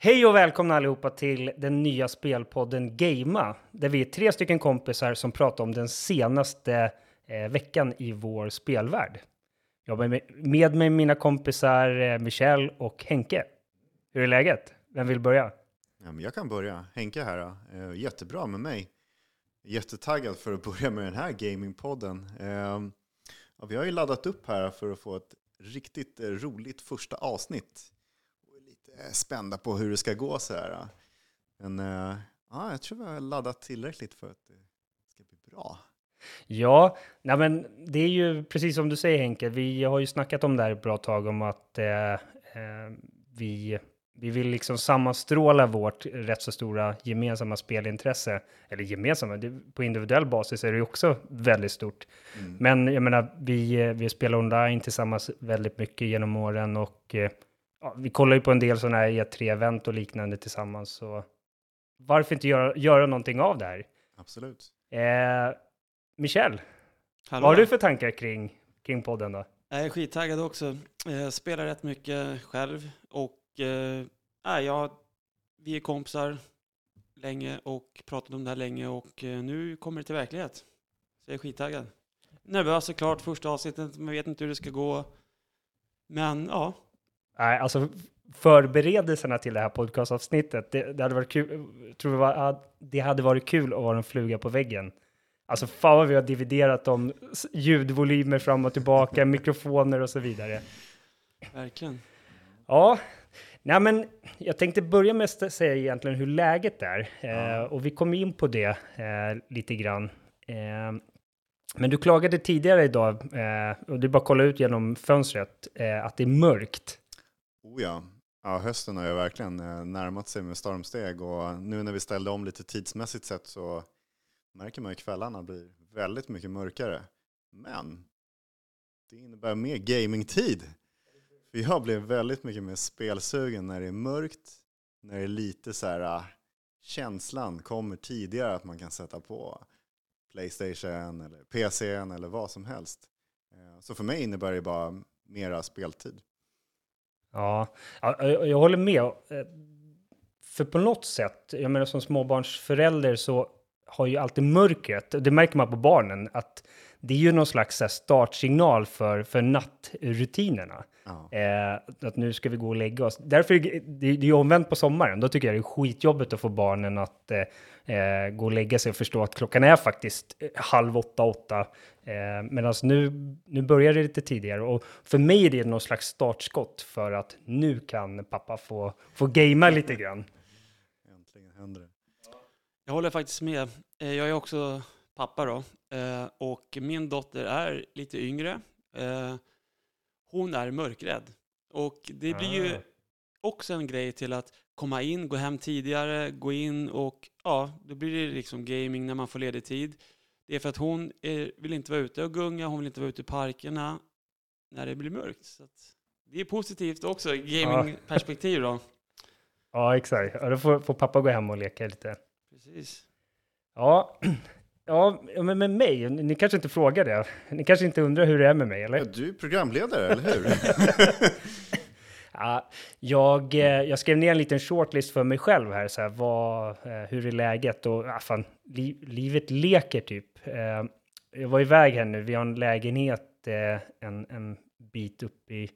Hej och välkomna allihopa till den nya spelpodden Gamea, där vi är tre stycken kompisar som pratar om den senaste eh, veckan i vår spelvärld. Jag har med, med mig mina kompisar eh, Michel och Henke. Hur är läget? Vem vill börja? Ja, men jag kan börja. Henke här. Eh, jättebra med mig. Jättetaggad för att börja med den här gamingpodden. Eh, ja, vi har ju laddat upp här för att få ett riktigt eh, roligt första avsnitt. Lite spända på hur det ska gå så här. Men eh, ja, jag tror vi har laddat tillräckligt för att det ska bli bra. Ja, nej men det är ju precis som du säger Henke, vi har ju snackat om det här ett bra tag om att eh, eh, vi, vi vill liksom sammanstråla vårt rätt så stora gemensamma spelintresse. Eller gemensamma, det, på individuell basis är det ju också väldigt stort. Mm. Men jag menar, vi, vi spelar online tillsammans väldigt mycket genom åren och eh, ja, vi kollar ju på en del sådana här E3-event och liknande tillsammans. Så varför inte göra, göra någonting av det här? Absolut. Eh, Michel, Hallå. vad har du för tankar kring, kring podden då? Jag är skittaggad också. Eh, spelar rätt mycket själv och eh, jag, vi är kompisar länge och pratat om det här länge och eh, nu kommer det till verklighet. Så jag är skittaggad. Nervös såklart, första avsnittet, man vet inte hur det ska gå. Men ja, Nej, alltså förberedelserna till det här podcastavsnittet, det, det hade varit kul, tror jag var, det hade varit kul att vara en fluga på väggen. Alltså fan vad vi har dividerat om ljudvolymer fram och tillbaka, mikrofoner och så vidare. verkligen. Ja, nej men jag tänkte börja med att säga egentligen hur läget är. Eh, Ja. och vi kom in på det eh, lite grann. Eh, men du klagade tidigare idag, eh, och det är bara att kolla ut genom fönstret, eh, att det är mörkt. Oh ja. ja, hösten har ju verkligen eh, närmat sig med stormsteg och nu när vi ställde om lite tidsmässigt sett så märker man ju kvällarna blir väldigt mycket mörkare. Men det innebär mer gamingtid. För jag blev väldigt mycket mer spelsugen när det är mörkt, när det är lite så här ah, känslan kommer tidigare att man kan sätta på Playstation eller PCn eller vad som helst. Eh, så för mig innebär det bara mera speltid. Ja, jag jag håller med. Eh, för på något sätt, jag menar som småbarnsförälder så har ju alltid mörkret, det märker man på barnen, att det är ju någon slags här, startsignal för, för nattrutinerna. Ja. Eh, att nu ska vi gå och lägga oss. Därför är det, det är ju omvänt på sommaren. Då tycker jag det är skitjobbigt att få barnen att eh, eh, gå och lägga sig och förstå att klockan är faktiskt eh, halv åtta, åtta. Eh, Medan nu, nu börjar det lite tidigare. Och för mig är det någon slags startskott för att nu kan pappa få, få gamea lite grann. Äntligen händer det. Jag håller faktiskt med. Eh, Jag är också pappa då eh, och min dotter är lite yngre. Eh, Hon är mörkrädd och det blir ju Ah. också en grej till att komma in, gå hem tidigare, gå in och ja, då blir det liksom gaming när man får ledig tid. Det är för att hon är, vill inte vara ute och gunga, hon vill inte vara ute i parkerna när det blir mörkt. Så det är positivt också, gamingperspektiv då. Ja, exakt. Ja, då får, får pappa gå hem och leka lite. Precis. Ja, ja men med mig, ni kanske inte frågar det. Ni kanske inte undrar hur det är med mig, eller? Ja, du är programledare, eller hur? Ja, jag, eh, jag skrev ner en liten shortlist för mig själv här, så här vad, eh, hur är läget? Och ja, fan, li, livet leker typ. Eh, jag var iväg här nu, vi har en lägenhet en, en bit upp i,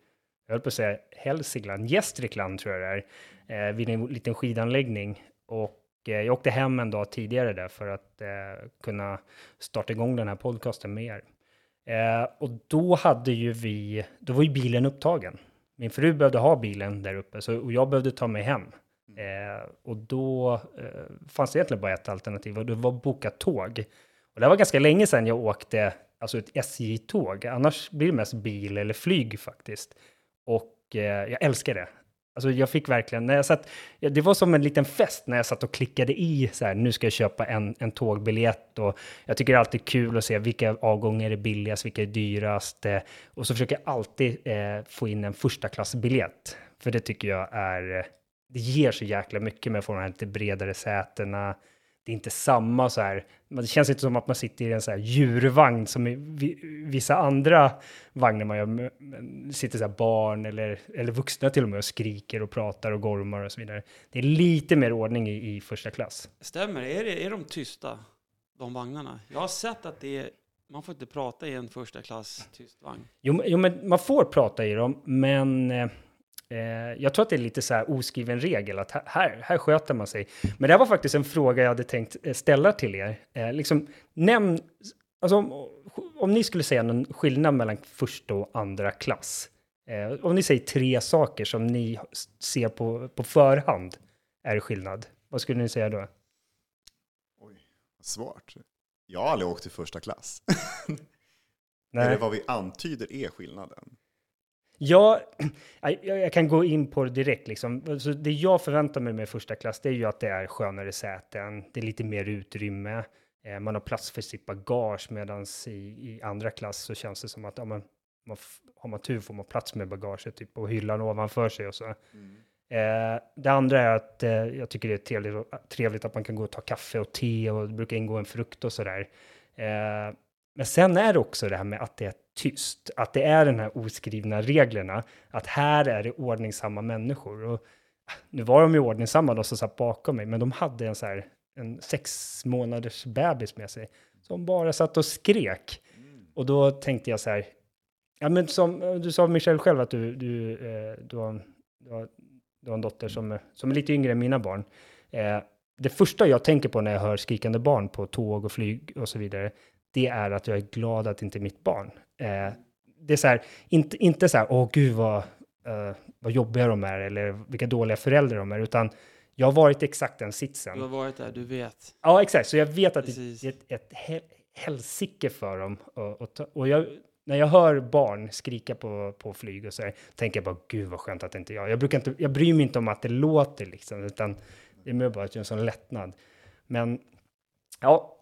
jag höll på att säga Hälsingland, Gästrikland tror jag det är, vid en liten skidanläggning. Och Eh, jag åkte hem en dag tidigare där för att eh, kunna starta igång den här podcasten med er. Eh, och då hade ju vi, då var ju bilen upptagen. Min fru behövde ha bilen där uppe, så, och jag behövde ta mig hem. Eh, och då eh, fanns det egentligen bara ett alternativ, och det var att boka tåg. Och det var ganska länge sedan jag åkte, alltså ett SJ-tåg. Annars blir det mest bil eller flyg faktiskt. Och eh, jag älskar det. Alltså jag fick verkligen, när jag satt, det var som en liten fest när jag satt och klickade i så här, nu ska jag köpa en, en tågbiljett och jag tycker det är alltid kul att se vilka avgångar är billigast, vilka är dyrast eh, och så försöker jag alltid eh, få in en första klassbiljett. För det tycker jag är, eh, det ger så jäkla mycket med att få de här lite bredare sätena det är inte samma så här, det känns inte som att man sitter i en så här djurvagn som i vissa andra vagnar man gör, sitter så här barn eller, eller vuxna till och med och skriker och pratar och gormar och så vidare. Det är lite mer ordning i, i första klass. Stämmer är, det, är de tysta, de vagnarna? Jag har sett att det är, man får inte prata i en första klass tyst vagn. Jo, jo men man får prata i dem, men eh, jag tror att det är lite så här oskriven regel att här, här sköter man sig. Men det här var faktiskt en fråga jag hade tänkt eh, ställa till er. Eh, liksom, nämn, alltså om, om ni skulle säga någon skillnad mellan första och andra klass. Eh, om ni säger tre saker som ni ser på, på förhand är skillnad. Vad skulle ni säga då? Oj, svårt. Jag har aldrig åkt i första klass. Nej. Eller vad vi antyder är skillnaden. Ja, jag, jag, kan gå in på det direkt. Liksom. Alltså, det jag förväntar mig med första klass det är ju att det är skönare säten, det är lite mer utrymme, eh, man har plats för sitt bagage medan i, i, andra klass så känns det som att ja, man, man, har man tur får man plats med bagaget typ, och hyllan ovanför sig och så. Mm. Eh, det andra är att eh, jag tycker det är trevligt, trevligt, att man kan gå och ta kaffe och te och det brukar ingå en frukt och sådär. Eh, men sen är det också det här med att det är tyst, att det är den här oskrivna reglerna, att här är det ordningsamma människor. Och nu var de ju ordningsamma de som satt bakom mig, men de hade en så här, en sex månaders bebis med sig som bara satt och skrek. Mm. Och då tänkte jag så här, ja men som du sa Michelle själv att du, du, eh, du, har, du, har, du har en dotter som, som är lite yngre än mina barn. Eh, det första jag tänker på när jag hör skrikande barn på tåg och flyg och så vidare, det är att jag är glad att det inte är mitt barn. Eh, det är så här, inte, inte så här, åh gud vad, uh, vad jobbiga de är eller vilka dåliga föräldrar de är, utan jag har varit exakt den sitsen. Du har varit där, du vet. Ja, exakt. Så jag vet att Precis. det är ett, ett helsike för dem. Och, och, och jag, när jag hör barn skrika på, på flyg och så här, tänker jag bara, gud vad skönt att det inte jag. Jag, brukar inte, jag bryr mig inte om att det låter liksom, utan det är mer bara en sån lättnad. Men ja,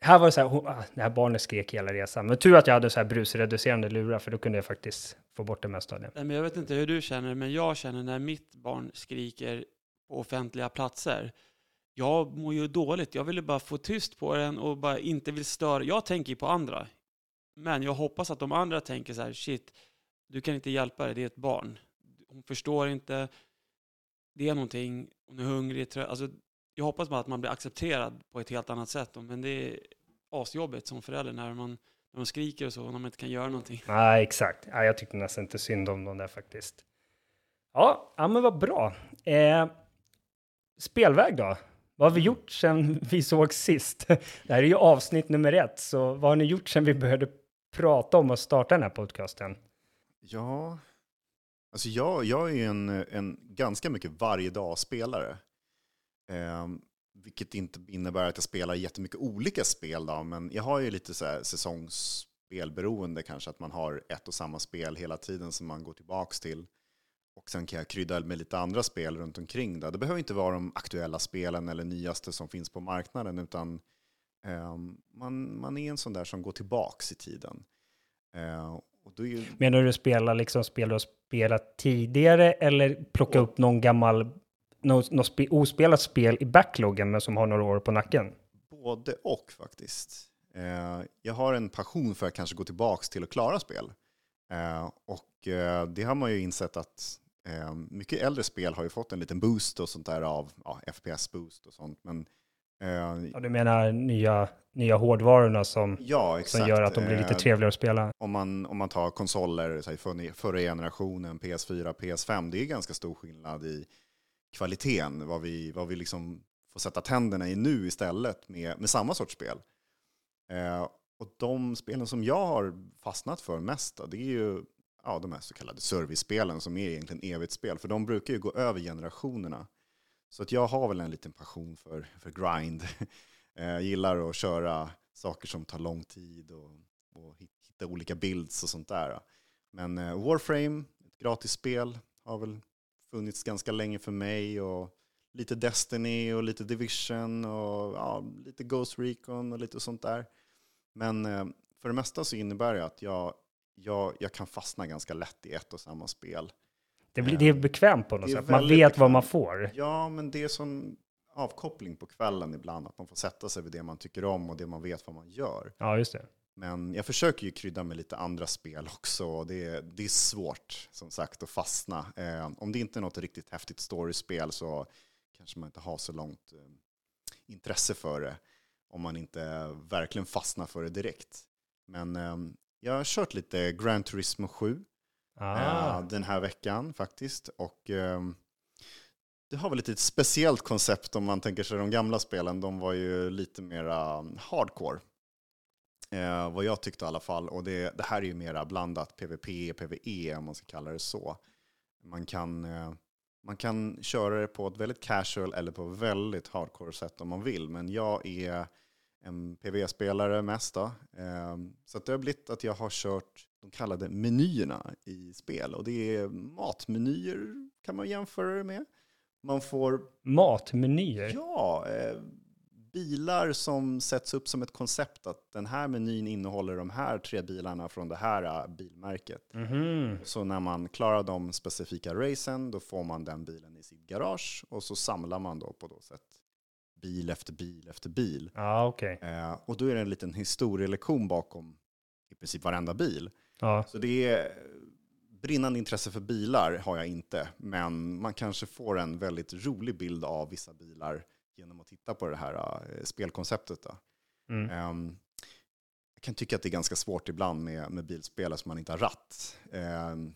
här var det så här, hon, ah, det här barnet skrek hela resan. Men tur att jag hade så här brusreducerande lurar, för då kunde jag faktiskt få bort det mesta av det. Men jag vet inte hur du känner, men jag känner när mitt barn skriker på offentliga platser. Jag mår ju dåligt. Jag vill bara få tyst på den och bara inte vill störa. Jag tänker ju på andra. Men jag hoppas att de andra tänker så här, shit, du kan inte hjälpa det, det är ett barn. Hon förstår inte, det är någonting, hon är hungrig, trött. Alltså, jag hoppas bara att man blir accepterad på ett helt annat sätt. Men det är asjobbigt som förälder när man, när man skriker och så, när man inte kan göra någonting. Nej, exakt. Ja, jag tyckte nästan inte synd om dem där faktiskt. Ja, ja men vad bra. Eh, spelväg då? Vad har vi gjort sedan vi såg sist? Det här är ju avsnitt nummer ett, så vad har ni gjort sedan vi började prata om att starta den här podcasten? Ja, alltså jag, jag är ju en, en ganska mycket varje dag-spelare. Eh, vilket inte innebär att jag spelar jättemycket olika spel då, men jag har ju lite så här säsongsspelberoende kanske, att man har ett och samma spel hela tiden som man går tillbaks till. Och sen kan jag krydda med lite andra spel runt omkring. Då. Det behöver inte vara de aktuella spelen eller nyaste som finns på marknaden, utan eh, man, man är en sån där som går tillbaks i tiden. Eh, ju... Menar du spela liksom spel du har spelat tidigare eller plocka upp någon gammal något, något spe, ospelat spel i backloggen men som har några år på nacken? Både och faktiskt. Eh, jag har en passion för att kanske gå tillbaka till att klara spel. Eh, och eh, det har man ju insett att eh, mycket äldre spel har ju fått en liten boost och sånt där av ja, FPS-boost och sånt. Men, eh, ja, du menar nya, nya hårdvarorna som, ja, som gör att de blir lite eh, trevligare att spela? Om man, om man tar konsoler, så här, förra generationen, PS4, PS5, det är ganska stor skillnad i kvaliteten, vad vi, vad vi liksom får sätta tänderna i nu istället med, med samma sorts spel. Eh, och de spelen som jag har fastnat för mest, då, det är ju ja, de här så kallade servicespelen som är egentligen spel. för de brukar ju gå över generationerna. Så att jag har väl en liten passion för, för grind. Eh, jag gillar att köra saker som tar lång tid och, och hitta olika builds och sånt där. Men eh, Warframe, ett gratis spel, har väl funnits ganska länge för mig. Och lite Destiny och lite Division och ja, lite Ghost Recon och lite sånt där. Men eh, för det mesta så innebär det att jag, jag, jag kan fastna ganska lätt i ett och samma spel. Det, blir, det är bekvämt på något sätt. Man vet bekvämt. vad man får. Ja, men det är som... avkoppling på kvällen ibland. Att man får sätta sig vid det man tycker om och det man vet vad man gör. Ja, just det. Men jag försöker ju krydda med lite andra spel också. Det är, det är svårt, som sagt, att fastna. Eh, om det inte är något riktigt häftigt storyspel så kanske man inte har så långt eh, intresse för det. Om man inte verkligen fastnar för det direkt. Men eh, jag har kört lite Gran Turismo 7 Ah. eh, den här veckan faktiskt. Och eh, det har väl lite ett speciellt koncept om man tänker sig de gamla spelen. De var ju lite mera hardcore. Eh, vad jag tyckte i alla fall. Och det, det här är ju mera blandat PVP, PVE om man ska kalla det så. Man kan, eh, man kan köra det på ett väldigt casual eller på väldigt hardcore sätt om man vill. Men jag är en PVE-spelare mest då. Eh, så det har blivit att jag har kört de kallade menyerna i spel. Och det är matmenyer kan man jämföra det med. Man får Matmenyer? Ja, eh, bilar som sätts upp som ett koncept att den här menyn innehåller de här tre bilarna från det här eh, bilmärket. Mhm. Så när man klarar de specifika racen då får man den bilen i sitt garage och så samlar man då på då sätt bil efter bil efter bil. Ja, okej. Eh, och då är det en liten historielektion bakom i princip varenda bil. Ja. Så det är brinnande intresse för bilar har jag inte, men man kanske får en väldigt rolig bild av vissa bilar genom att titta på det här eh, spelkonceptet. Då. Mm. Ehm, jag kan tycka att det är ganska svårt ibland med, med bilspel som man inte har ratt. Ehm,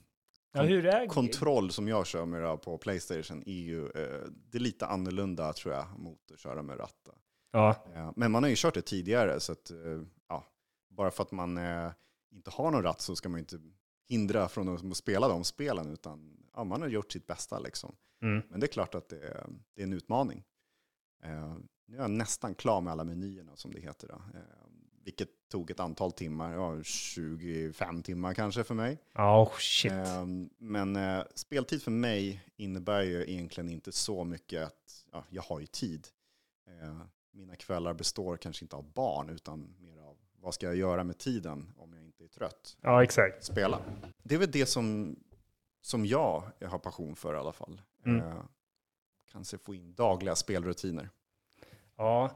ja, hur är kontroll som jag kör med på Playstation är ju eh, det är lite annorlunda tror jag mot att köra med ratt. Ja, Eh, Men man har ju kört det tidigare, så att, eh, ja, bara för att man eh, inte har någon ratt så ska man ju inte hindra från att spela de spelen, utan ja, man har gjort sitt bästa. Liksom. mm. Men det är klart att det är, det är en utmaning. Eh, nu är jag nästan klar med alla menyerna som det heter. Då. Eh, vilket tog ett antal timmar, ja, 25 timmar kanske för mig. oh, shit. Eh, men eh, speltid för mig innebär ju egentligen inte så mycket att ja, jag har ju tid. Eh, mina kvällar består kanske inte av barn utan mer av vad ska jag göra med tiden om jag inte är trött. Ja, exakt. Spela. Det är väl det som, som jag har passion för i alla fall. Mm. Kanske få in dagliga spelrutiner. Ja,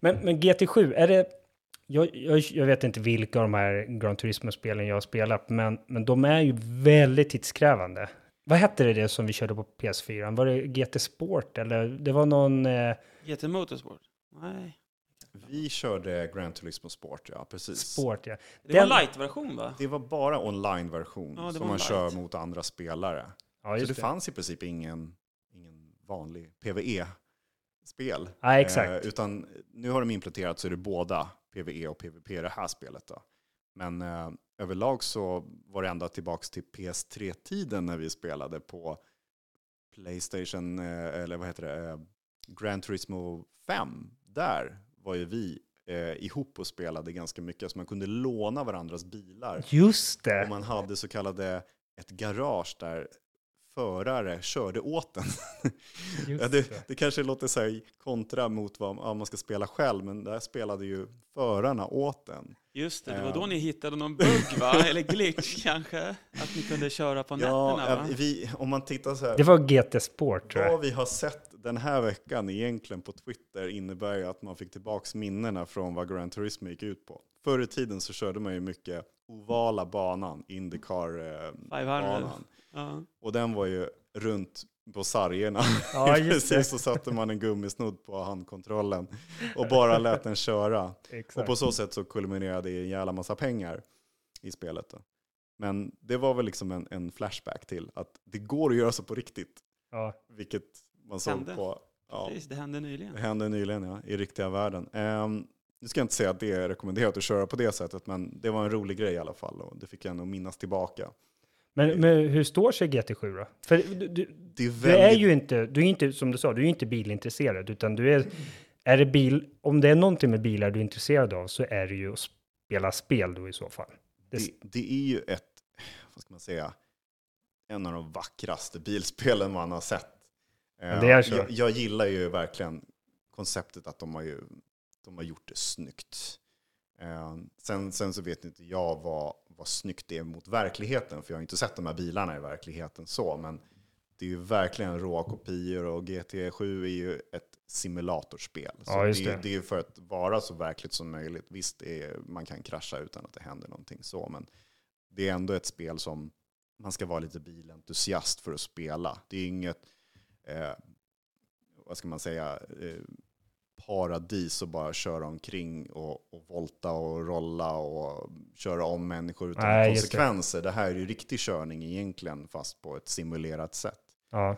men, men GT7, är det... Jag, jag, jag vet inte vilka av de här Gran Turismo-spelen jag har spelat, men, men de är ju väldigt tidskrävande. Vad hette det, det som vi körde på PS4? Var det GT Sport eller? Det var någon... Eh, GT Motorsport? Nej. Vi körde Gran Turismo Sport, ja precis. sport, ja. Det Den- var en light-version va? Det var bara online-version Ja, som man light. kör mot andra spelare. Ja, så det, det. fanns i princip ingen vanlig PVE-spel. Ja, exakt. Eh, utan nu har de implementerat så är det båda PVE och PVP i det här spelet. Då. Men eh, överlag så var det ända tillbaka till PS3-tiden när vi spelade på Playstation, eh, eller vad heter det, eh, Gran Turismo 5. Där var ju vi eh, ihop och spelade ganska mycket, så man kunde låna varandras bilar. Just Och det. man hade så kallade ett garage där förare körde åt den. Just ja, det, det. kanske låter så här kontra mot vad ja, man ska spela själv, men där spelade ju förarna åt den. Just det, det var då ni hittade någon bugg va? Eller glitch kanske? Att ni kunde köra på Ja, nätterna va? vi, om man tittar så här, Det var GT Sport, tror jag. vad vi har sett den här veckan egentligen på Twitter innebär ju att man fick tillbaks minnena från vad Gran Turismo gick ut på. Förr i tiden så körde man ju mycket ovala banan, Indycar-banan. 500. Ja. Och den var ju runt på sargerna. Ja. Precis, så satte man en gummisnodd på handkontrollen och bara lät den köra. Och på så sätt så kulminerade det i en jävla massa pengar i spelet. Då. Men det var väl liksom en, en flashback till att det går att göra så på riktigt. Ja. Vilket man såg Hände. på, ja, Precis, det hände nyligen. det hände nyligen ja, i riktiga världen. Um, nu ska jag inte säga att det är rekommenderat att köra på det sättet, men det var en rolig grej i alla fall och det fick jag nog minnas tillbaka. Men, men hur står sig GT7 då? För du, du, Det är du väldigt är ju inte, du är inte, som du sa, du är inte bilintresserad, utan du är, är det bil, om det är någonting med bilar du är intresserad av så är det ju att spela spel då i så fall. Det, det, det är ju ett, vad ska man säga, en av de vackraste bilspelen man har sett. Ja, det är så. Jag, jag gillar ju verkligen konceptet att de har, ju, de har gjort det snyggt. Eh, sen, sen så vet inte jag vad, vad snyggt det är mot verkligheten, för jag har inte sett de här bilarna i verkligheten så, men det är ju verkligen råa kopior och GT7 är ju ett simulatorspel. Så Ja, det, det. det är för att vara så verkligt som möjligt. Visst, är, man kan krascha utan att det händer någonting så, men det är ändå ett spel som man ska vara lite bilentusiast för att spela. Det är inget, eh, vad ska man säga, eh, paradis att bara köra omkring och, och volta och rolla och köra om människor utan Nej, just det. konsekvenser. Det. här är ju riktig körning egentligen, fast på ett simulerat sätt. Ja.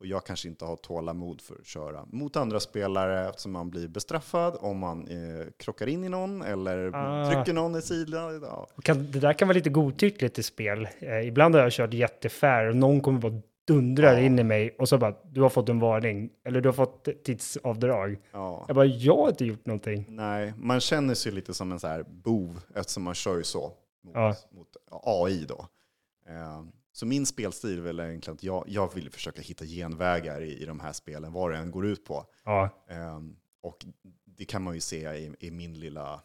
Och jag kanske inte har tålamod för att köra mot andra spelare eftersom man blir bestraffad om man eh, krockar in i någon eller Ah. trycker någon i sidan. Ja. Och det där kan vara lite godtyckligt i spel. Eh, ibland har jag kört jättefair och någon kommer bara dundrar Ja. in i mig och så bara, du har fått en varning. Eller du har fått tidsavdrag. Ja. Jag bara, jag har inte gjort någonting. Nej, man känner sig lite som en så här bov eftersom man kör ju så mot, Ja. mot AI då. Eh, så min spelstil är väl egentligen att jag, jag vill försöka hitta genvägar i, i de här spelen, vad det än går ut på. Ja, Eh, och det kan man ju se i, i min lilla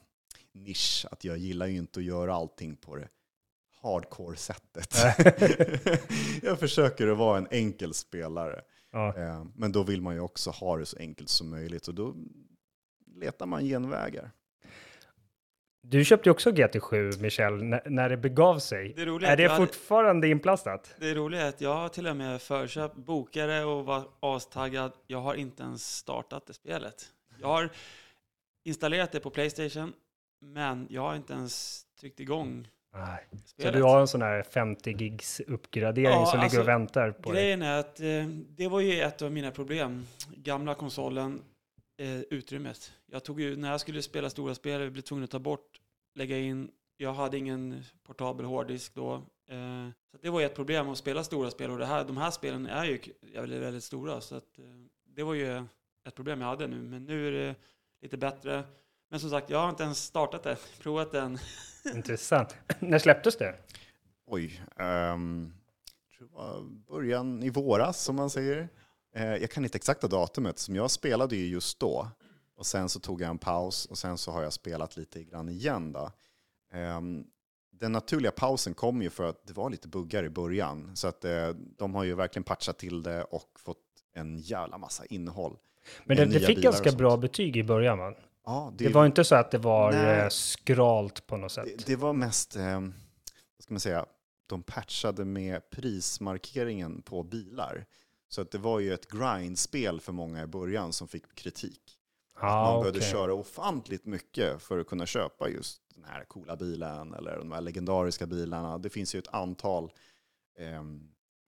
nisch, att jag gillar ju inte att göra allting på det hardcore-sättet. jag försöker att vara en enkel spelare. ja. Eh, Men då vill man ju också ha det så enkelt som möjligt och då letar man genvägar. Du köpte ju också GT7, Michel, när, när det begav sig. Det Är att det jag hade- fortfarande inplastat? Det roliga är att jag har till och med förköpt bokare och var astaggad. Jag har inte ens startat det spelet. Jag har installerat det på Playstation, men jag har inte ens tryckt igång Nej. Så du har en sån här 50 gigs uppgradering Ja, som ligger alltså, och väntar på dig? Grejen är att eh, det var ju ett av mina problem. Gamla konsolen, eh, utrymmet. Jag tog ju, när jag skulle spela stora spel, jag blev tvungen att ta bort, lägga in. Jag hade ingen portabel hårddisk då. Eh, så det var ju ett problem att spela stora spel och det här, de här spelen är ju väldigt, väldigt stora. Så att, eh, det var ju ett problem jag hade nu. Men nu är det lite bättre. Men som sagt, jag har inte ens startat det. Provat den. Intressant. när släpptes det? Oj, jag tror det var början i våras som man säger. Eh, jag kan inte exakta datumet, som jag spelade ju just då. Och sen så tog jag en paus och sen så har jag spelat lite grann igen. Då. Ehm, den naturliga pausen kom ju för att det var lite buggar i början. Så att eh, de har ju verkligen patchat till det och fått en jävla massa innehåll. Men det, det fick ganska bra betyg i början, va? Ja, Det, var inte så att det var Nej. eh, skralt på något sätt. Det, det var mest, eh, vad ska man säga, de patchade med prismarkeringen på bilar. Så att det var ju ett grindspel för många i början som fick kritik. Ja, Man behövde okej. köra ofantligt mycket för att kunna köpa just den här coola bilen eller de här legendariska bilarna. Det finns ju ett antal, eh,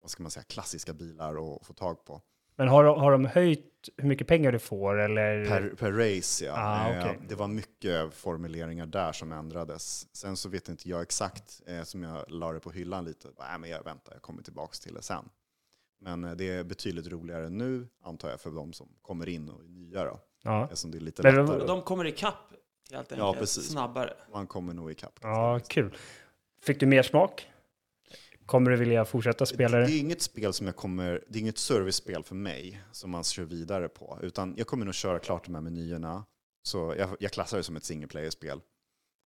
vad ska man säga, klassiska bilar att få tag på. Men har, har de höjt hur mycket pengar du får eller? Per, per race, ja. Ah, Eh, okej. Det var mycket formuleringar där som ändrades. Sen så vet inte jag exakt, eh, som jag la det på hyllan lite. Nej, men jag väntar, jag kommer tillbaka till det sen. Men eh, det är betydligt roligare nu, antar jag, för de som kommer in och är nya då. Ja, Eftersom det är lite Men lättare. De kommer ikapp helt enkelt, Ja, precis. snabbare. Man kommer nog ikapp. ja, kul. Fick du mer smak? Kommer du vilja fortsätta spela Det det? är inget spel som jag kommer, det är inget servicespel för mig som man kör vidare på. Utan jag kommer nog köra klart de här menyerna. Så jag, jag klassar det som ett single player-spel.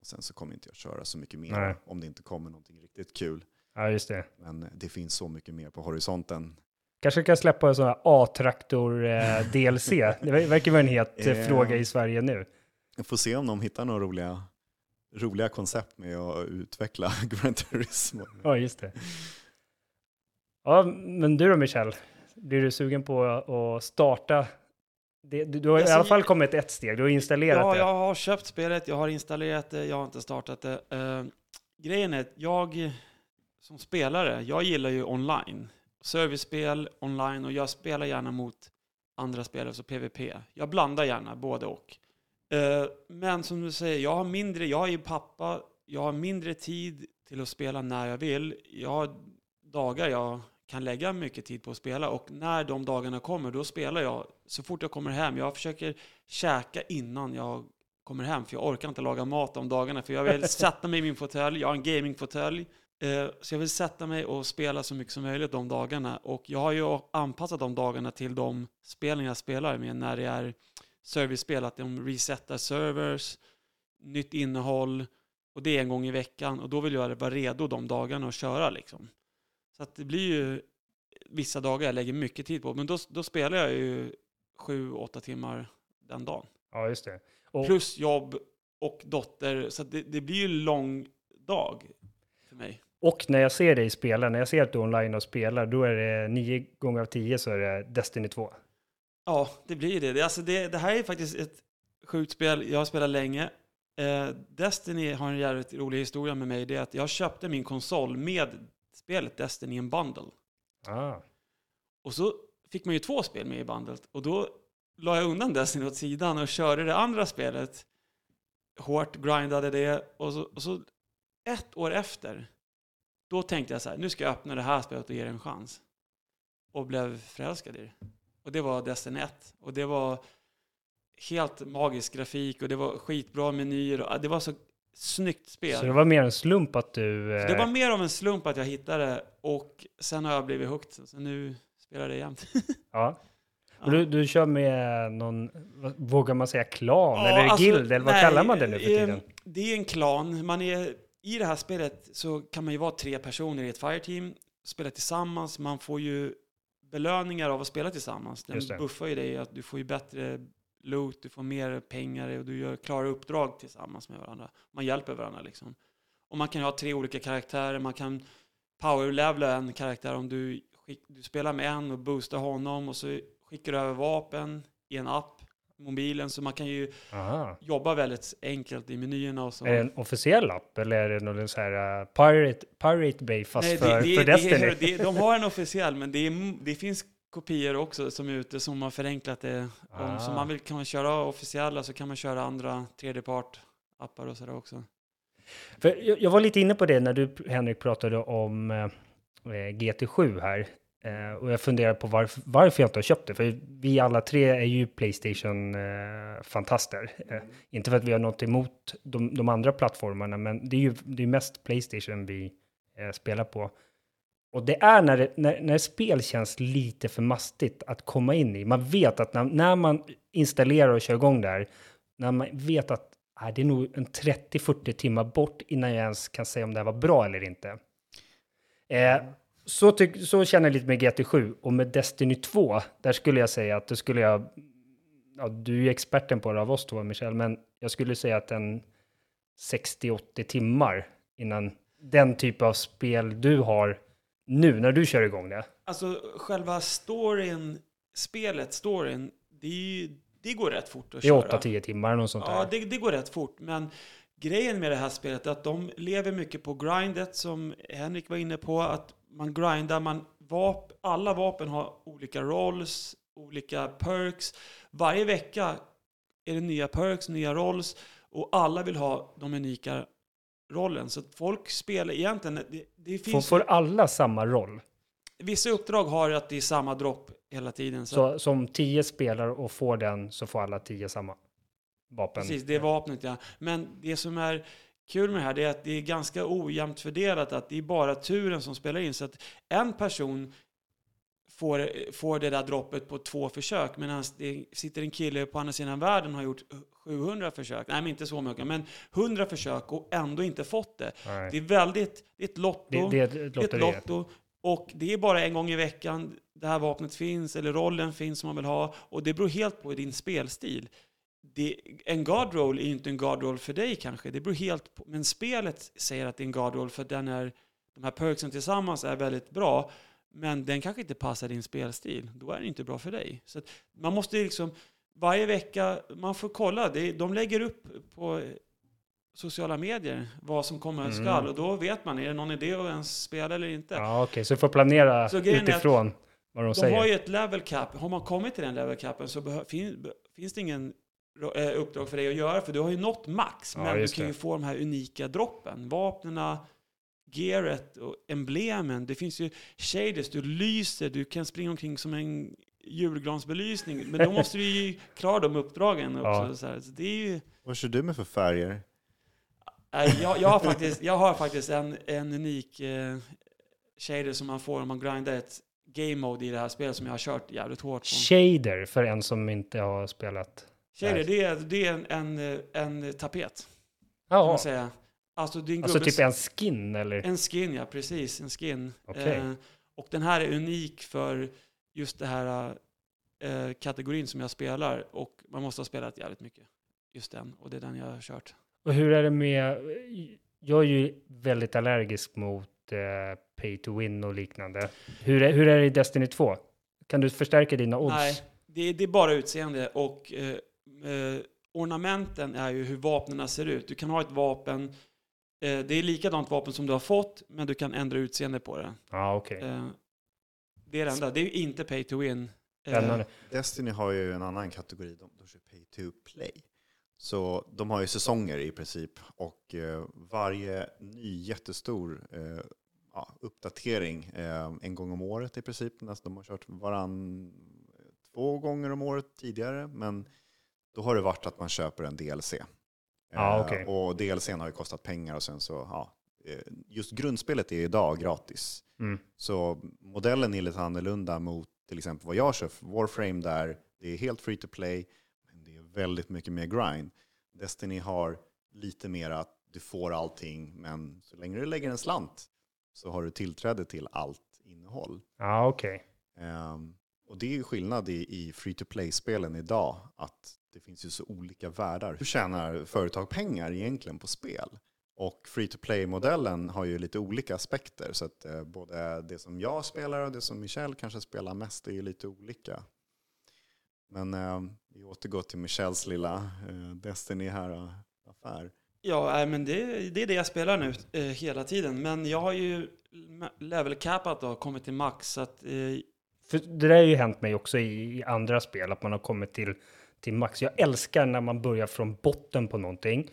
Och sen så kommer inte jag köra så mycket mer Nej. om det inte kommer någonting riktigt kul. Ja, just det. Men det finns så mycket mer på horisonten. Kanske kan släppa en sån här A-traktor eh. Det ver- verkar vara en het eh, Eh. fråga i Sverige nu. Jag får se om de hittar några roliga, roliga koncept med att utveckla Gran Turismo. Ja, just det. Ja, men du då Michel? Blir du sugen på att starta? Det, du, du har i Alltså, alla fall kommit ett steg. Du har installerat Ja, det. jag har köpt spelet, jag har installerat det, jag har inte startat det. Eh, grejen är att jag som spelare, jag gillar ju online. Servicespel, online och jag spelar gärna mot andra spelare, så PVP. Jag blandar gärna både och. Eh, men som du säger, jag har mindre, jag är ju pappa, jag har mindre tid till att spela när jag vill. Jag har dagar jag kan lägga mycket tid på att spela och när de dagarna kommer, då spelar jag så fort jag kommer hem. Jag försöker käka innan jag kommer hem, för jag orkar inte laga mat de dagarna, för jag vill sätta mig i min fåtölj, jag har en gamingfåtölj, eh, så jag vill sätta mig och spela så mycket som möjligt de dagarna. Och jag har ju anpassat de dagarna till de spelen jag spelar med, när det är servicespel, att de resetar servers, nytt innehåll, och det är en gång i veckan, och då vill jag vara redo de dagarna att köra liksom. Så att det blir ju vissa dagar jag lägger mycket tid på, men då, då spelar jag ju sju, åtta timmar den dagen. Ja, just det. Och, Plus jobb och dotter, så det, det blir ju en lång dag för mig. och när jag ser dig spela, när jag ser att du är online och spelar, då är det nio gånger av tio så är det Destiny 2. Ja, det blir det. det, alltså det. Det här är faktiskt ett sjukt spel. Jag har spelat länge. Eh, Destiny har en jävligt rolig historia med mig. Det är att jag köpte min konsol med spelet Destiny i en bundle. Ah. Och så fick man ju två spel med i bundlet. Och då la jag undan Destiny åt sidan och körde det andra spelet. Hårt, grindade det. Och så, och så ett år efter, då tänkte jag så här, nu ska jag öppna det här spelet och ge det en chans. Och blev förälskad i det. Och det var Destiny 1. Och det var helt magisk grafik och det var skitbra menyer. Och det var så snyggt spel. Så det var mer en slump att du... Så det var eh, mer av en slump att jag hittade och sen har jag blivit hooked. Så nu spelar det jämt. Ja. Ja. Du, du kör med någon, vågar man säga klan Ja, eller alltså, guild eller vad nej, kallar man det nu för eh, tiden? Det är en klan. Man är, I det här spelet så kan man ju vara tre personer i ett fireteam, spela tillsammans. Man får ju belöningar av att spela tillsammans. Den buffar ju dig att du får ju bättre loot, du får mer pengar och du gör klara uppdrag tillsammans med varandra. Man hjälper varandra liksom. Och man kan ha tre olika karaktärer. Man kan powerlevela en karaktär om du, du spelar med en och boostar honom och så skickar du över vapen i en app, mobilen. Så man kan ju Aha. jobba väldigt enkelt i menyerna och så. Är det en officiell app eller är det någon så här uh, Pirate, Pirate Bay fast Nej, för, det, för det, Destiny? det, de har en officiell, men det, är, det finns kopior också som är ute som har förenklat det. Om, så Ah. man vill, kan man köra officiella så kan man köra andra tredjepart-appar och sådär också. För jag, jag var lite inne på det när du, Henrik, pratade om eh, GT7 här. Eh, och jag funderar på varför, varför jag inte har köpt det. För vi alla tre är ju Playstation-fantaster. Eh, eh, inte för att vi har något emot de, de andra plattformarna, men det är ju det är mest Playstation vi eh, spelar på. Och det är när, det, när, när spel känns lite för mastigt att komma in i. Man vet att när, när man installerar och kör igång där, när man vet att äh, det är nog en 30-40 timmar bort innan jag ens kan säga om det här var bra eller inte. Eh, så, så känner jag lite med GT7 och med Destiny 2. Där skulle jag säga att det skulle jag... Ja, du är ju experten på det av oss två, Michel, men jag skulle säga att en 60-80 timmar innan den typ av spel du har nu när du kör igång det. Alltså själva storyn, spelet, storyn, det, ju, det går rätt fort att Det är köra. 8-10 timmar och sånt Ja, där. det, det går rätt fort. Men grejen med det här spelet är att de lever mycket på grindet som Henrik var inne på. Att man grindar, man vap, alla vapen har olika rolls, olika perks. Varje vecka är det nya perks, nya rolls och alla vill ha de unika rollen. Så att folk spelar egentligen, det, det Får, finns får alla samma roll? vissa uppdrag har att det är samma dropp hela tiden. Så, Så som 10 spelar och får den så får alla 10 samma vapen. Precis, det är vapnet ja. Men det som är kul med det här det är att det är ganska ojämnt fördelat. Att det är bara turen som spelar in. Så att en person får, får det där droppet på två försök. Medan det sitter en kille på andra sidan världen och har gjort 700 försök. Nej, men inte så mycket. Men 100 försök och ändå inte fått det. Nej. Det är väldigt, det är ett lotto. Det, det är ett Det är ett lotto. Och det är bara en gång i veckan det här vapnet finns, eller rollen finns som man vill ha. Och det beror helt på din spelstil. Det, en guard roll är ju inte en guard roll för dig kanske. Det beror helt på. Men spelet säger att det är en guard roll för den är, de här perksen tillsammans är väldigt bra. Men den kanske inte passar din spelstil. Då är den inte bra för dig. Så att man måste liksom, varje vecka, man får kolla. Det, de lägger upp på sociala medier vad som kommer Mm. skall. Och då vet man, är det någon idé att ens spela eller inte? Ja, okej, så du får planera utifrån vad de, De säger. har ju ett level cap. Har man kommit till den level capen så behö- fin, be- finns det ingen uppdrag för dig att göra. För du har ju nått max. Ja, men du kan det. ju få de här unika droppen. Vapnena, gearet och emblemen. Det finns ju shaders, du lyser, du kan springa omkring som en julgransbelysning. Men då måste du ju klara de uppdragen också. Ja. Så här. Så det är ju... Vad kör du med för färger? Jag, jag, har faktiskt, jag har faktiskt en, en unik eh, shader som man får om man grindar ett game mode i det här spelet som jag har kört jävligt hårt på. Shader, för en som inte har spelat. Shader, det är, det är en, en, en tapet, kan Ja, man säga. Alltså, en alltså typ en skin eller? en skin, ja precis, en skin. Okej. Eh, och den här är unik för just det här eh, kategorin som jag spelar och man måste ha spelat jävligt mycket. Just den, och det är den jag har kört. Och hur är det med, jag är ju väldigt allergisk mot eh, pay to win och liknande. Hur är, hur är det i Destiny 2? Kan du förstärka dina odds? Nej, det, är- det är bara utseende och eh, eh, ornamenten är ju hur vapnen ser ut. Du kan ha ett vapen, eh, det är likadant vapen som du har fått, men du kan ändra utseende på det. Ja, okej. Eh, det är det enda, det är ju inte pay to win. Eh, Spännande. Destiny har ju en annan kategori, de, de kör pay to play. Så de har ju säsonger i princip och eh, varje ny jättestor eh, ja, uppdatering eh, en gång om året i princip. Nästan, de har kört varann två gånger om året tidigare, men då har det varit att man köper en DLC. Ja, Eh, okej. Och DLCn har ju kostat pengar och sen så, ja, eh, just grundspelet är idag gratis. Mm. Så modellen är lite annorlunda mot till exempel vad jag kör, Warframe där det är helt free to play, men det är väldigt mycket mer grind. Destiny har lite mer att du får allting, men så länge du lägger en slant så har du tillträde till allt innehåll. Ja, okej. Ehm, och det är ju skillnad i, i free to play-spelen idag, att det finns ju så olika världar. Hur tjänar företag pengar egentligen på spel? Och free to play-modellen har ju lite olika aspekter, så att eh, både det som jag spelar och det som Michel kanske spelar mest är ju lite olika. Men eh, vi återgår till Michels lilla eh, Destiny här eh, affär. Ja, men det, det är det jag spelar nu eh, hela tiden. Men jag har ju level capat då, kommit till max. Så att, eh, för det där har ju hänt mig också i, i andra spel, att man har kommit till, till max. Jag älskar när man börjar från botten på någonting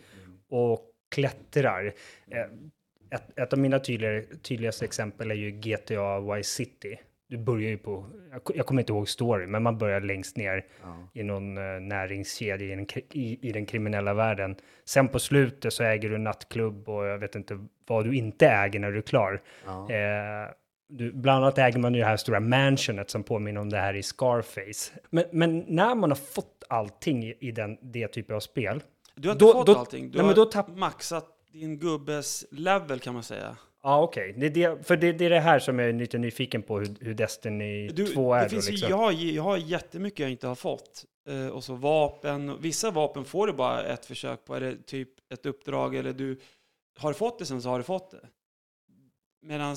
och klättrar. Eh, Ett, ett av mina tydligare, tydligaste exempel är ju GTA Vice City. Du börjar ju på, jag, kommer inte ihåg story, men man börjar längst ner Ja. i någon eh, näringskedja i den, i, i den kriminella världen. Sen på slutet så äger du nattklubb och jag vet inte vad du inte äger när du är klar. Ja. Eh, du, bland annat äger man ju det här stora mansionet som påminner om det här i Scarface. Men, men när man har fått allting i, i den, det typen av spel. du har inte Då- fått då- allting. Du nej, har då tapp- maxat din gubbes level kan man säga. Ja, okej. Det, är det, för det, det är det här som jag är lite nyfiken på, hur, hur Destiny Du, 2 är. det finns liksom. jag, har, jag har jättemycket jag inte har fått. Eh, och så vapen. Vissa vapen får du bara ett försök på. Eller typ ett uppdrag. Eller du har fått det sen så har du fått det. Medan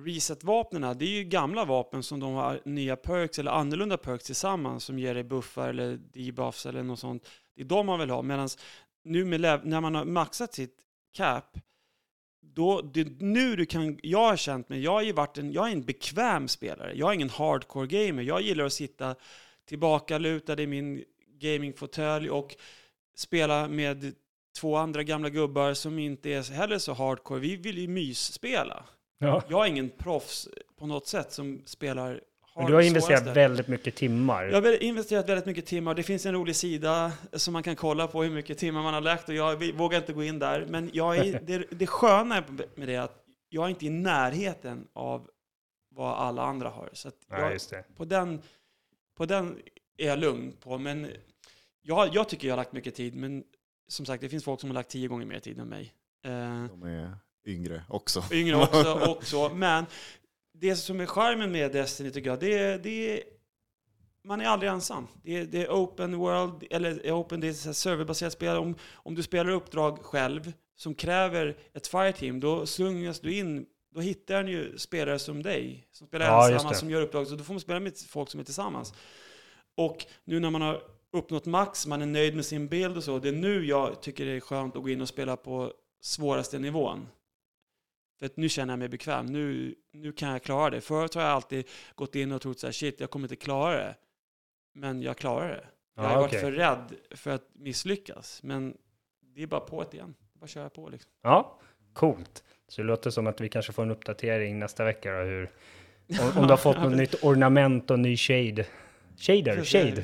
reset-vapnen, det är ju gamla vapen som de har nya perks eller annorlunda perks tillsammans som ger dig buffar eller debuffs eller något sånt. Det är de man vill ha. Medan nu med när man har maxat sitt cap, då, det, nu du kan, jag har känt mig, jag har ju varit en, jag är en bekväm spelare. Jag är ingen hardcore gamer. Jag gillar att sitta tillbakalutad i min gamingfåtölj och spela med två andra gamla gubbar som inte är heller så hardcore. Vi vill ju mysspela ja. Jag är ingen proffs på något sätt som spelar Men du har investerat svåraste. väldigt mycket timmar. Jag har investerat väldigt mycket timmar. Det finns en rolig sida som man kan kolla på hur mycket timmar man har lagt och jag vågar inte gå in där. Men jag är, det, det sköna med det är att jag är inte i närheten av vad alla andra har. Så att Ja, jag, just det. på, den, på den är jag lugn på. Men jag, jag tycker jag har lagt mycket tid. Men som sagt, det finns folk som har lagt tio gånger mer tid än mig. Eh, De är yngre också. yngre också, också. Men det som är charmen med Destiny tycker jag, det är, det är man är aldrig ensam. Det är, det är open world, eller open, det är serverbaserat spel. Om, om du spelar uppdrag själv som kräver ett fireteam, då slungas du in, då hittar den ju spelare som dig, som spelar Ja, ensamma, som gör uppdrag. Så då får man spela med folk som är tillsammans. Och nu när man har uppnått max, man är nöjd med sin bild och så, det är nu jag tycker det är skönt att gå in och spela på svåraste nivån. För att nu känner jag mig bekväm. Nu, nu kan jag klara det. Förut har jag alltid gått in och trott så här, shit, jag kommer inte klara det. Men jag klarar det. Jag har Ja, varit för rädd för att misslyckas. Men det är bara på ett igen. Det är bara att köra på liksom. Ja, coolt. Så det låter som att vi kanske får en uppdatering nästa vecka då, hur, om, om du har fått något nytt ornament och ny shade. Shader, shade,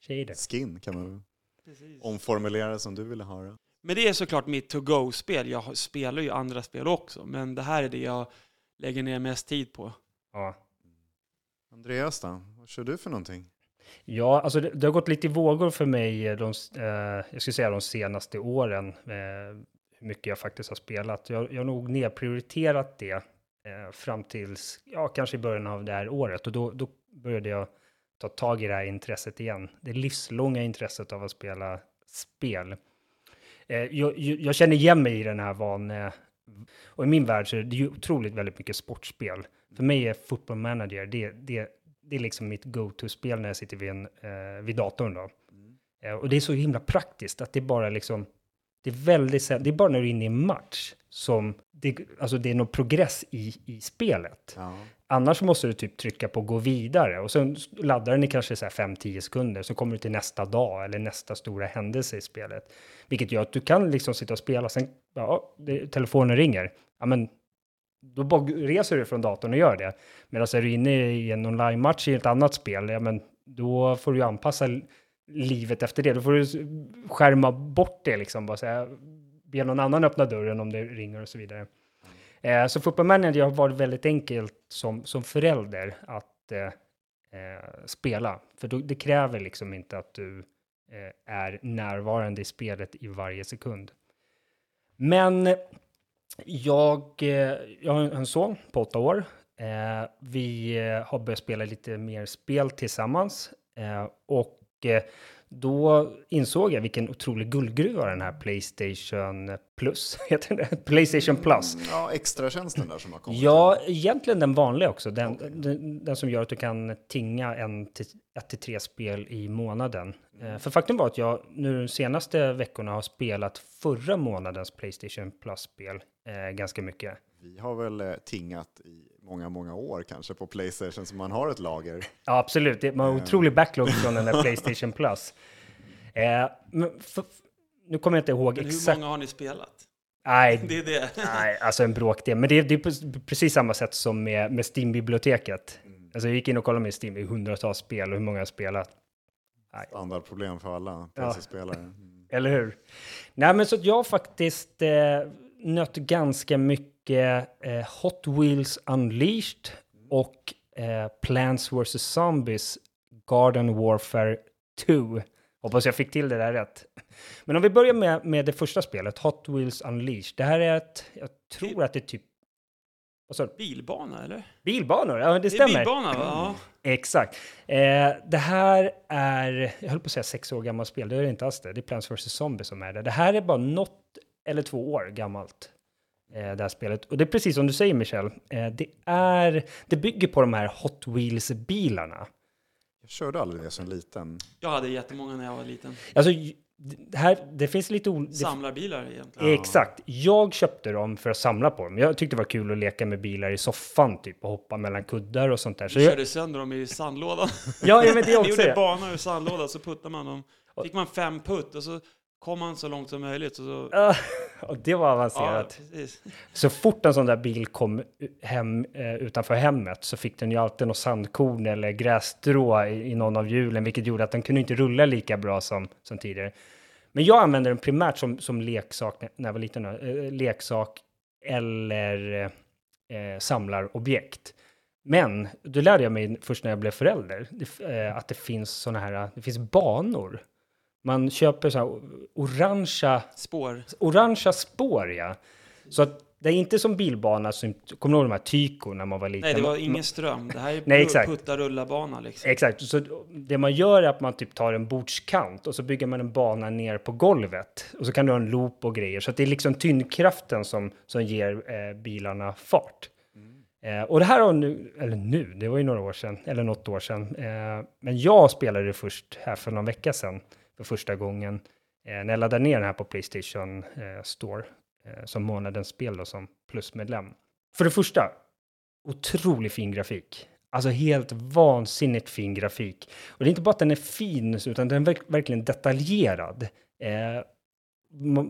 shader. Skin kan man Precis. omformulera som du ville ha det. Men det är såklart mitt to-go-spel. Jag spelar ju andra spel också. Men det här är det jag lägger ner mest tid på. Ja. Andreas då? Vad kör du för någonting? Ja, alltså det, det har gått lite i vågor för mig de, eh, jag skulle säga de senaste åren, eh, hur mycket jag faktiskt har spelat. Jag, jag har nog nedprioriterat det eh, fram tills, ja, kanske i början av det här året och då, då började jag ta tag i det här intresset igen. Det livslånga intresset av att spela spel. Eh, jag, jag, känner igen mig i den här van... Eh, och i min värld så är det ju otroligt väldigt mycket sportspel. För mig är Football Manager, det, det, det är liksom mitt go-to-spel när jag sitter vid, en, eh, vid datorn. Då. Mm. och det är så himla praktiskt att det bara liksom... Det är väldigt det är bara när du är inne i en match som det, alltså det är någon progress i, i spelet. Ja. Annars måste du typ trycka på gå vidare och sen laddar den i kanske 5-10 sekunder så kommer du till nästa dag eller nästa stora händelse i spelet. Vilket gör att du kan liksom sitta och spela, sen ja, det, telefonen ringer. Ja, men då bara reser du från datorn och gör det. Medan är du inne i en online-match i ett annat spel, ja, men då får du anpassa livet efter det. Då får du skärma bort det liksom, bara säga, be någon annan öppna dörren om det ringer och så vidare. Eh, så Football Manager har varit väldigt enkelt som, som förälder att eh, eh, spela. För då, det kräver liksom inte att du eh, är närvarande i spelet i varje sekund. Men jag, eh, jag har en son på åtta år. Eh, vi eh, har börjat spela lite mer spel tillsammans. och då insåg jag vilken otrolig guldgruva den här Playstation Plus heter det. Playstation Plus. Mm, ja, extra tjänsten där som har kommit. Ja, egentligen den vanliga också. Den, okay. den, den, som gör att du kan tinga en till, ett till tre spel i månaden. Mm. Eh, för faktum var att jag nu de senaste veckorna har spelat förra månadens Playstation Plus-spel eh, ganska mycket. Vi har väl eh, tingat i många, många år kanske på Playstation, så man har ett lager. Ja, absolut. Det var en otrolig backlog från den där Playstation Plus. Eh, men för, nu kommer jag inte ihåg men exakt. Hur många har ni spelat? Nej, det är det. nej alltså en bråkdel. Men det är, det är precis samma sätt som med, med Steam-biblioteket. Mm. Alltså jag gick in och kollade med Steam i hundratals spel och hur många jag har spelat. Standardproblem för alla PC-spelare. Mm. Eller hur? Nej, men så jag har faktiskt eh, nött ganska mycket eh, Hot Wheels Unleashed och eh, Plants vs. Zombies Garden Warfare 2. Hoppas jag fick till det där rätt. Men om vi börjar med, med det första spelet, Hot Wheels Unleashed. Det här är ett, jag tror att det är typ... Vad sa du? Bilbana, eller? Bilbanor, ja det stämmer. Det är bilbana, va? Ja. Exakt. Eh, det här är, jag höll på att säga sex år gammalt spel, det är det inte alls det. Det är Plants vs. Zombies som är det. Det här är bara något eller två år gammalt. Eh, det här spelet. Och det är precis som du säger Michel, eh, det, är, det bygger på de här Hot Wheels-bilarna. Jag körde aldrig det som liten. Jag hade jättemånga när jag var liten. Alltså, det, här, det finns lite olika... Samlarbilar egentligen. Exakt. Jag köpte dem för att samla på dem. Jag tyckte det var kul att leka med bilar i soffan typ och hoppa mellan kuddar och sånt där. Så du jag... körde sönder dem i sandlådan. Ja, jag vet det också. Vi gjorde bana ur sandlådan så puttade man dem. Fick man fem putt och så kom man så långt som möjligt. Så... och det var avancerat. Ja, så fort en sån där bil kom hem, eh, utanför hemmet så fick den ju alltid något sandkorn eller grässtrå i, i någon av hjulen, vilket gjorde att den kunde inte rulla lika bra som, som tidigare. Men jag använde den primärt som, som leksak när jag var liten, äh, leksak eller äh, samlarobjekt. Men då lärde jag mig först när jag blev förälder att det finns såna här, det finns banor man köper så här orangea spår. Orangea spår, ja. Så att det är inte som bilbana, som, kommer du ihåg de här Tyko när man var liten? Nej, det var ingen ström. Det här är Nej, exakt. putta rulla bana liksom. Exakt, så det man gör är att man typ tar en bordskant och så bygger man en bana ner på golvet. Och så kan du ha en loop och grejer. Så att det är liksom tyngdkraften som, som ger eh, bilarna fart. Mm. Eh, och det här har nu, eller nu, det var ju några år sedan, eller något år sedan. Eh, men jag spelade det först här för någon vecka sedan för första gången eh, när jag laddade ner den här på Playstation eh, Store eh, som månadens spel då, som plusmedlem. För det första, otroligt fin grafik. Alltså helt vansinnigt fin grafik. Och det är inte bara att den är fin, utan den är verkligen detaljerad. Eh,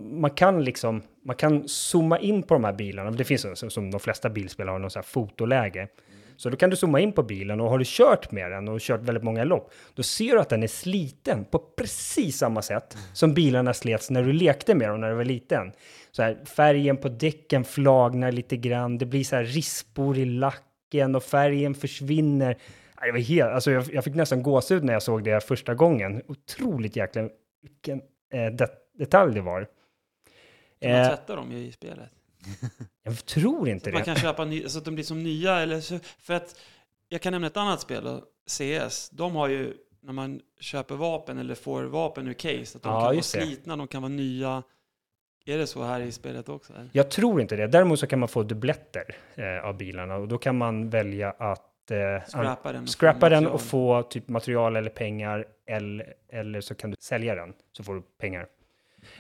man, kan liksom, man kan zooma in på de här bilarna. Det finns som, som de flesta bilspel har någon så här fotoläge. Så då kan du zooma in på bilen och har du kört med den och kört väldigt många lopp, då ser du att den är sliten på precis samma sätt mm. som bilarna slets när du lekte med dem när du var liten. Så här, färgen på däcken flagnar lite grann, det blir så här rispor i lacken och färgen försvinner. Det var helt, alltså jag, jag fick nästan gåshud när jag såg det första gången. Otroligt jäkla vilken eh, det, detalj det var. Kan man eh, tvätta dem i spelet? Jag tror inte så det. Man kan köpa ny, så att de blir som nya. Eller så, för att jag kan nämna ett annat spel. Då. CS, de har ju, när man köper vapen eller får vapen ur case, att de Ja, kan vara just det. slitna, de kan vara nya. Är det så här i spelet också? eller? Jag tror inte det. Däremot så kan man få dubbletter eh, av bilarna och då kan man välja att eh, Scrappa den? och få scrappa den och få typ material eller pengar eller, eller så kan du sälja den så får du pengar.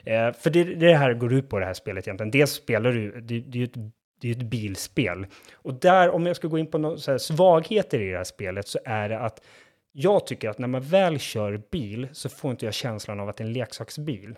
Eh, för det, det här går ut på det här spelet egentligen. Dels spelar du, det, det är ju ett, det är ett bilspel och där om jag ska gå in på några svagheter i det här spelet så är det att jag tycker att när man väl kör bil så får inte jag känslan av att det är en leksaksbil.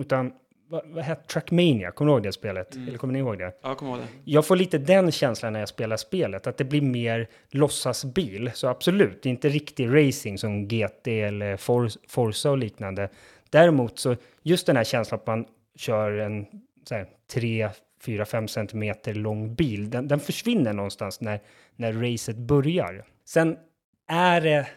Utan vad, vad hette Trackmania? Kommer du ihåg det spelet? Mm. Eller kommer ni ihåg det? Ja, jag kommer ihåg det. Jag får lite den känslan när jag spelar spelet, att det blir mer låtsasbil. Så absolut, det är inte riktig racing som GT eller For- Forza och liknande. Däremot så, just den här känslan att man kör en så här, 3, 4, 5 centimeter lång bil, den, den försvinner någonstans när, när racet börjar. Sen är det,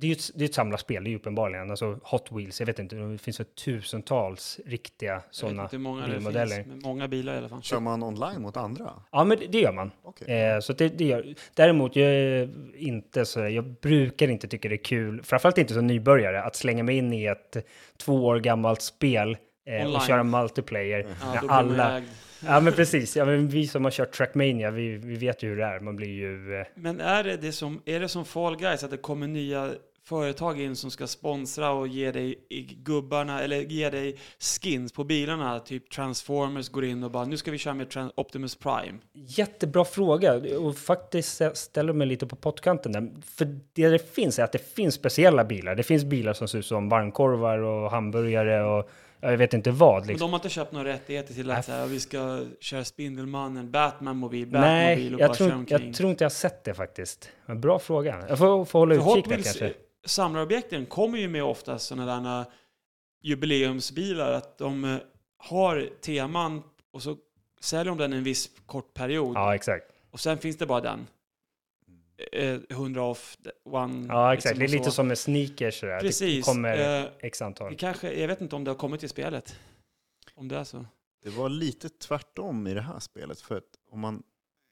det är ju ett, det är ett samlarspel, det är ju uppenbarligen, alltså Hot Wheels, jag vet inte, det finns för tusentals riktiga Jag vet sådana många det bilmodeller. finns, men många bilar i alla fall. Kör man online mot andra? Ja, men det, det gör man. Okej. Eh, så det, det gör, däremot, jag är inte så, jag brukar inte tycka det är kul, framförallt inte som nybörjare, att slänga mig in i ett två år gammalt spel eh, och köra multiplayer. Ja, blir man alla. ja men precis, ja, men vi som har kört Trackmania, vi, vi vet ju hur det är, man blir ju... Eh, Men är det, det som, är det som Fall Guys, att det kommer nya företag in som ska sponsra och ge dig i gubbarna, eller ge dig skins på bilarna, typ Transformers går in och bara nu ska vi köra med Tran- Optimus Prime. jättebra fråga, och faktiskt ställer mig lite på pottkanten där. För det det finns är att det finns speciella bilar. Det finns bilar som ser ut som varmkorvar och hamburgare och jag vet inte vad. Men Liksom. de har inte köpt några rättigheter till att säga vi ska köra Spindelmannen, Batman-mobil, Batmobil och jag bara köra tror, omkring. jag tror inte jag har sett det faktiskt. Men bra fråga. Jag får, får hålla För utkik där kanske. samlarobjekten kommer ju med ofta sådana där jubileumsbilar, att de eh, har teman och så säljer de den en viss kort period Ja, exakt. och sen finns det bara den. Eh, 100 off, one. Ja, exakt. liksom det är lite som med sneakers. Sådär. Precis. Det kommer Eh, x antal. vi kanske, jag vet inte om det har kommit till spelet. Om det är så. Det var lite tvärtom i det här spelet. För att om man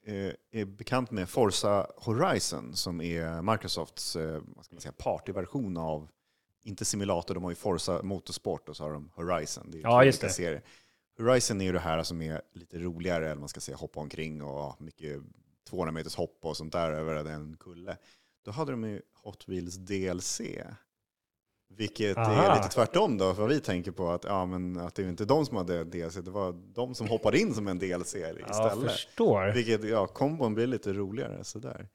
eh, är bekant med Forza Horizon som är Microsofts eh, vad ska man säga, partyversion av, inte simulator, de har ju Forza Motorsport och så har de Horizon. Det är Ja, just det. serier. Horizon är ju det här som är lite roligare, eller man ska säga hoppa omkring och mycket 200 meters hopp och sånt där över en kulle. Då hade de ju Hot Wheels DLC. Vilket Aha. är lite tvärtom då, för vad vi tänker på att, ja, men att det är inte de som hade DLC, det var de som hoppade in som en DLC Ja, istället. förstår. Vilket, ja, kombon blir lite roligare sådär.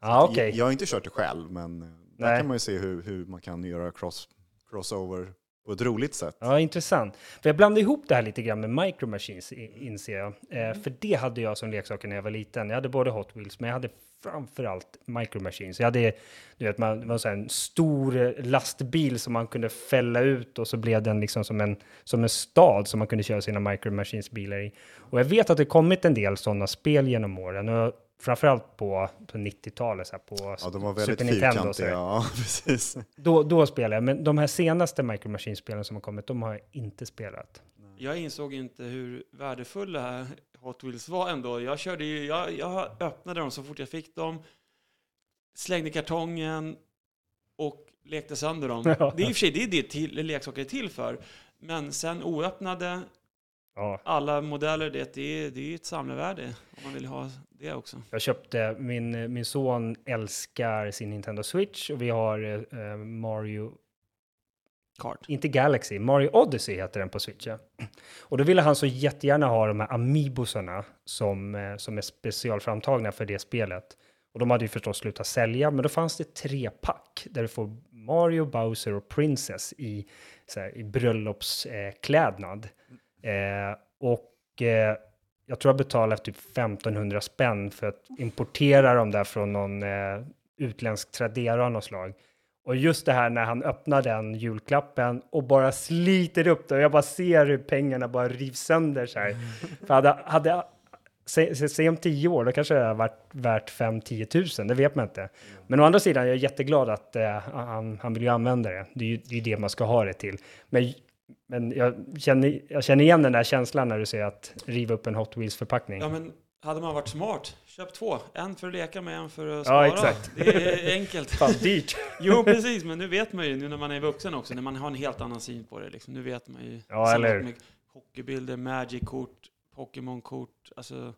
Ja, okej. Jag, jag har inte kört det själv, men eh, där Nej. kan man ju se hur, hur man kan göra cross, crossover på ett roligt sätt. Ja, intressant. För jag blandade ihop det här lite grann med Micro Machines, inser jag. Eh, för det hade jag som leksaker när jag var liten. Jag hade både Hot Wheels, men jag hade framförallt Micro Machines. Jag hade, du vet, man, det var så en stor eh, lastbil som man kunde fälla ut och så blev den liksom som en, som en stad som man kunde köra sina Micro Machines-bilar i. Och jag vet att det kommit en del sådana spel genom åren. Och framförallt på, på 90-talet, så här, på Ja, de var väldigt Super Nintendo. och så här. Ja, precis. Då, då spelade jag, men de här senaste Micro Machines-spelen som har kommit, de har jag inte spelat. Jag insåg inte hur värdefulla Hot Wheels var ändå. Jag körde ju, jag, jag öppnade dem så fort jag fick dem, slängde kartongen och lekte sönder dem. Ja. Det är i och för sig det är det till, leksaker är till för. Men sen oöppnade, Ja, alla modeller, det, det, är, det är ett samlarvärde om man vill ha det också. jag köpte, min, min son älskar sin Nintendo Switch och vi har eh, Mario, Kart. inte Galaxy, Mario Odyssey heter den på Switch. Ja. Och då ville han så jättegärna ha de här Amiibosarna som, eh, som är specialframtagna för det spelet. Och de hade ju förstås slutat sälja, men då fanns det tre pack där du får Mario, Bowser och Princess i, så här, i bröllopsklädnad. Eh, och eh, jag tror jag betalade typ 1500 spänn för att importera dem där från någon eh, utländsk Tradera av något slag. Och just det här när han öppnar den julklappen och bara sliter upp det och jag bara ser hur pengarna bara rivs sönder så här. För hade, hade se, se om tio år, då kanske det har varit värt 5-10 tusen, det vet man inte. Men å andra sidan, jag är jätteglad att eh, han, han vill ju använda det. Det är ju det, är det man ska ha det till. Men, men jag, känner, jag känner igen den där känslan när du säger att riva upp en Hot Wheels-förpackning. Ja, men hade man varit smart, köp två. En för att leka med, en för att Ja, spara. exakt. Det är enkelt. Fan, dyrt. Jo, precis, men nu vet man ju, nu när man är vuxen också, när man har en helt annan syn på det. Liksom. Nu vet man ju. Ja, eller hur? Hockeybilder, Magic-kort, Pokémon-kort. Alltså,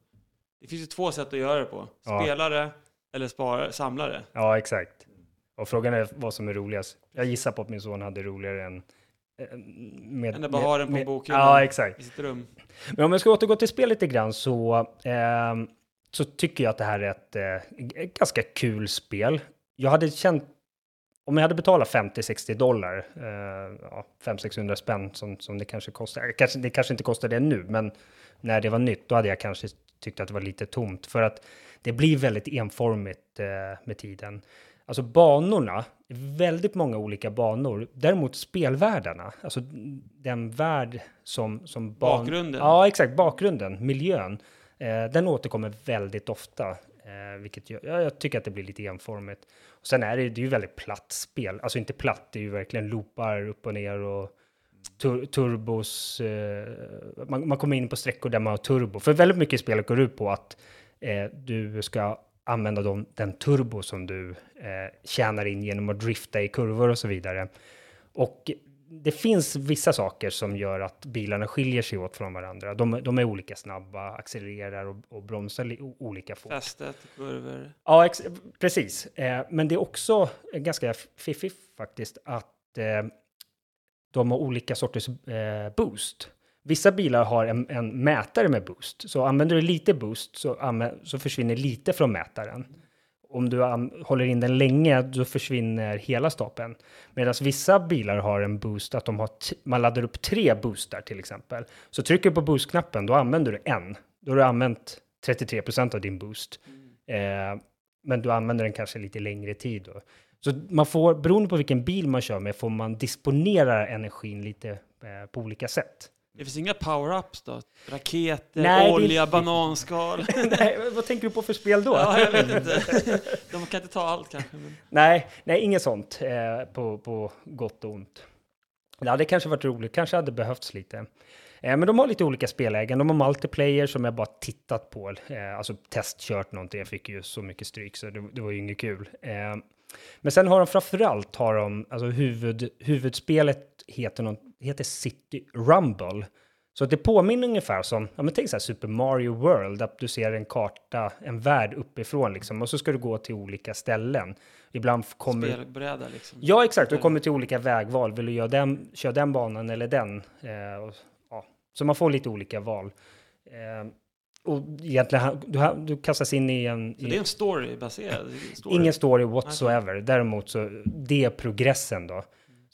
det finns ju två sätt att göra det på. Ja. Spela det eller spara, samla det. Ja, exakt. Och frågan är vad som är roligast. Jag gissar på att min son hade roligare än... eh, Med, Än bara ha den på. Ja, exakt. I sitt rum. Men om jag ska återgå till spel lite grann så, ehm, så tycker jag att det här är ett, eh, ganska kul spel. Jag hade känt, om jag hade betalat 50-60 dollar, eh, ja, 500-600 spänn som, som det kanske kostar, kanske, det kanske inte kostar det nu, men när det var nytt, då hade jag kanske tyckt att det var lite tomt, för att det blir väldigt enformigt eh, med tiden. Alltså banorna, väldigt många olika banor. Däremot spelvärldarna, alltså den värld som, som ban- Bakgrunden. Ja, exakt. Bakgrunden, miljön. Eh, den återkommer väldigt ofta, eh, vilket gör, ja, jag tycker att det blir lite enformigt. Och sen är det, det är ju väldigt platt spel. Alltså inte platt, det är ju verkligen loopar upp och ner och tur, turbos. Eh, man, man kommer in på sträckor där man har turbo. För väldigt mycket i spelet går ut på att eh, du ska använda dem, den turbo som du eh, tjänar in genom att drifta i kurvor och så vidare. Och det finns vissa saker som gör att bilarna skiljer sig åt från varandra. De, de är olika snabba, accelererar och, och bromsar olika fort. Fästet, kurvor. Ja, precis. Eh, men det är också ganska fiffigt faktiskt att eh, de har olika sorters eh, boost. Vissa bilar har en, en mätare med boost, så använder du lite boost så, anvä- så försvinner lite från mätaren. Om du an- håller in den länge, då försvinner hela stapeln. Medan vissa bilar har en boost, att de har man laddar upp tre boostar till exempel. Så trycker du på boostknappen, då använder du en. Då har du använt 33 procent av din boost. Eh, men du använder den kanske lite längre tid då. Så man får, beroende på vilken bil man kör med, får man disponera energin lite eh, på olika sätt. Det finns inga power-ups då? Raketer, Nej, olja, inte- bananskal? nej, vad tänker du på för spel då? ja, jag vet inte. De kan inte ta allt kanske. Men... Nej, nej, inget sånt eh, på, på gott och ont. Det hade kanske varit roligt, kanske hade behövts lite. Eh, men de har lite olika spellägen. De har multiplayer som jag bara tittat på, eh, alltså testkört någonting. Jag fick ju så mycket stryk så det, det var ju inget kul. Eh, men sen har de framförallt har de, alltså huvud, huvudspelet heter, något, heter City Rumble. Så det påminner ungefär som, ja men tänk så här Super Mario World, att du ser en karta, en värld uppifrån liksom, och så ska du gå till olika ställen. Ibland kommer. Spelbräda liksom. Ja, exakt. Du kommer till olika vägval. Vill du göra den, köra den banan eller den? Eh, och, ja. Så man får lite olika val. Eh, och egentligen, du, du kastas in i en... Så i, det är en story-baserad? Story. Ingen story whatsoever. Däremot så, det är progressen då.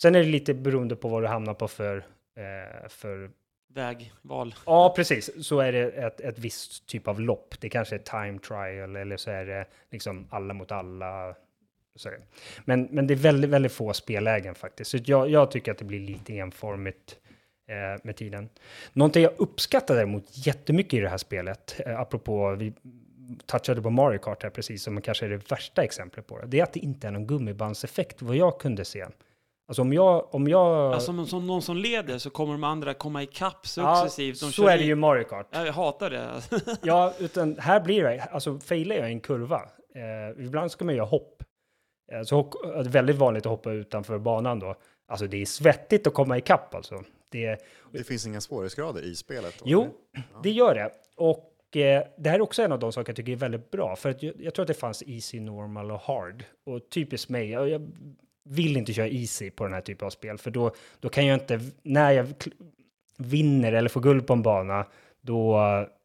Sen är det lite beroende på vad du hamnar på för... Eh, för Vägval. ja, precis. Så är det ett, ett visst typ av lopp. Det kanske är time trial eller så är det liksom alla mot alla. Så. Men, men det är väldigt, väldigt få spellägen faktiskt. Så jag, jag tycker att det blir lite enformigt eh, med tiden. Någonting jag uppskattar däremot jättemycket i det här spelet, eh, apropå vi touchade på Mario Kart här precis, som kanske är det värsta exemplet på det, det är att det inte är någon gummibandseffekt vad jag kunde se. Alltså om jag... Om jag Alltså som, som någon som leder så kommer de andra komma ikapp ja, successivt. De så är det ju Mario Kart. Ja, Jag hatar det. Ja, utan här blir det, alltså failar jag i en kurva, eh, ibland ska man göra hopp. Eh, så hopp, det är väldigt vanligt att hoppa utanför banan då. Alltså det är svettigt att komma ikapp alltså. Det, Det finns inga svårighetsgrader i spelet? då, jo, eller? det gör det. Och eh, det här är också en av de saker jag tycker är väldigt bra. För att jag, jag tror att det fanns easy, normal och hard. Och typiskt mig, jag, jag vill inte köra easy på den här typen av spel. För då, då kan jag inte, när jag vinner eller får guld på en bana, då,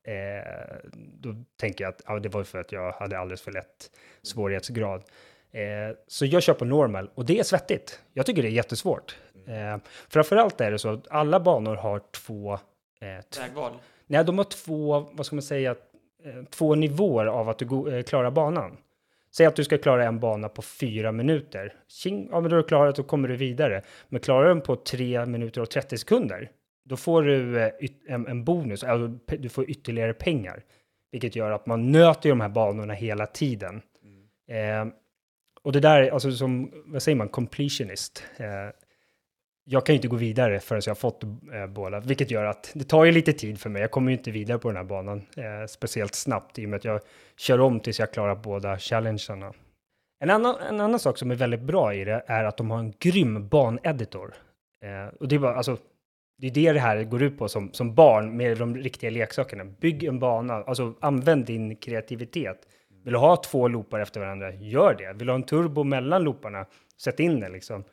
eh, då tänker jag att ja, det var för att jag hade alldeles för lätt svårighetsgrad. Eh, så jag kör på normal och det är svettigt. Jag tycker det är jättesvårt. Eh, framförallt är det så att alla banor har två, eh, Vägval. Nej, de har två, vad ska man säga, eh, två nivåer av att du eh, klarar banan. Säg att du ska klara en bana på fyra minuter. Tjing, ja, men då är du klarat, då kommer du vidare. Men klarar du den på tre minuter och 30 sekunder, då får du eh, en, en bonus, alltså du får ytterligare pengar. Vilket gör att man nöter de här banorna hela tiden. Eh, och det där, alltså som, vad säger man, completionist. Eh, jag kan ju inte gå vidare förrän jag har fått eh, båda, vilket gör att det tar ju lite tid för mig. Jag kommer ju inte vidare på den här banan eh, speciellt snabbt i och med att jag kör om tills jag klarar båda challengerna. En annan, en annan sak som är väldigt bra i det är att de har en grym baneditor. Eh, och det är bara, alltså, det är det det här går ut på som, som barn med de riktiga leksakerna. Bygg en bana, alltså använd din kreativitet. Vill du ha två loopar efter varandra, gör det. Vill du ha en turbo mellan looparna, sätt in det liksom.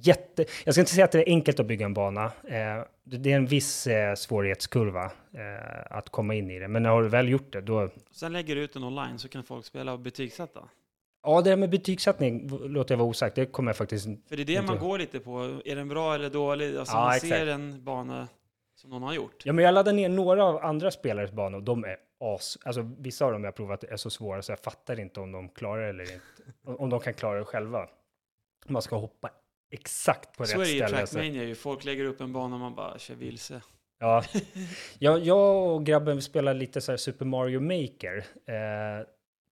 Jätte, jag ska inte säga att det är enkelt att bygga en bana. Eh, det är en viss eh, svårighetskurva eh, att komma in i det. Men när du väl gjort det, då... Sen lägger du ut den online så kan folk spela och betygsätta. Ja, det där med betygssättning låter jag vara osagt. Det kommer jag faktiskt... För det är det Inte. man går lite på. Är den bra eller dålig? Alltså Ja, man exakt. ser en bana som någon har gjort. Ja, men jag laddade ner några av andra spelares banor. De är as... Alltså vissa av dem jag har provat är så svåra så jag fattar inte om de klarar eller inte. Om de kan klara det själva. Man ska hoppa exakt på Så är rätt det ställe. så- Trackmania ju. Folk lägger upp en bana och man bara kör vilse. Ja. jag, jag och grabben spelar lite så här Super Mario Maker eh,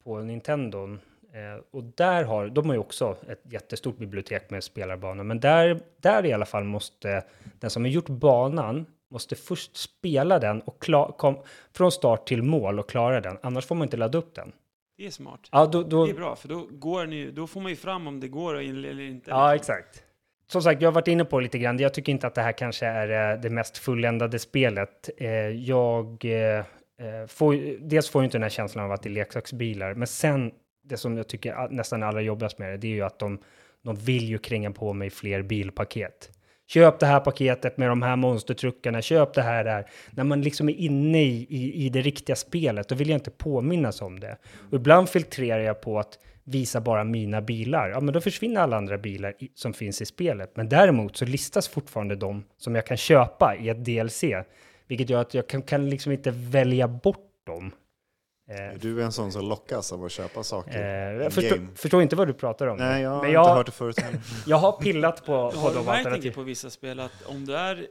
på Nintendon. Eh, och där har, de har ju också ett jättestort bibliotek med spelarbanor. Men där, där i alla fall måste den som har gjort banan måste först spela den och kla, kom, från start till mål och klara den. Annars får man inte ladda upp den. Det är smart. Ja, då, då, Det är bra, för då, går ju, då får man ju fram om det går eller inte. Ja, exakt. Som sagt, jag har varit inne på det lite grann. Jag tycker inte att det här kanske är eh, det mest fulländade spelet. Eh, jag eh, får, dels får jag inte den här känslan av att det är leksaksbilar, men sen det som jag tycker nästan allra jobbigast med det, det är ju att de, de vill ju kränga på mig fler bilpaket. Köp det här paketet med de här monstertruckarna, köp det här där. När man liksom är inne i, i, i det riktiga spelet, då vill jag inte påminnas om det. Och ibland filtrerar jag på att visa bara mina bilar. Ja, men då försvinner alla andra bilar i, som finns i spelet. Men däremot så listas fortfarande de som jag kan köpa i ett DLC, vilket gör att jag kan, kan liksom inte välja bort dem. Eh, Är du en sån som lockas av att köpa saker? eh, jag förstår, game? förstår inte vad du pratar om. Nej, jag har men inte jag, hört det förut heller. jag har pillat på, på de alternativen. på vissa spel att om du är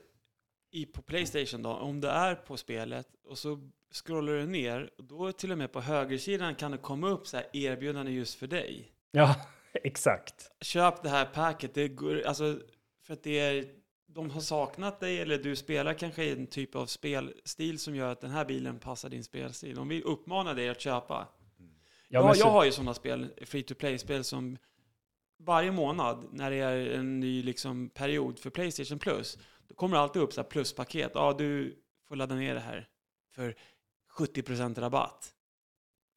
i, på Playstation då, om du är på spelet och så scrollar du ner, då till och med på högersidan kan det komma upp så här erbjudande just för dig. Ja, exakt. Köp det här packet, det går, alltså för att det är, de har saknat dig eller du spelar kanske i en typ av spelstil som gör att den här bilen passar din spelstil. De vill uppmana dig att köpa. Ja, så- jag har ju sådana spel, free to play-spel som varje månad när det är en ny liksom, period för Playstation Plus, då kommer det alltid upp så här pluspaket. Ja, du får ladda ner det här för 70% rabatt.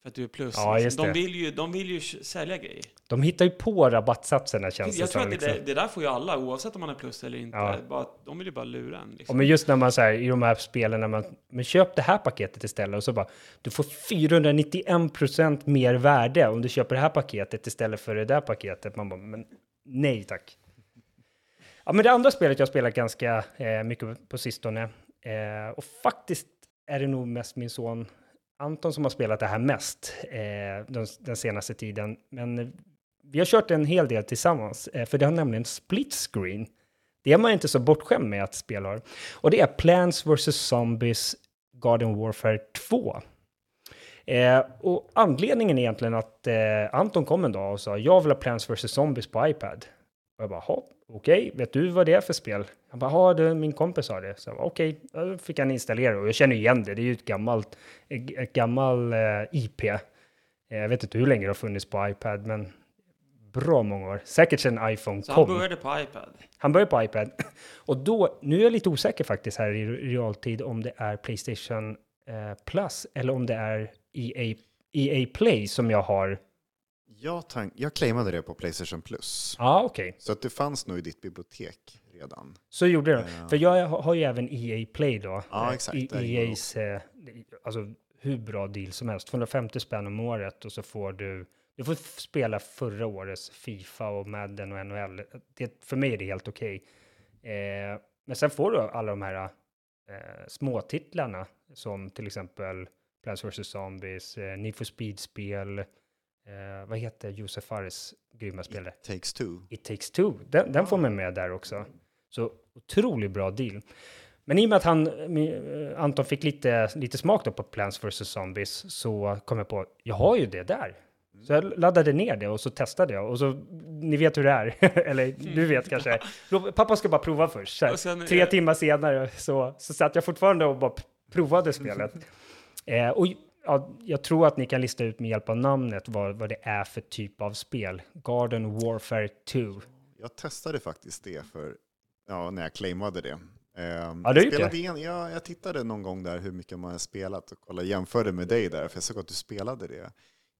För att du är plus. Ja, just de, det. vill ju, de vill ju sälja grejer. De hittar ju på rabattsatserna känns Jag det tror att det, Liksom. där, det där får ju alla, oavsett om man är plus eller inte. Ja. Bara, de vill ju bara lura en. Liksom. men just när man så här, i de här spelen, när man, men köp det här paketet istället och så bara, du får 491% mer värde om du köper det här paketet istället för det där paketet. Man bara, men nej tack. Ja, men det andra spelet jag spelat ganska eh, mycket på sistone, eh, och faktiskt är det nog mest min son Anton som har spelat det här mest eh, den, den senaste tiden. Men eh, vi har kört en hel del tillsammans, eh, för det har nämligen split screen. Det är man inte så bortskämd med att spela har. Och det är Plants vs. Zombies Garden Warfare 2. Eh, och anledningen är egentligen att eh, Anton kom en dag och sa jag vill ha Plants vs. Zombies på iPad. Och jag bara, "Ha, okej, vet du vad det är för spel? Han bara, ja, det, min kompis har det. Så okej, då fick han installera och jag känner igen det. Det är ju ett gammalt, ett, gammal eh, IP. Eh, jag vet inte hur länge det har funnits på iPad, men bra många år. Säkert sedan iPhone Så kom. han började på iPad. Han börjar på iPad. Och då, nu är jag lite osäker faktiskt här i realtid om det är Playstation eh, Plus eller om det är EA, EA Play som jag har. Jag, tank, jag claimade det på Playstation Plus. Ja, okej. Så att det fanns nog i ditt bibliotek redan. Så gjorde det. Ja. För jag har ju även EA Play då. Ja, Eh, exakt. Ingår EAs, eh, alltså hur bra deal som helst. 250 spänn om året och så får du, du får spela förra årets Fifa och Madden och NHL. Det, för mig är det helt okej. Eh, men sen får du alla de här eh, småtitlarna som till exempel Plants vs. Zombies, eh, Need for Speed-spel, eh, vad heter Josef Fares grymma spel? It takes two. It takes two. Den, den får man med där också. Så otroligt bra deal. Men i och med att han, eh, Anton fick lite, lite smak då på Plants vs. Zombies så kom jag på, jag har ju det där. Så jag laddade ner det och så testade jag. Och så, ni vet hur det är. Eller du vet kanske. Pappa ska bara prova först. Sen, tre timmar senare så, så satt jag fortfarande och bara provade spelet. Eh, och ja, jag tror att ni kan lista ut med hjälp av namnet vad, vad det är för typ av spel. Garden Warfare 2. Jag testade faktiskt det för, ja, när jag claimade det. Ehm, Ja, jag, spelade igen, ja, jag tittade någon gång där hur mycket man har spelat och kollade, jämförde med dig där, för jag såg att du spelade det.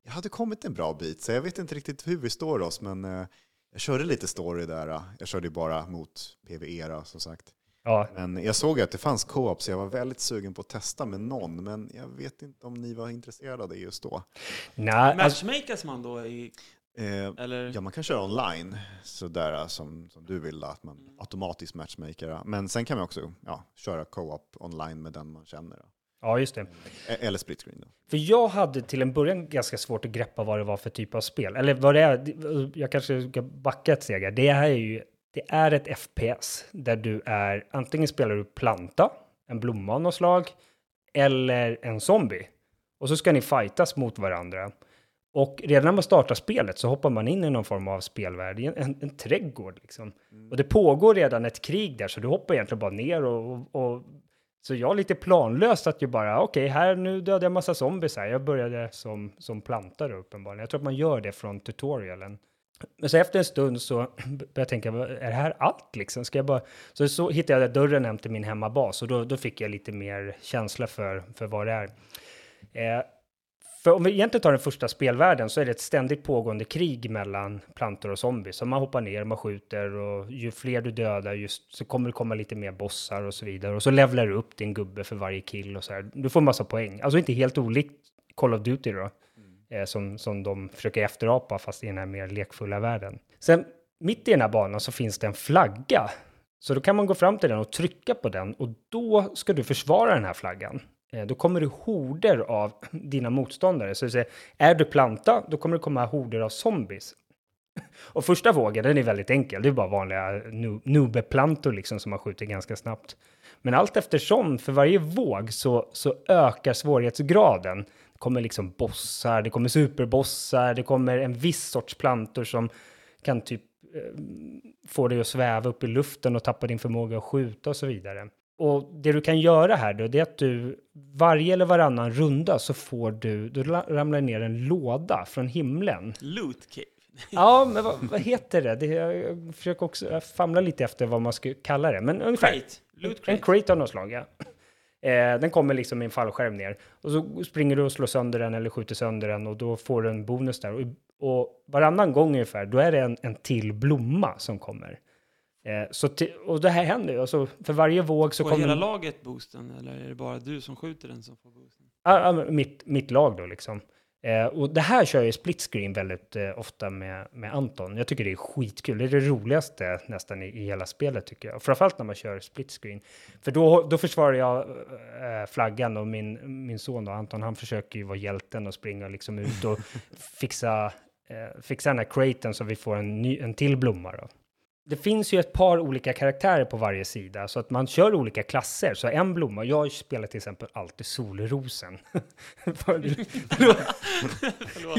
Jag hade kommit en bra bit, så jag vet inte riktigt hur vi står oss, men eh, jag körde lite story där. Jag körde ju bara mot PVE då, som sagt. Ja, Men jag såg ju att det fanns co-op, så jag var väldigt sugen på att testa med någon, men jag vet inte om ni var intresserade av det just då. nej, alltså, man då i, Eh, eller? Ja, man kan köra online, sådär som, som du vill, att man automatiskt matchmaker. Men sen kan man också ja, köra co-op online med den man känner. Ja, just det. E- Eller split screen. Då. För jag hade till en början ganska svårt att greppa vad det var för typ av spel. Eller vad det är, jag kanske ska backa ett steg. Det här är ju, det är ett FPS där du är, antingen spelar du planta, en blomma av något slag, eller en zombie. Och så ska ni fightas mot varandra. Och redan när man startar spelet så hoppar man in i någon form av spelvärld, en, en, en trädgård liksom. Och det pågår redan ett krig där, så du hoppar egentligen bara ner och, och, och så jag lite planlöst att ju bara, okej, här nu dödade jag massa zombies här. Jag började som, som plantare uppenbarligen. Jag tror att man gör det från tutorialen. Men så efter en stund så började jag tänka, "Vad- är det här allt liksom? Ska jag bara... Så, så hittade jag dörren hem till min hemmabas och då, då fick jag lite mer känsla för, för vad det är. Eh, för om vi egentligen tar den första spelvärlden så är det ett ständigt pågående krig mellan plantor och zombies. Så man hoppar ner, man skjuter och ju fler du dödar just så kommer det komma lite mer bossar och så vidare. Och så levlar du upp din gubbe för varje kill och så här. Du får massa poäng. Alltså inte helt olikt Call of Duty då. Eh, som, som de försöker efterapa fast i den här mer lekfulla världen. Sen mitt i den här banan så finns det en flagga. Så då kan man gå fram till den och trycka på den och då ska du försvara den här flaggan. Eh, då kommer det horder av dina motståndare. Så det är du planta, då kommer det komma horder av zombies. Och första vågen, den är väldigt enkel. Det är bara vanliga nubeplantor liksom som man skjuter ganska snabbt. Men allt eftersom, för varje våg så, så ökar svårighetsgraden. Det kommer liksom bossar, det kommer superbossar, det kommer en viss sorts plantor som kan typ eh, få dig att sväva upp i luften och tappa din förmåga att skjuta och så vidare. Och det du kan göra här då, det är att du varje eller varannan runda så får du, la- ramlar ner en låda från himlen. Loot cave. Ja, men vad, vad heter det? det? Jag försöker också jag famlar lite efter vad man ska kalla det, men ungefär. Crate. Loot En crate. crate av något slag, ja. Eh, den kommer liksom i en fallskärm ner. Och så springer du och slår sönder den eller skjuter sönder den och då får du en bonus där. Och, och varannan gång ungefär, då är det en, en till blomma som kommer. Eh, så ti- och det här händer ju. Alltså, för varje våg så Får kommer... hela laget boosten eller är det bara du som skjuter den som får boosten? Ja, men mitt, mitt lag då liksom. Eh, och det här kör jag i split screen väldigt eh, ofta med, med Anton. Jag tycker det är skitkul. Det är det roligaste nästan i, i hela spelet tycker jag. Framförallt när man kör split screen. För då, då försvarar jag eh, flaggan och min, min son då, Anton, han försöker ju vara hjälten och springa liksom ut och fixa, eh, fixa den här craten så vi får en, ny, en till blomma då. Det finns ju ett par olika karaktärer på varje sida så att man kör olika klasser. Så en blomma, jag spelar till exempel alltid solrosen. Förlåt.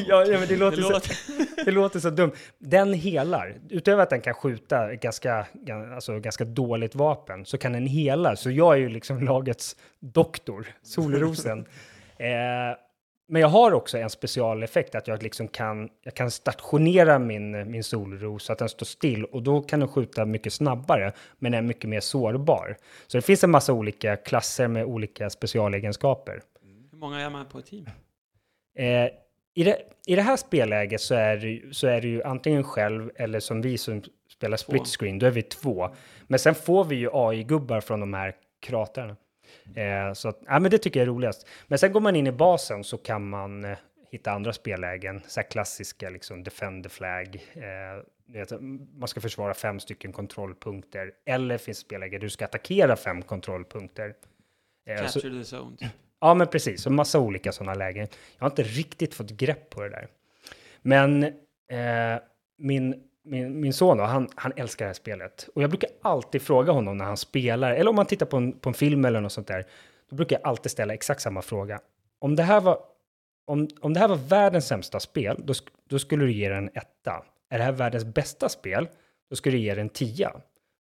ja, ja, men det låter, Det så, låter- det låter så dumt. Den helar. Utöver att den kan skjuta ganska, gan- alltså, ganska dåligt vapen så kan den hela. Så jag är ju liksom lagets doktor, solrosen. eh, men jag har också en specialeffekt att jag liksom kan, jag kan stationera min, min solros så att den står still och då kan den skjuta mycket snabbare men är mycket mer sårbar. Så det finns en massa olika klasser med olika specialegenskaper. Hur många är man på ett team? Eh, i, det, I det här spelläget så är, det, så är det ju antingen själv eller som vi som spelar split screen, då är vi två. Men sen får vi ju AI-gubbar från de här kratrarna. Eh, så att, ja, men det tycker jag är roligast. Men sen går man in i basen så kan man eh, hitta andra spellägen, så här klassiska liksom defend the flag. Eh, man ska försvara fem stycken kontrollpunkter. Eller finns spelläge du ska attackera fem kontrollpunkter. Eh, så- Capture the zone. typ. Ja, men precis. Och massa olika sådana lägen. Jag har inte riktigt fått grepp på det där. Men eh, min, min, min son då, han, han älskar det här spelet. Och jag brukar alltid fråga honom när han spelar, eller om man tittar på en, på en film eller något sånt där. Då brukar jag alltid ställa exakt samma fråga. Om det här var om, om det här var världens sämsta spel, då, då skulle du ge den en etta. Är det här världens bästa spel, då skulle du ge den en tia.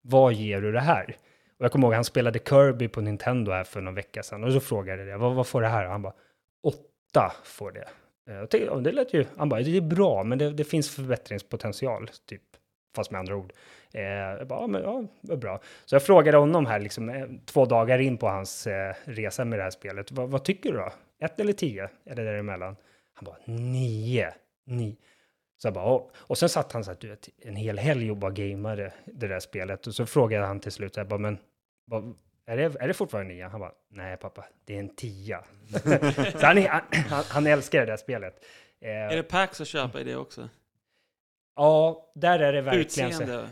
Vad ger du det här? Och jag kommer ihåg, han spelade Kirby på Nintendo här för någon vecka sedan. Och så frågade jag det, vad, vad får det här? Och han bara, åtta får det. Eh, jag tänkte, ja, det lät ju, han bara, det är bra, men det, det finns förbättringspotential, typ. Fast med andra ord. Eh, jag bara, ja, men ja, vad bra. Så jag frågade honom här, liksom, eh, två dagar in på hans eh, resa med det här spelet. Vad, vad tycker du då? Ett eller tio? Eller däremellan? Han bara, nio. nio. Så jag bara, oh. och sen satt han så här, du vet, en hel helg och bara gameade det där spelet. Och så frågade han till slut, jag bara, men vad, är, det, är det fortfarande nia? Han bara, nej pappa, det är en tia. så han, är- han, han älskar det där spelet. Eh, Är det packs att köpa i det också? ja, där är det verkligen så. Utseende?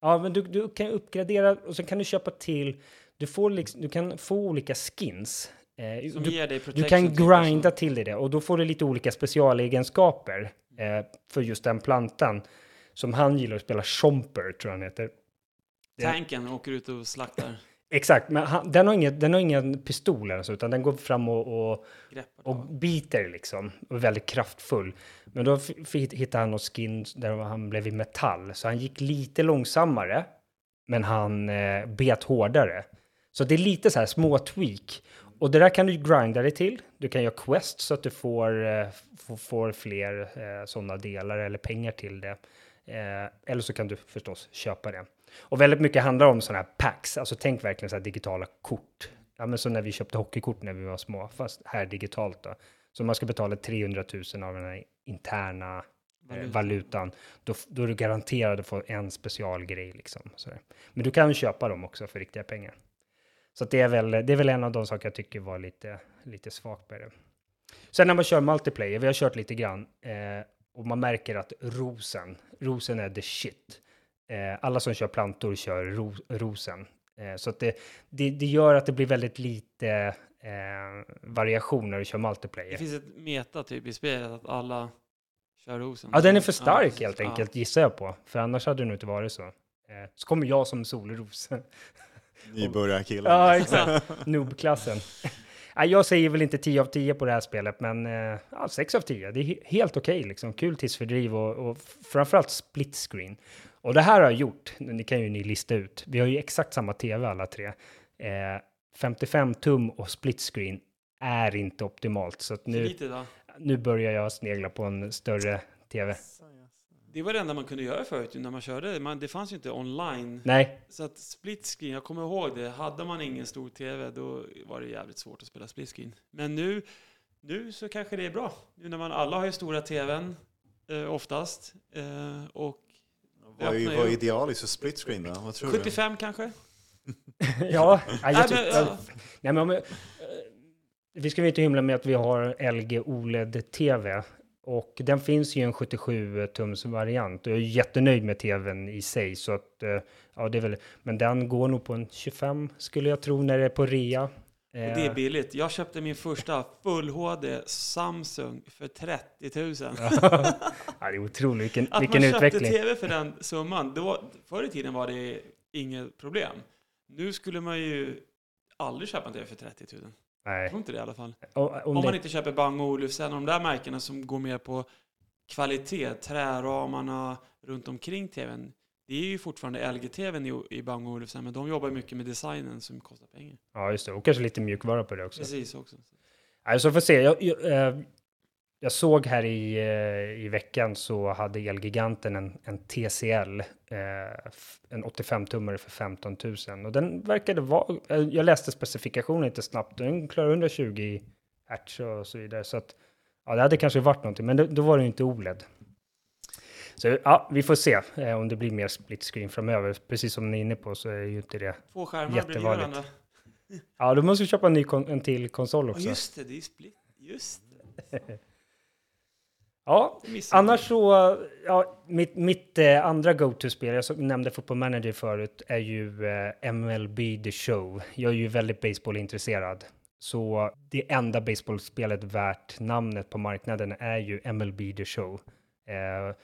Ja, men du, du kan uppgradera och sen kan du köpa till, du, får liksom, du kan få olika skins. Eh, Som du, ger dig du protection kan typ grinda så. till dig det och då får du lite olika specialegenskaper eh, för just den plantan. Som han gillar att spela Chomper, tror jag han heter. Tanken åker ut och slaktar. Exakt, men han, den, har ingen, den har ingen pistol så, utan den går fram och, och, och biter liksom. Och är väldigt kraftfull. Men då hittade han något skin där han blev i metall, så han gick lite långsammare. Men han eh, bet hårdare. Så det är lite så här små tweak. Och det där kan du grinda dig till. Du kan göra quest så att du får, eh, får, får fler eh, sådana delar eller pengar till det. Eh, eller så kan du förstås köpa det. Och väldigt mycket handlar om sådana här packs. Alltså tänk verkligen så här digitala kort. Ja, men så när vi köpte hockeykort när vi var små, fast här digitalt då. Så man ska betala 300 000 av den här interna eh, Valuta. valutan, då, då är du garanterad att få en specialgrej liksom. Men du kan köpa dem också för riktiga pengar. Så det, är väl, det är väl en av de saker jag tycker var lite, lite svagt med det. Sen när man kör multiplayer, vi har kört lite grann, eh, och man märker att rosen, rosen är the shit. Eh, alla som kör plantor kör ro, rosen. Eh, så att det, det, det gör att det blir väldigt lite eh, variation när du kör Det multiplayer. finns ett meta typ i spelet att alla kör rosen. Ja, den är för Ja, stark precis. helt Ja. enkelt, gissar jag på. För annars hade det nog inte varit så. Eh, så kommer jag som solros. Nybörjarkillen. ja, exakt. Noob-klassen. Jag säger väl inte 10 av 10 på det här spelet, men ja, 6 av 10. Det är he- helt okej, liksom. Kul tidsfördriv och, och framförallt split screen. Och det här har jag gjort, ni kan ju ni lista ut. Vi har ju exakt samma tv alla tre. Eh, 55 tum och split screen är inte optimalt, så att nu, nu börjar jag snegla på en större tv. Det var det enda man kunde göra förut när man körde. Man, det fanns ju inte online. Nej, Så att split screen, jag kommer ihåg det. Hade man ingen stor tv då var det jävligt svårt att spela split screen. Men nu, nu så kanske det är bra. Nu när man alla har ju stora tvn eh, oftast. Eh, och Vad är, vad är ju- idealiskt för split screen då? Vad tror du? 75 kanske? ja, nej, men, tycker, ja. nej, men om, eh, vi ska inte hymla med att vi har LG OLED-TV. Och den finns ju i en 77-tums variant. Och jag är jättenöjd med tvn i sig. Så att, eh, ja, det är väl, men den går nog på en 25 skulle jag tro när det är på rea. Och det är Eh, billigt. Jag köpte min första Full HD Samsung för 30 000. ja, det är otroligt vilken, Att vilken man köpte utveckling. tv för den summan, då, förr i tiden var det inget problem. Nu skulle man ju aldrig köpa en tv för 30 000. Jag Nej. tror inte det i alla fall. Och, Om om man det, inte köper Bang Olufsen och de där märkena som går mer på kvalitet, träramarna runt omkring tvn. Det är ju fortfarande LG-tvn i, i Bang Olufsen, men de jobbar mycket med designen som kostar pengar. ja, just det. Och kanske lite mjukvara på det också. Precis också. Alltså får se. Jag, jag, eh, jag såg här i, eh, i veckan så hade Elgiganten en, en TCL, eh, en 85-tummare för 15 000. Och den verkade vara, jag läste specifikationen lite snabbt, den klarar 120 hertz och så vidare. Så att, ja, det hade kanske varit någonting, men då, då var det ju inte OLED. Så ja, vi får se eh, om det blir mer split screen framöver. Precis som ni är inne på så är ju inte det. Två skärmar bredvid Jättevanligt. varandra. Ja, då måste vi köpa en, ny en till konsol Ja, också. just det, det är split. Just det. Ja, Annars så, ja, mitt, mitt eh, andra go-to-spel, jag nämnde Football Manager förut, är ju eh, MLB The Show. Jag är ju väldigt baseballintresserad. Så det enda baseballspelet värt namnet på marknaden är ju MLB The Show. Eh,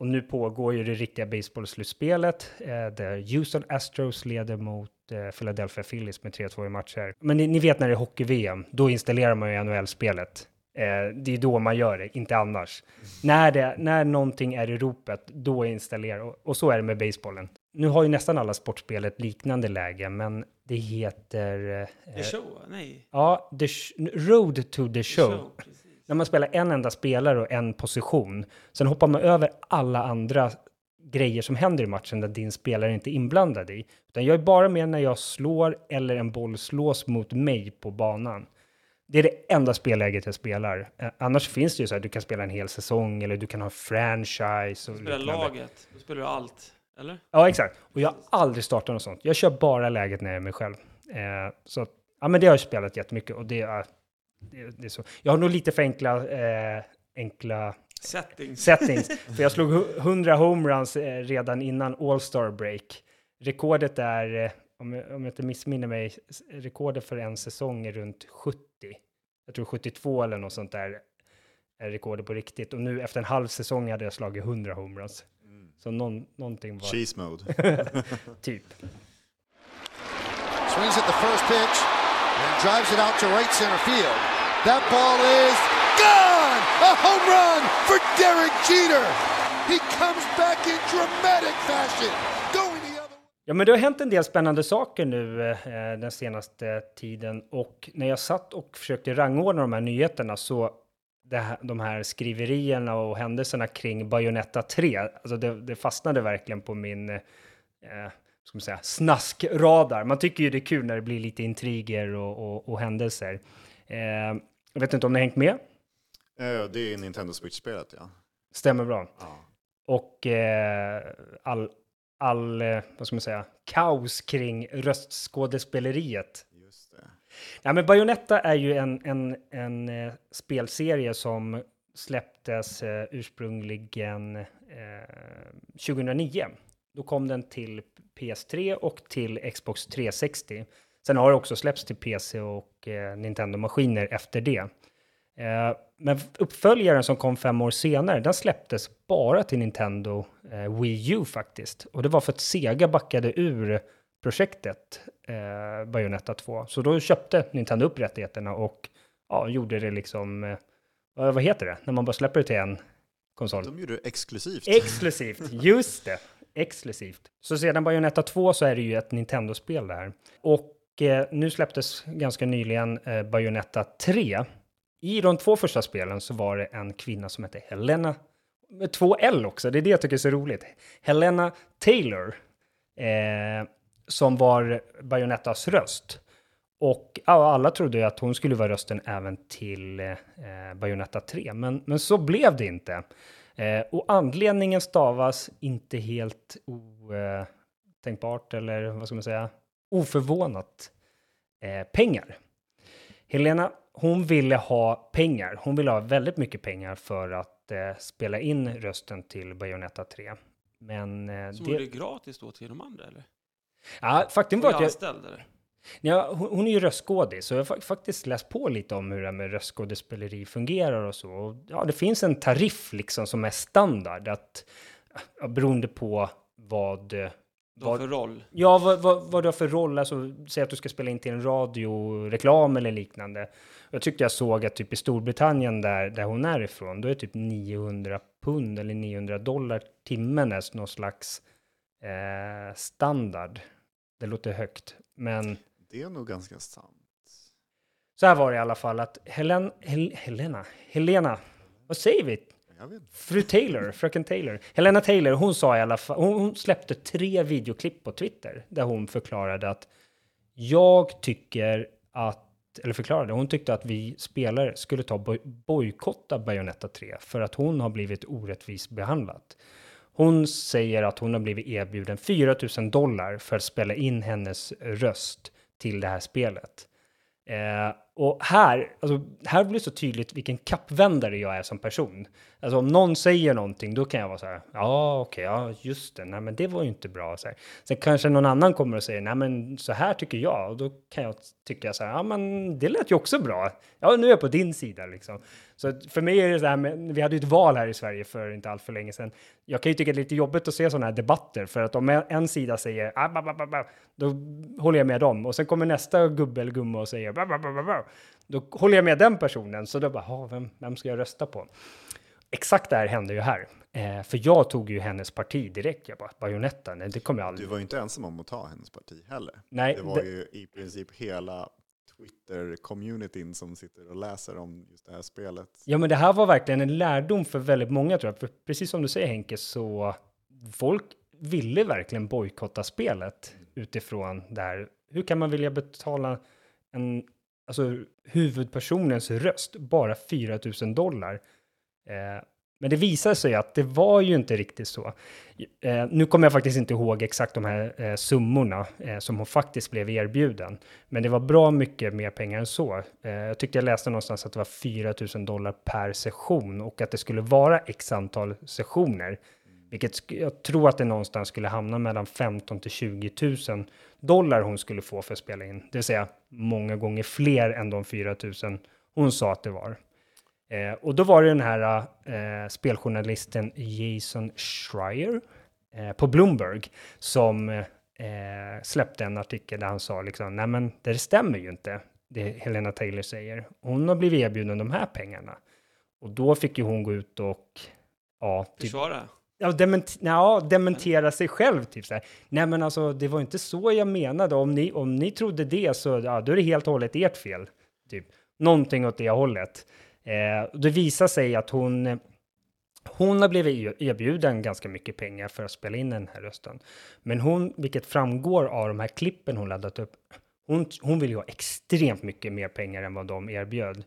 och nu pågår ju det riktiga baseballslutspelet eh, där Houston Astros leder mot eh, Philadelphia Phillies med 3-2 i matcher. Men ni, ni vet när det är hockey-VM, då installerar man ju NHL-spelet. Eh, det är då man gör det, inte annars. När, det, när någonting är i ropet, då installerar och, och så är det med basebollen. Nu har ju nästan alla sportspel ett liknande läge, men det heter... The Eh, show? Nej. ja, the sh- Road to the The show. När man spelar en enda spelare och en position, sen hoppar man över alla andra grejer som händer i matchen där din spelare inte är inblandad i. Utan jag är bara med när jag slår eller en boll slås mot mig på banan. Det är det enda spelläget jag spelar. Eh, annars finns det ju så här, du kan spela en hel säsong eller du kan ha en franchise. Och Du spelar liknande. laget, då spelar du allt. Eller? Ja, exakt. Och jag har aldrig startat något sånt. Jag kör bara läget när jag är mig själv. Eh, så ja, men det har jag spelat jättemycket och det är, det, det är så. Jag har nog lite för enkla, eh, enkla Settings. settings. för jag slog hu- 100 homeruns eh, redan innan All-Star break. Rekordet är, eh, om, jag, om jag inte missminner mig, rekordet för en säsong är runt 70. Jag tror 72 eller något sånt där är rekordet på riktigt. Och nu efter en halv säsong hade jag slagit 100 homeruns. Så någon, någonting var Cheese mode. typ. Swings at the first pitch and drives it out to right center field. That ball is gone! A home run for Derek Jeter! He comes back in dramatic fashion. Ja, men det har hänt en del spännande saker nu eh, eh, den senaste tiden och när jag satt och försökte rangordna de här nyheterna så det här, de här skriverierna och händelserna kring Bayonetta 3, alltså det, det fastnade verkligen på min eh, ska man säga, snaskradar. Man tycker ju det är kul när det blir lite intriger och, och, och händelser. Eh, jag vet inte om ni har hängt med? Eh, det är Nintendo Switch-spelet, ja. Stämmer bra. ja. och eh, all, all eh, vad ska man säga, kaos kring röstskådespeleriet. Just det. Ja, men Bayonetta är ju en, en, en eh, spelserie som släpptes eh, ursprungligen eh, 2009. Då kom den till PS3 och till Xbox 360. Sen har det också släppts till PC och eh, Nintendo-maskiner efter det. Eh, men uppföljaren som kom fem år senare, den släpptes bara till Nintendo eh, Wii U faktiskt. Och det var för att Sega backade ur projektet eh, Bayonetta 2. Så då köpte Nintendo upp rättigheterna och ja, gjorde det liksom, eh, vad heter det, när man bara släpper det till en konsol? De gjorde det exklusivt. Exklusivt, just det. Exklusivt. Så sedan Bayonetta 2 så är det ju ett Nintendo-spel det här. Och eh, nu släpptes ganska nyligen eh, Bayonetta 3. I de två första spelen så var det en kvinna som hette Helena, med två L också, det är det jag tycker är så roligt. Helena Taylor, eh, som var Bayonettas röst. Och alla trodde ju att hon skulle vara rösten även till eh, Bayonetta 3, men, men så blev det inte. Eh, och anledningen stavas inte helt otänkbart eller vad ska man säga, oförvånat. Eh, pengar. Helena, hon ville ha pengar. Hon ville ha väldigt mycket pengar för att eh, spela in rösten till Bayonetta 3. Men eh, Som det... gjorde det gratis då till de andra eller? Ja, faktum Var var att jag... anställd eller? Ja, hon, hon är ju röstskådis, så jag har fa- faktiskt läst på lite om hur det här med röstskådespeleri fungerar och så. Och, ja, det finns en tariff liksom som är standard, att ja, beroende på vad... eh, De för roll? Ja, vad, vad, vad du har för roll, alltså säg att du ska spela in till en radioreklam eller liknande. Jag tyckte jag såg att typ i Storbritannien där, där hon är ifrån, då är typ 900 pund eller 900 dollar timmen är någon slags eh, standard. Det låter högt, men Det är nog ganska sant. så här var det i alla fall att Helen, Hel, Helena, Helena, vad säger vi? Fru Taylor, fröken Taylor. Helena Taylor, hon sa i alla fall, hon, hon släppte tre videoklipp på Twitter där hon förklarade att jag tycker att, eller förklarade, hon tyckte att vi spelare skulle ta boj, bojkotta Bayonetta 3 för att hon har blivit orättvist behandlad. Hon säger att hon har blivit erbjuden 4 000 dollar för att spela in hennes röst till det här spelet. Eh, och här, alltså, här blir det så tydligt vilken kappvändare jag är som person. Alltså om någon säger någonting, då kan jag vara så här, ja okej, ja just det, nej men det var ju inte bra. Så här. Sen kanske någon annan kommer och säger, nej men så här tycker jag, och då kan jag tycka så här, ja men det lät ju också bra. Ja, nu är jag på din sida liksom. Så att för mig är det så här, med, vi hade ju ett val här i Sverige för inte allt för länge sedan. Jag kan ju tycka det är lite jobbigt att se sådana här debatter, för att om en, sida säger, ah, bah, bah, bah, bah, då håller jag med dem. Och sen kommer nästa gubbe eller gumma och säger, bah, bah, bah, bah, bah då håller jag med den personen. Så då bara, "Ha, vem, vem ska jag rösta på? Exakt det här hände ju här. Eh, för jag tog ju hennes parti direkt. Jag bara, Bajonetta, nej det kommer jag Du aldrig. var ju inte ensam om att ta hennes parti heller. Nej, Det var det- ju i princip hela Twitter-communityn som sitter och läser om just det här spelet. Ja, men det här var verkligen en lärdom för väldigt många tror jag. För precis som du säger Henke, så folk ville verkligen bojkotta spelet utifrån det här. Hur kan man vilja betala en, alltså huvudpersonens röst bara 4 000 dollar? Eh, men det visade sig att det var ju inte riktigt så. Eh, nu kommer jag faktiskt inte ihåg exakt de här eh, summorna eh, som hon faktiskt blev erbjuden. Men det var bra mycket mer pengar än så. Eh, jag tyckte jag läste någonstans att det var 4 000 dollar per session och att det skulle vara x antal sessioner. Vilket jag tror att det någonstans skulle hamna mellan 15 till 20 000 dollar hon skulle få för att spela in. Det vill säga många gånger fler än de 4 000 hon sa att det var. Eh, och då var det den här eh, speljournalisten Jason Schreier eh, på Bloomberg som eh, släppte en artikel där han sa liksom, nej men det stämmer ju inte, det Helena Taylor säger. Hon har blivit erbjuden de här pengarna. Och då fick ju hon gå ut och ja, typ, Försvara ja, dement, ja, dementera sig själv. Typ så här. Nej, men alltså, det var inte så jag menade. Om ni, om ni trodde det så ja, då är det helt och hållet ert fel. Typ. Någonting åt det hållet. Eh, det visar sig att hon, hon har blivit e-, erbjuden ganska mycket pengar för att spela in den här rösten. Men hon, vilket framgår av de här klippen hon laddat upp, hon, hon vill ju ha extremt mycket mer pengar än vad de erbjöd.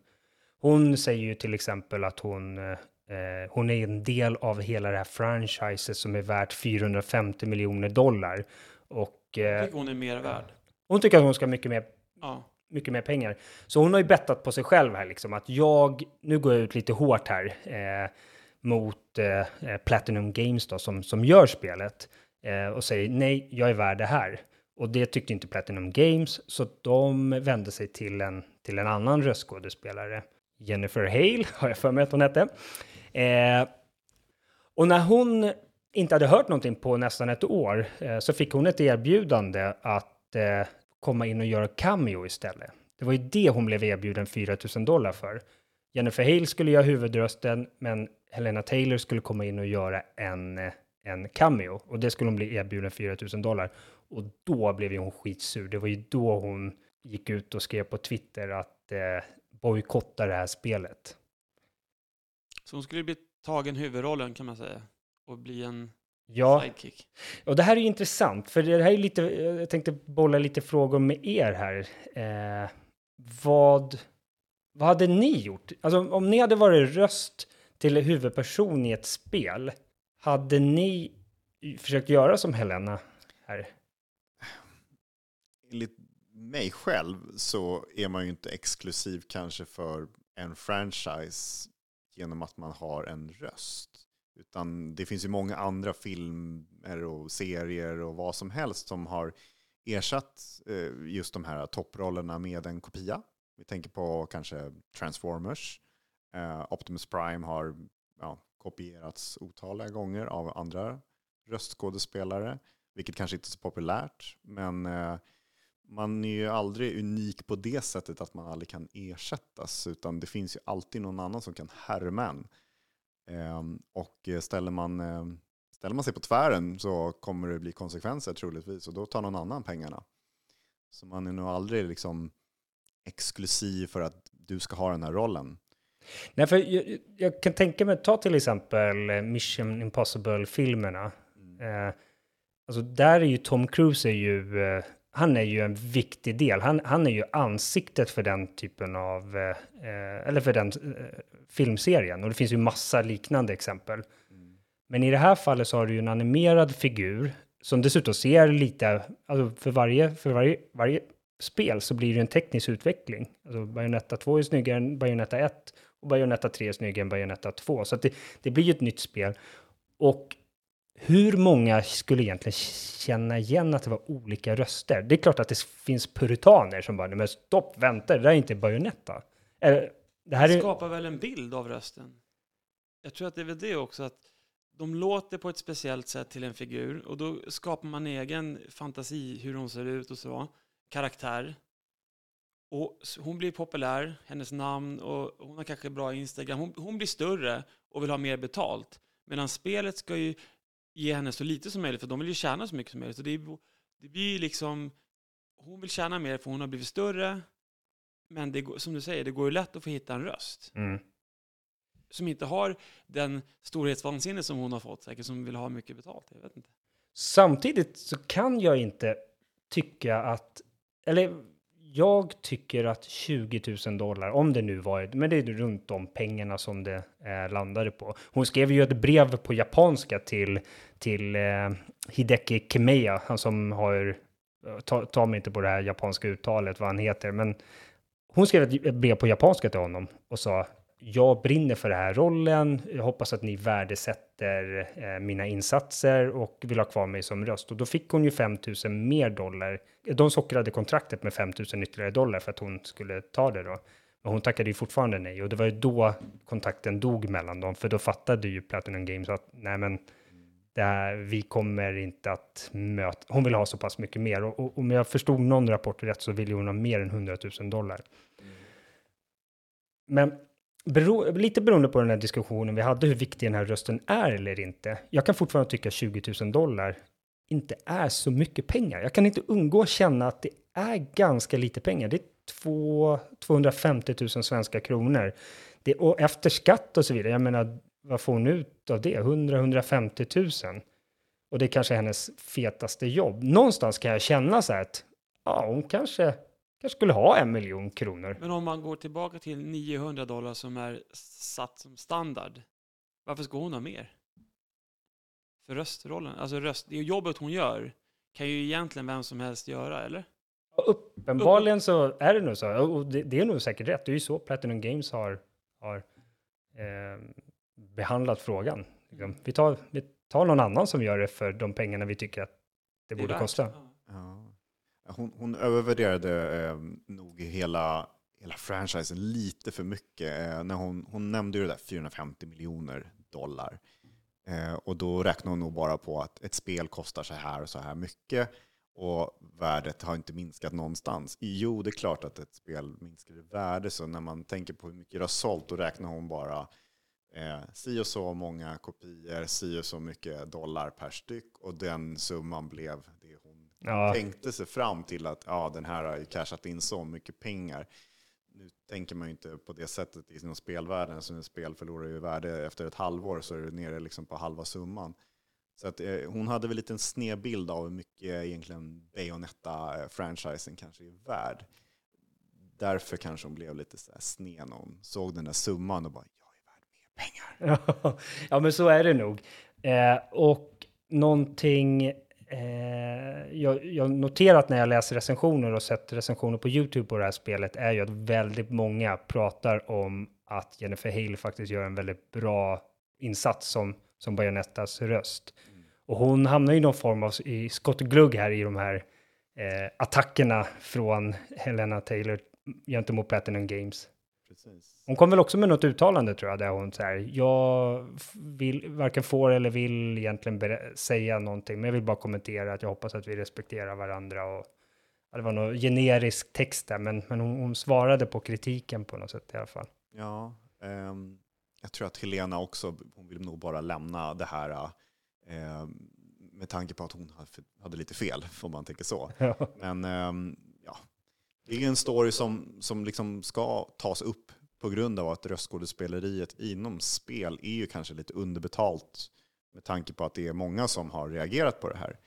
Hon säger ju till exempel att hon, eh, eh, hon är en del av hela det här franchiset som är värt 450 miljoner dollar. Och eh, Jag tycker hon är mer värd. hon tycker att hon ska ha mycket mer Ja. mycket mer pengar. Så hon har ju bettat på sig själv här liksom att jag, nu går jag ut lite hårt här eh, mot eh, eh, Platinum Games då som, som gör spelet eh, och säger nej, jag är värd det här. Och det tyckte inte Platinum Games så de vände sig till en, till en annan röstskådespelare, Jennifer Hale har jag för mig att hon hette. Eh, och när hon inte hade hört någonting på nästan ett år eh, så fick hon ett erbjudande att eh, komma in och göra cameo istället. Det var ju det hon blev erbjuden 4 000 dollar för. Jennifer Hale skulle göra huvudrösten, men Helena Taylor skulle komma in och göra en, eh, en cameo. Och det skulle hon bli erbjuden 4 000 dollar. Och då blev ju hon skitsur. Det var ju då hon gick ut och skrev på Twitter att eh, bojkotta det här spelet. Så hon skulle bli tagen huvudrollen kan man säga. Och bli en Ja, sidekick. och det här är ju intressant, för det här är lite, jag tänkte bolla lite frågor med er här. Eh, vad, vad hade ni gjort? Alltså om ni hade varit röst till huvudperson i ett spel, hade ni försökt göra som Helena här? Enligt mig själv så är man ju inte exklusiv kanske för en franchise genom att man har en röst. Utan det finns ju många andra filmer och serier och vad som helst som har ersatt eh, just de här topprollerna med en kopia. Vi tänker på kanske Transformers. Eh, Optimus Prime har ja, kopierats otaliga gånger av andra röstskådespelare, vilket kanske inte är så populärt. Men eh, man är ju aldrig unik på det sättet att man aldrig kan ersättas, utan det finns ju alltid någon annan som kan härma en. Ehm, och eh, ställer man, eh, ställer man sig på tvären så kommer det bli konsekvenser troligtvis och då tar någon annan pengarna. Så man är nog aldrig liksom exklusiv för att du ska ha den här rollen. Nej, för jag, jag kan tänka mig, ta till exempel eh, Mission Impossible-filmerna. Eh, alltså där är ju Tom Cruise är ju, eh, han är ju en viktig del. Han, han är ju ansiktet för den typen av, eh, eh, eller för den eh, filmserien. Och det finns ju massa liknande exempel. Men i det här fallet så har du ju en animerad figur som dessutom ser lite, alltså för varje, för varje, varje spel så blir det en teknisk utveckling. Alltså Bayonetta 2 är snyggare än Bayonetta 1 och Bayonetta 3 är snyggare än Bayonetta 2. Så att det, det blir ju ett nytt spel. Och hur många skulle egentligen känna igen att det var olika röster? Det är klart att det finns puritaner som bara, men stopp, vänta, det där är inte bajonetta. Eller, det här är... skapar väl en bild av rösten. Jag tror att det är väl det också, att de låter på ett speciellt sätt till en figur och då skapar man egen fantasi hur hon ser ut och så, karaktär. Och hon blir populär, hennes namn och hon har kanske bra Instagram. Hon, hon blir större och vill ha mer betalt. Medan spelet ska ju ge henne så lite som möjligt, för de vill ju tjäna så mycket som möjligt. Så det, det blir liksom, hon vill tjäna mer för hon har blivit större. Men det, som du säger, det går ju lätt att få hitta en röst Mm. som inte har den storhetsvansinne som hon har fått, säkert som vill ha mycket betalt. Jag vet inte. Samtidigt så kan jag inte tycka att, eller jag tycker att 20 000 dollar, om det nu var, men det är runt de pengarna som det eh, landade på. Hon skrev ju ett brev på japanska till, till eh, Hideki Kemeya, han som har, eh, ta, ta mig inte på det här japanska uttalet vad han heter, men hon skrev ett brev på japanska till honom och sa jag brinner för den här rollen. Jag hoppas att ni värdesätter eh, mina insatser och vill ha kvar mig som röst. Och då fick hon ju 5 000 mer dollar. De sockrade kontraktet med 5 000 ytterligare dollar för att hon skulle ta det då. Men hon tackade ju fortfarande nej och det var ju då kontakten dog mellan dem. För då fattade ju Platinum Games att nej men det här, vi kommer inte att möta, hon vill ha så pass mycket mer. Och, och om jag förstod någon rapport rätt så vill ju hon ha mer än 100 000 dollar. Men bero, lite beroende på den här diskussionen vi hade, hur viktig den här rösten är eller inte. Jag kan fortfarande tycka 20 000 dollar inte är så mycket pengar. Jag kan inte undgå att känna att det är ganska lite pengar. Det är två, 250 000 svenska kronor. Det, och efter skatt och så vidare, jag menar, vad får hon ut av det? 100-150 000. Och det är kanske hennes fetaste jobb. Någonstans kan jag känna så här att ja, hon kanske, kanske skulle ha en miljon kronor. Men om man går tillbaka till 900 dollar som är satt som standard, varför ska hon ha mer? För röstrollen, alltså röst, det jobbet hon gör, kan ju egentligen vem som helst göra, eller? Uppenbarligen så är det nog så. Och det, det är nog säkert rätt. Det är ju så Platinum Games har, har eh, behandlat frågan. Liksom. Vi, tar, vi tar någon annan som gör det för de pengarna vi tycker att det, är borde värt. kosta. Ja. Hon, hon övervärderade eh, nog hela, hela franchisen lite för mycket. Eh, när hon, hon nämnde ju det där 450 miljoner dollar. Eh, och då räknar hon nog bara på att ett spel kostar så här och så här mycket. Och värdet har inte minskat någonstans. Jo, det är klart att ett spel minskar i värde. Så när man tänker på hur mycket det har sålt, då räknar hon bara eh, si och så många kopior, si och så mycket dollar per styck. Och den summan blev Ja, tänkte sig fram till att ja, den här har ju cashat in så mycket pengar. Nu tänker man ju inte på det sättet inom spelvärlden, så ett spel förlorar ju värde efter ett halvår så är det nere liksom på halva summan. Så att, eh, hon hade väl lite en sned bild av hur mycket egentligen Bayonetta-franchisen kanske är värd. Därför kanske hon blev lite så här sned när hon såg den där summan och bara jag är värd mer pengar. ja, men så är det nog. Eh, och någonting eh, jag, jag noterat när jag läser recensioner och sett recensioner på YouTube på det här spelet är ju att väldigt många pratar om att Jennifer Hale faktiskt gör en väldigt bra insats som, som Bayonettas röst. Och hon hamnar i någon form av i skottglugg här i de här eh, attackerna från Helena Taylor gentemot Platinum Games. Hon kom väl också med något uttalande tror jag, där hon säger jag vill, varken får eller vill egentligen säga någonting, men jag vill bara kommentera att jag hoppas att vi respekterar varandra och ja, det var någon generisk text där, men, men hon, hon svarade på kritiken på något sätt i alla fall. Ja, ehm, jag tror att Helena också, hon vill nog bara lämna det här ehm, med tanke på att hon hade, lite fel, om man tänker så. Ja. Men ja, det är en story som, som liksom ska tas upp på grund av att röstskådespeleriet inom spel är ju kanske lite underbetalt med tanke på att det är många som har reagerat på det här.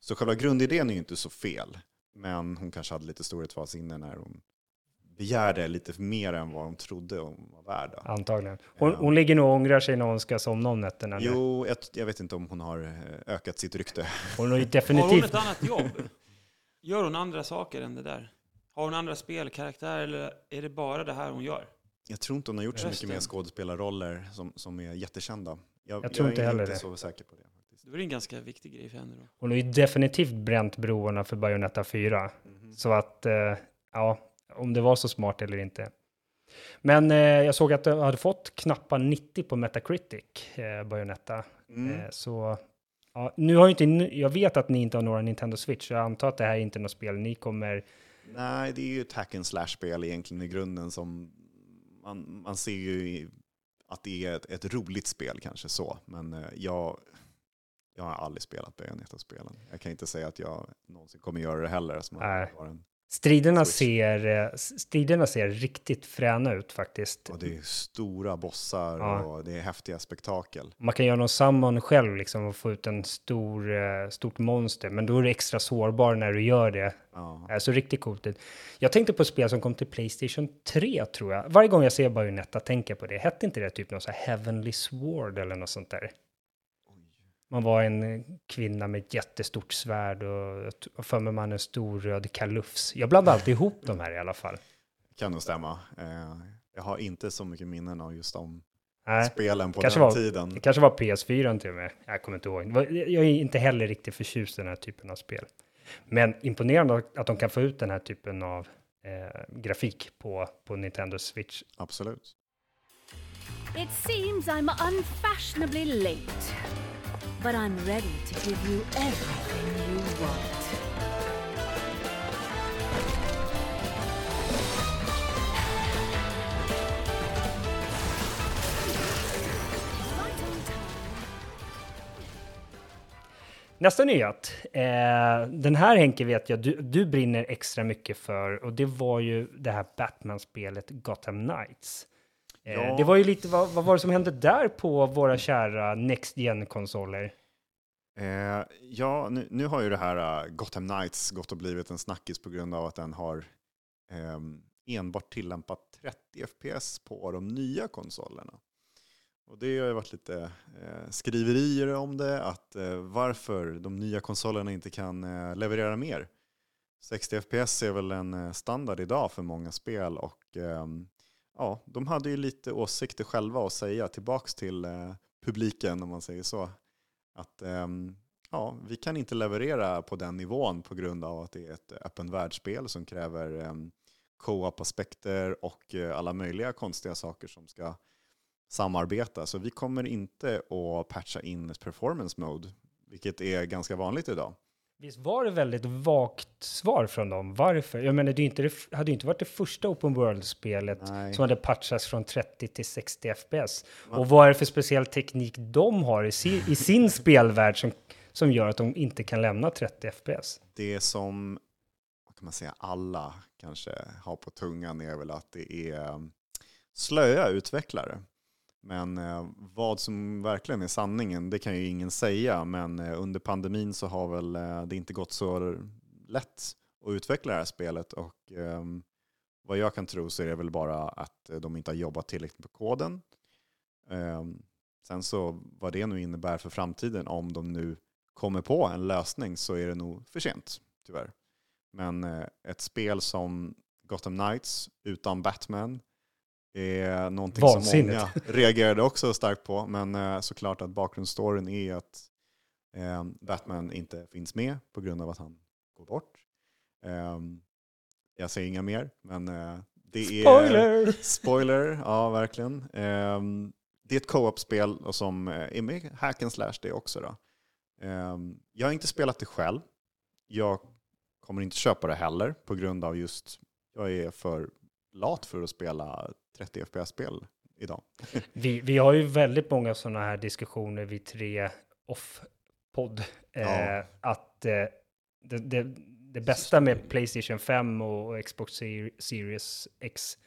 Så själva grundidén är ju inte så fel, men hon kanske hade lite storhetsvansinne när hon begärde lite mer än vad hon trodde hon var värd. då. Antagligen. Hon, hon ligger nog och ångrar sig när hon ska somna om nätterna. nu. Jo, jag, jag vet inte om hon har eh, ökat sitt rykte. Hon har ju Har hon definitivt... ett annat jobb? Gör hon andra saker än det där? Har hon andra spelkaraktärer eller är det bara det här hon gör? Jag tror inte hon har gjort så mycket Rösten. mer skådespelarroller som, som är jättekända. Jag, Jag tror inte är heller inte det. så säker på det. Faktiskt. Det var en ganska viktig grej för henne då. Hon har ju definitivt bränt broarna för Bayonetta 4. Mhm. Så att, eh, ja, om det var så smart eller inte. Men eh, jag såg att det hade fått knappa 90 på Metacritic, eh, Bayonetta. Mm. Eh, så, ja, nu har ju inte, jag vet att ni inte har några Nintendo Switch, så jag antar att det här är inte något spel ni kommer Nej, det är ju ett hack and slash-spel egentligen i grunden som man, man ser ju att det är ett, ett roligt spel kanske så, men eh, jag, jag har aldrig spelat Bayonetta-spelen. Jag kan inte säga att jag någonsin kommer göra det heller. Som Nej. har en, Striderna Switch. ser, eh, striderna ser riktigt fräna ut faktiskt. och det är stora bossar Ja. och det är häftiga spektakel. Man kan göra någon summon själv liksom och få ut en stor, eh, stort monster, men då är du extra sårbar när du gör det. Ja. Så riktigt coolt ut. Jag tänkte på ett spel som kom till Playstation 3 tror jag. Varje gång jag ser Bayonetta tänker jag på det. Hette inte det typ något så här Heavenly Sword eller något sånt där? Man var en kvinna med ett jättestort svärd och och för mig man en stor röd kalufs. Jag blandar alltid ihop de här i alla fall. Kan nog stämma. Eh, jag har inte så mycket minnen av just de Nej, spelen på den var- tiden. det kanske var PS4 till och med. Jag kommer inte ihåg. Jag är inte heller riktigt förtjust i den här typen av spel. Men imponerande att de kan få ut den här typen av eh, grafik på, på Nintendo Switch. Absolut. It seems I'm unfashionably late, but I'm ready to give you everything you want. Nästa nyhet. Eh, den här Henke vet jag du, du brinner extra mycket för och det var ju det här Batman-spelet Gotham Knights. Eh, Ja. Det var ju lite, vad, vad var det som hände där på våra kära Next Gen-konsoler? Eh, ja, nu, nu har ju det här uh, Gotham Knights gått och blivit en snackis på grund av att den har ehm, enbart tillämpat 30 FPS på de nya konsolerna. Och det har ju varit lite eh, skriverier om det, att eh, varför de nya konsolerna inte kan eh, leverera mer. 60 FPS är väl en eh, standard idag för många spel och ehm, ja, de hade ju lite åsikter själva att säga tillbaks till eh, publiken om man säger så att eh, ja, vi kan inte leverera på den nivån på grund av att det är ett öppen världsspel som kräver eh, co-op-aspekter och eh, alla möjliga konstiga saker som ska samarbeta. Så vi kommer inte att patcha in ett performance mode, vilket är ganska vanligt idag. Visst var det väldigt vagt svar från dem? Varför? Jag menar, det inte det, hade ju inte varit det första Open World-spelet som hade patchats från 30 till 60 FPS. Och vad är det för speciell teknik de har i, si, i sin spelvärld som, som gör att de inte kan lämna 30 FPS? Det som vad kan man säga, alla kanske har på tungan är väl att det är um, slöa utvecklare. Men eh, vad som verkligen är sanningen, det kan ju ingen säga. Men eh, under pandemin så har väl eh, det inte gått så lätt att utveckla det här spelet. Och ehm, vad jag kan tro så är det väl bara att eh, de inte har jobbat tillräckligt på koden. Ehm, sen så vad det nu innebär för framtiden, om de nu kommer på en lösning så är det nog för sent, tyvärr. Men eh, ett spel som Gotham Knights utan Batman är någonting som Vansinnigt. många reagerade också starkt på. Men eh, såklart att bakgrundsstoryn är att eh, Batman inte finns med på grund av att han går bort. Eh, jag säger inga mer, men eh, det är... Spoiler! Spoiler, ja verkligen. Ehm, det är ett co-op-spel och som är med hack and slash det också. Då. Ehm, jag har inte spelat det själv. Jag kommer inte köpa det heller på grund av just jag är för lat för att spela 30 FPS-spel idag. Vi, vi har ju väldigt många sådana här diskussioner vid tre off-podd. Eh, Ja. Att eh, det, det, det bästa med Playstation 5 och, Xbox Ser- Series X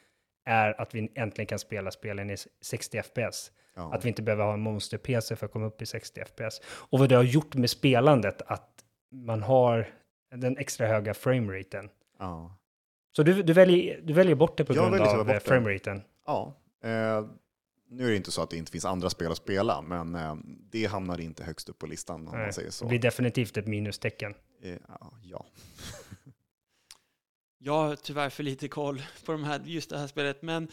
är att vi äntligen kan spela spelen i 60 FPS. Ja. Att vi inte behöver ha en monster-PC för att komma upp i 60 FPS. Och vad det har gjort med spelandet, att man har den extra höga frameraten. Ja. Så du, du, väljer, du väljer bort det på Jag grund av eh, frameraten? ja. Eh, nu är det inte så att det inte finns andra spel att spela, men eh, det hamnar inte högst upp på listan om Nej, man säger så. Det blir definitivt ett minustecken. Eh, ja, ja. Jag har tyvärr för lite koll på de här, just det här spelet, men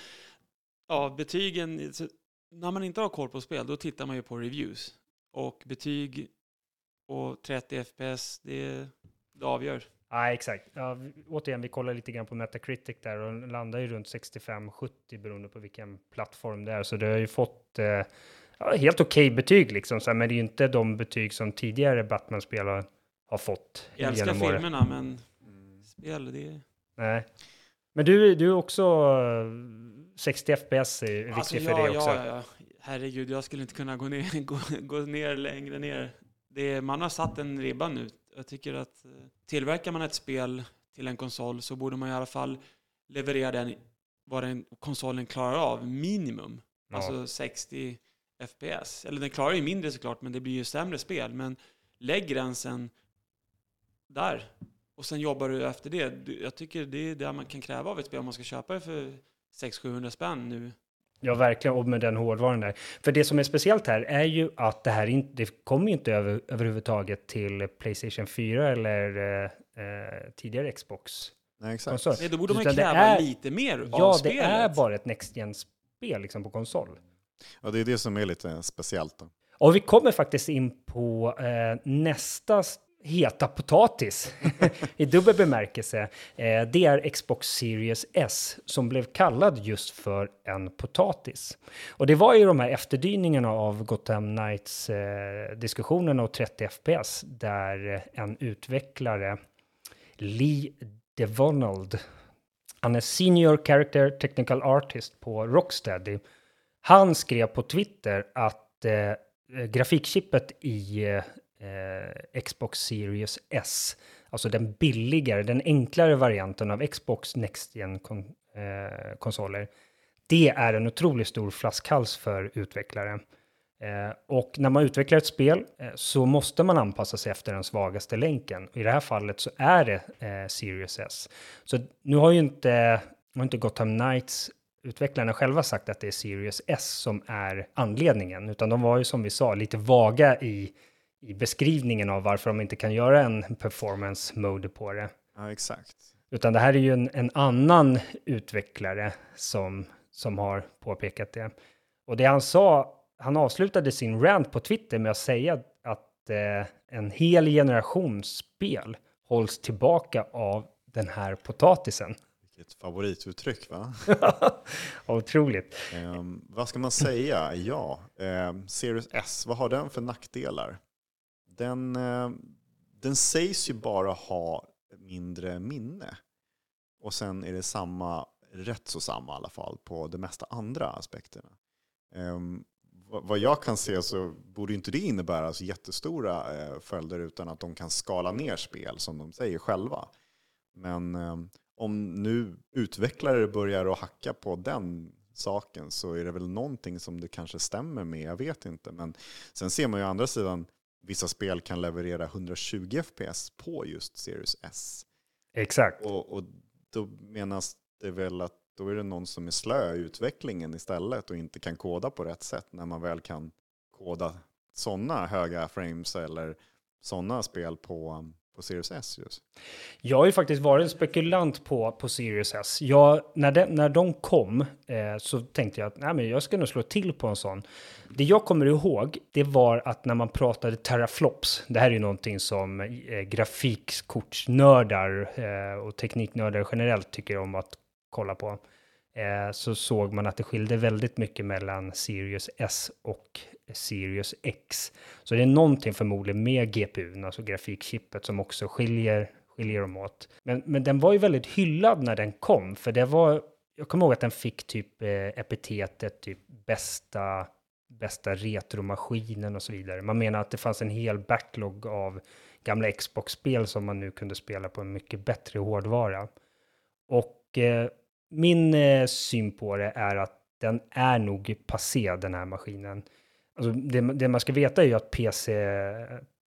ja, betygen, så, när man inte har koll på spel, då tittar man ju på reviews. Och betyg och 30 FPS, det, det avgör. Ja, exakt. Ja, återigen, vi kollar lite grann på Metacritic där och landar ju runt 65-70 beroende på vilken plattform det är. Så det har ju fått eh, ja, helt okej betyg liksom, så här, men det är ju inte de betyg som tidigare Batman-spel har, har fått Jag älskar filmerna, men spel, det är... Nej. Men du, du är också eh, 60 FPS är viktigt Alltså, för ja, dig också. ja, ja. Herregud, jag skulle inte kunna gå ner, gå, gå ner längre ner. Det, man har satt en ribba nu. Jag tycker att eh, tillverkar man ett spel till en konsol så borde man i alla fall leverera den vad den konsolen klarar av, minimum. Ja. Alltså 60 FPS. Eller den klarar ju mindre såklart, men det blir ju sämre spel. Men lägg gränsen där. Och sen jobbar du efter det. Jag tycker det är det man kan kräva av ett spel om man ska köpa det för 600-700 spänn nu. Ja, verkligen. Och med den hårdvaran där. För det som är speciellt här är ju att det här inte, det kommer ju inte över, överhuvudtaget till Playstation 4 eller eh, eh, tidigare Xbox. Nej, exakt. konsol. Nej, då borde man ju Utan det kräva är- lite mer av Ja, spelet. det är bara ett Next Gen-spel liksom på konsol. Ja, det är det som är lite speciellt. Då. Och vi kommer faktiskt in på eh, nästa heta potatis i dubbel bemärkelse. Eh, det är Xbox Series S som blev kallad just för en potatis. Och det var ju de här efterdyningarna av Gotham Knights eh, diskussionerna och 30 FPS där en utvecklare, Lee DeVonald, han är Senior Character Technical Artist på Rocksteady. Han skrev på Twitter att eh, grafikchippet i eh, eh, Xbox Series S, alltså den billigare, den enklare varianten av Xbox Next gen. Kon eh, konsoler. det är en otroligt stor flaskhals för utvecklare. Eh, och när man utvecklar ett spel eh, så måste man anpassa sig efter den svagaste länken. I det här fallet så är det eh, Series S. Så nu har ju inte, har inte Gotham Knights utvecklarna själva sagt att det är Series S som är anledningen, utan de var ju som vi sa lite vaga i, i beskrivningen av varför de inte kan göra en performance mode på det. Ja, exakt. Utan det här är ju en, en annan utvecklare som, som har påpekat det. Och det han sa, han avslutade sin rant på Twitter med att säga att eh, en hel generation spel hålls tillbaka av den här potatisen. Vilket favorituttryck, va? Otroligt. Ehm, vad ska man säga? Ja, ehm, Series S, vad har den för nackdelar? Den, eh, den sägs ju bara ha mindre minne. Och sen är det samma, rätt så samma i alla fall, på de mesta andra aspekterna. Ehm, vad- jag kan se så borde inte det innebära så jättestora eh, följder utan att de kan skala ner spel som de säger själva. Men ehm, om nu utvecklare börjar att hacka på den saken så är det väl någonting som det kanske stämmer med, jag vet inte. Men sen ser man ju å andra sidan, vissa spel kan leverera 120 FPS på just Series S. Exakt. Och, och då menas det väl att då är det någon som är slö i utvecklingen istället och inte kan koda på rätt sätt när man väl kan koda sådana höga frames eller sådana spel på, på Series S just. Jag har ju faktiskt varit en spekulant på, på Sirius S. Jag, när, de, när de kom eh, så tänkte jag att nej, men jag ska nog slå till på en sån. Det jag kommer ihåg, det var att när man pratade teraflops, det här är ju någonting som eh, grafikkortsnördar eh, och tekniknördar generellt tycker om att kolla på, eh, så såg man att det skilde väldigt mycket mellan Sirius S och Sirius X. Så det är någonting förmodligen med GPUn, alltså grafikchippet, som också skiljer, skiljer dem åt. Men, men den var ju väldigt hyllad när den kom, för det var, jag kommer ihåg att den fick typ eh, epitetet typ bästa, bästa retromaskinen och så vidare. Man menar att det fanns en hel backlog av gamla Xbox-spel som man nu kunde spela på en mycket bättre hårdvara. Och eh, min eh, syn på det är att den är nog passé, den här maskinen. Alltså det, det man ska veta är ju att PC,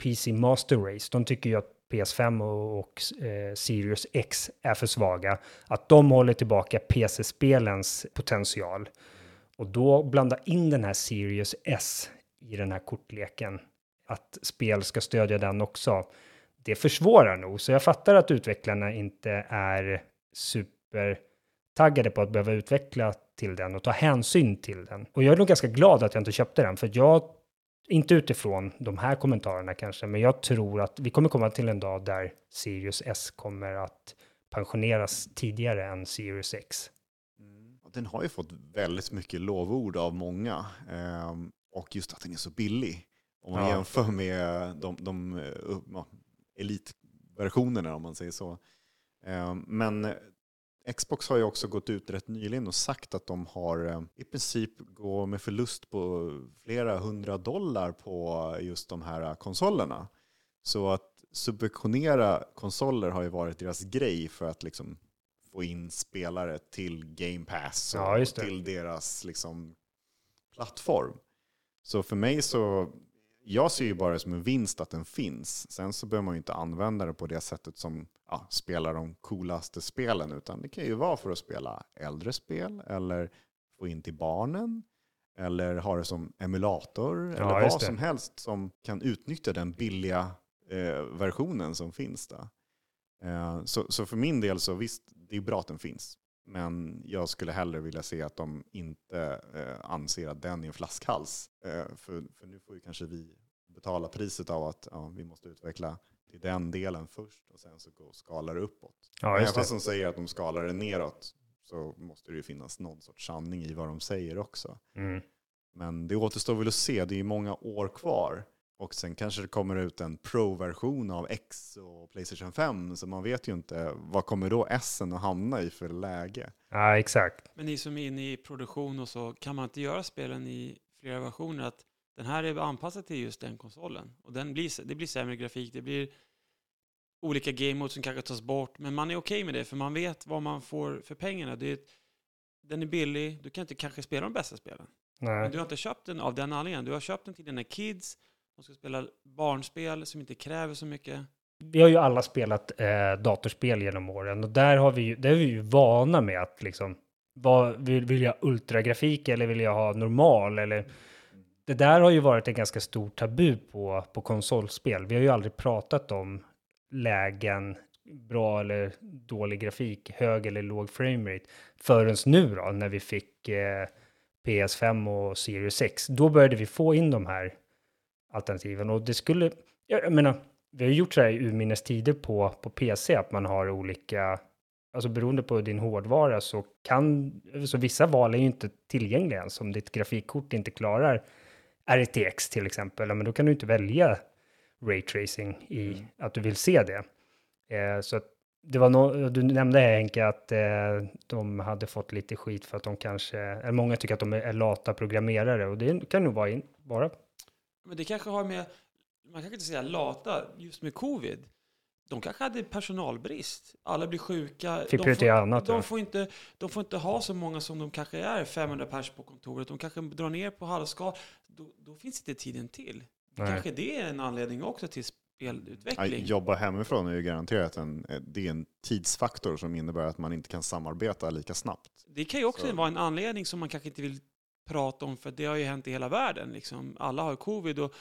PC Master Race, de tycker ju att PS5 och, och eh, Sirius X är för svaga. Att de håller tillbaka PC-spelens potential. Och då blanda in den här Sirius S i den här kortleken. Att spel ska stödja den också. Det försvårar nog, så jag fattar att utvecklarna inte är supertaggade på att behöva utveckla till den och ta hänsyn till den. Och jag är nog ganska glad att jag inte köpte den, för jag, inte utifrån de här kommentarerna kanske, men jag tror att vi kommer komma till en dag där Sirius S kommer att pensioneras tidigare än Sirius X. Den har ju fått väldigt mycket lovord av många. ehm, och just att den är så billig. Om man Ja. jämför med de, de eh, ja, elitversionerna om man säger så. Ehm, men Xbox har ju också gått ut rätt nyligen och sagt att de har eh, i princip gå med förlust på flera hundra dollar på just de här konsolerna. Så att subventionera konsoler har ju varit deras grej för att liksom få in spelare till Game Pass och Ja, till deras liksom, plattform. Så för mig så, jag ser ju bara det som en vinst att den finns. Sen så behöver man ju inte använda det på det sättet som ja, spelar de coolaste spelen, utan det kan ju vara för att spela äldre spel eller få in till barnen eller ha det som emulator eller just vad som helst som kan utnyttja den billiga eh, versionen som finns där. Eh, så, så för min del så visst, det är bra att den finns. Men jag skulle hellre vilja se att de inte eh, anser att den är en flaskhals. Eh, för, för nu får ju kanske vi betala priset av att ja, vi måste utveckla till den delen först och sen så gå och skala det uppåt. Ja, Även fast de säger att de skalar det neråt så måste det ju finnas någon sorts sanning i vad de säger också. Mm. Men det återstår väl att se, det är ju många år kvar. Och sen kanske det kommer ut en Pro-version av X och Playstation 5, så man vet ju inte vad kommer då S att hamna i för läge. Ja, exakt. Men ni som är inne i produktion och så, kan man inte göra spelen i flera versioner? Att den här är anpassad till just den konsolen. Och den blir, det blir sämre grafik, det blir olika game modes som kanske tas bort. Men man är okej med det, för man vet vad man får för pengarna. Det är, den är billig, du kan inte kanske spela de bästa spelen. Men Nej. du har inte köpt den av den anledningen. Du har köpt den till dina kids, de ska spela barnspel som inte kräver så mycket. Vi har ju alla spelat eh, datorspel genom åren och där, har vi ju, där är vi ju vana med att liksom, vad, vill, vill jag ultragrafik eller vill jag ha normal eller det där har ju varit en ganska stor tabu på, på konsolspel. Vi har ju aldrig pratat om lägen, bra eller dålig grafik, hög eller låg framerate förrän nu då när vi fick eh, PS5 och Series 6. Då började vi få in de här alternativen. Och det skulle, jag menar, vi har gjort så här i urminnes tider på, på PC, att man har olika, alltså beroende på din hårdvara så kan, så vissa val är ju inte tillgängliga ens om ditt grafikkort inte klarar RTX till exempel, men då kan du inte välja raytracing i att du vill se det. Eh, så att det var no, du nämnde Henke att eh, de hade fått lite skit för att de kanske, eller många tycker att de är lata programmerare och det kan nog vara in, bara Men det kanske har med, man kan inte säga lata, just med covid. De kanske hade personalbrist. Alla blir sjuka. Fick de, får, annat, ja. de, får inte, de får inte ha så många som de kanske är, 500 pers på kontoret. De kanske drar ner på halvskal. Då, då finns inte tiden till. Nej. Kanske det är en anledning också till spelutveckling. jobba hemifrån är ju garanterat en, det är en tidsfaktor som innebär att man inte kan samarbeta lika snabbt. Det kan ju också Så- vara en anledning som man kanske inte vill prata om, för det har ju hänt i hela världen. Liksom. Alla har covid och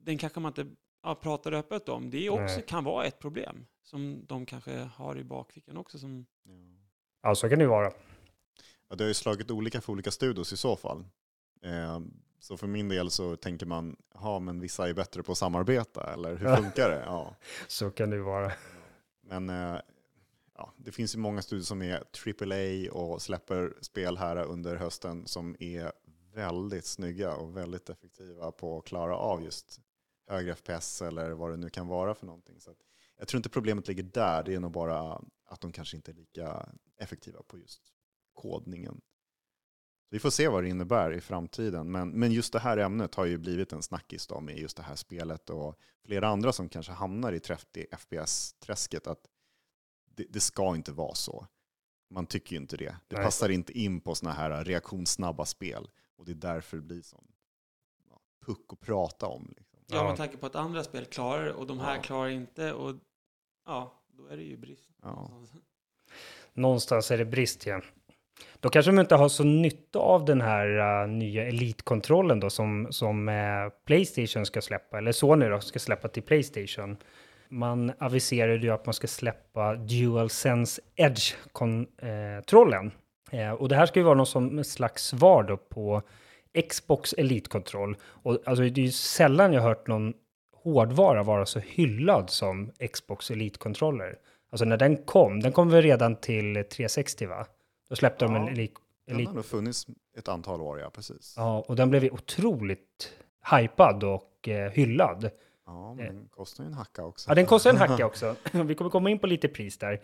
den kanske man inte ja, pratar öppet om. Det är också, Nej. kan vara ett problem som de kanske har i bakfickan också. Som, Ja, så kan det vara. Ja, det har ju slagit olika för olika studios i så fall. Eh, så för min del så tänker man, ja men vissa är bättre på att samarbeta, eller hur funkar det? Ja. Så kan det ju vara. Men eh, ja, det finns ju många studier som är AAA och släpper spel här under hösten som är väldigt snygga och väldigt effektiva på att klara av just högre FPS eller vad det nu kan vara för någonting. Så att jag tror inte problemet ligger där, det är nog bara att de kanske inte är lika effektiva på just kodningen. Vi får se vad det innebär i framtiden. Men, men just det här ämnet har ju blivit en snackis då med just det här spelet och flera andra som kanske hamnar i 30 FPS-träsket. Att det, det ska inte vara så. Man tycker ju inte det. Det Nej. passar inte in på sådana här reaktionssnabba spel. Och det är därför det blir sån ja, puck att prata om. Liksom. ja, Ja. med tanke på att andra spel klarar och de här Ja. klarar inte. Och ja, då är det ju brist. Ja. Någonstans är det brist igen. Då kanske de inte har så nytta av den här uh, nya Elite-kontrollen då som, som eh, Playstation ska släppa, eller Sony då ska släppa till Playstation. Man aviserade ju att man ska släppa DualSense Edge-kontrollen. Eh, och det här ska ju vara någon som slags svar då på Xbox Elite-kontroll. Och alltså, det är ju sällan jag hört någon hårdvara vara så hyllad som Xbox Elite-kontroller. Alltså när den kom, den kom väl redan till 360 va? Då släppte de en Ja, Elite. Den har nog funnits ett antal år, ja precis. ja, och den blev ju otroligt hypad och eh, hyllad. Ja, men den kostar ju en hacka också. Ja, den kostar en hacka också. Vi kommer komma in på lite pris där.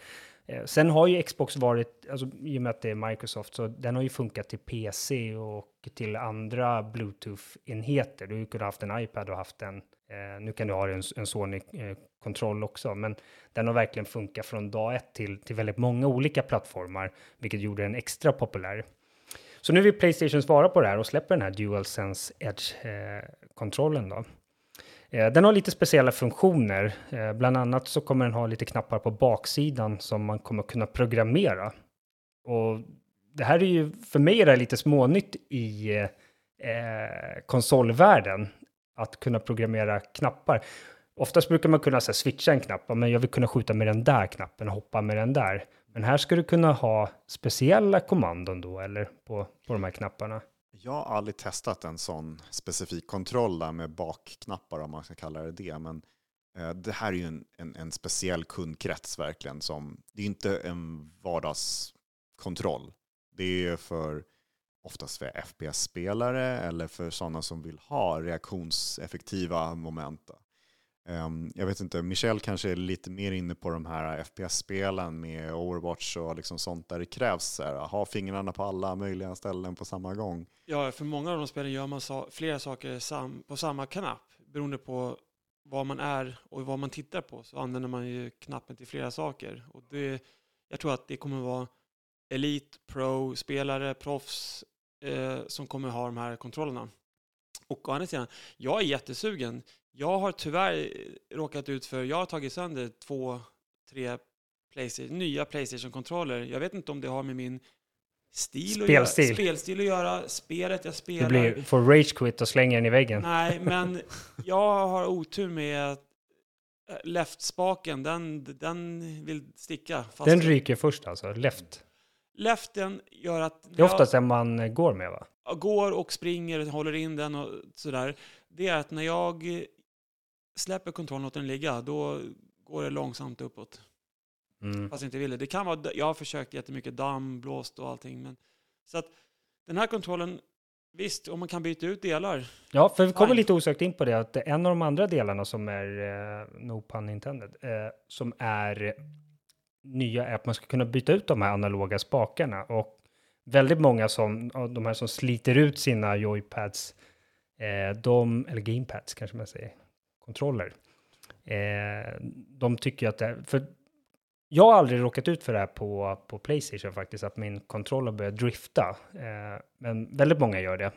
Eh, sen har ju Xbox varit, alltså, i och med att det är Microsoft, så den har ju funkat till PC och till andra Bluetooth-enheter. Du kunde haft en iPad och haft en, eh, nu kan du ha en, en Sony-kontroll också, men den har verkligen funkat från dag ett till, till väldigt många olika plattformar, vilket gjorde den extra populär. Så nu vill Playstation svara på det här och släpper den här DualSense Edge-kontrollen då. Eh, den har lite speciella funktioner. Eh, bland annat så kommer den ha lite knappar på baksidan som man kommer kunna programmera. Och det här är ju, för mig är det lite smånytt i eh, konsolvärlden. Att kunna programmera knappar. Oftast brukar man kunna så här, switcha en knapp, men jag vill kunna skjuta med den där knappen och hoppa med den där. Men här ska du kunna ha speciella kommandon då, eller på, på de här knapparna. Jag har aldrig testat en sån specifik kontroll där med bakknappar om man ska kalla det det. Men eh, det här är ju en, en, en, speciell kundkrets verkligen. Som, det är inte en vardagskontroll. Det är för oftast för FPS-spelare eller för sådana som vill ha reaktionseffektiva moment. Um, jag vet inte, Michel kanske är lite mer inne på de här FPS-spelen med Overwatch och liksom sånt där det krävs att ha fingrarna på alla möjliga ställen på samma gång. Ja, för många av de spelen gör man så, flera saker sam, på samma knapp beroende på vad man är och vad man tittar på så använder man ju knappen till flera saker. Och det, jag tror att det kommer vara elit, Pro-spelare, proffs eh, som kommer ha de här kontrollerna. Och å andra sidan, jag är jättesugen. Jag har tyvärr råkat ut för, jag har tagit sönder två, tre PlayStation, nya Playstation-kontroller. Jag vet inte om det har med min stil spelstil. Att göra, spelstil att göra, spelet jag spelar. Du blir, får rage quit och slänger den i väggen. Nej, men jag har otur med att eh, left-spaken, den, den vill sticka. den ryker först alltså, left? Leften gör att... Det är oftast den man går med va? Går och springer, håller in den och sådär. Det är att när jag släpper kontrollen och låter den ligga, då går det långsamt uppåt. Mm. Fast jag inte vill det. det kan vara, jag har försökt jättemycket damm, blåst och allting. Men, så att den här kontrollen, visst, om man kan byta ut delar. Ja, för vi kommer lite osökt in på det, att en av de andra delarna som är, eh, no pun intended, eh, som är nya är att man ska kunna byta ut de här analoga spakarna. Och väldigt många som, de här som sliter ut sina joypads, eh, de, eller gamepads kanske man säger, kontroller. Eh, de tycker att det, för jag har aldrig råkat ut för det här på, på Playstation faktiskt, att min kontroll har börjat drifta. Eh, men väldigt många gör det.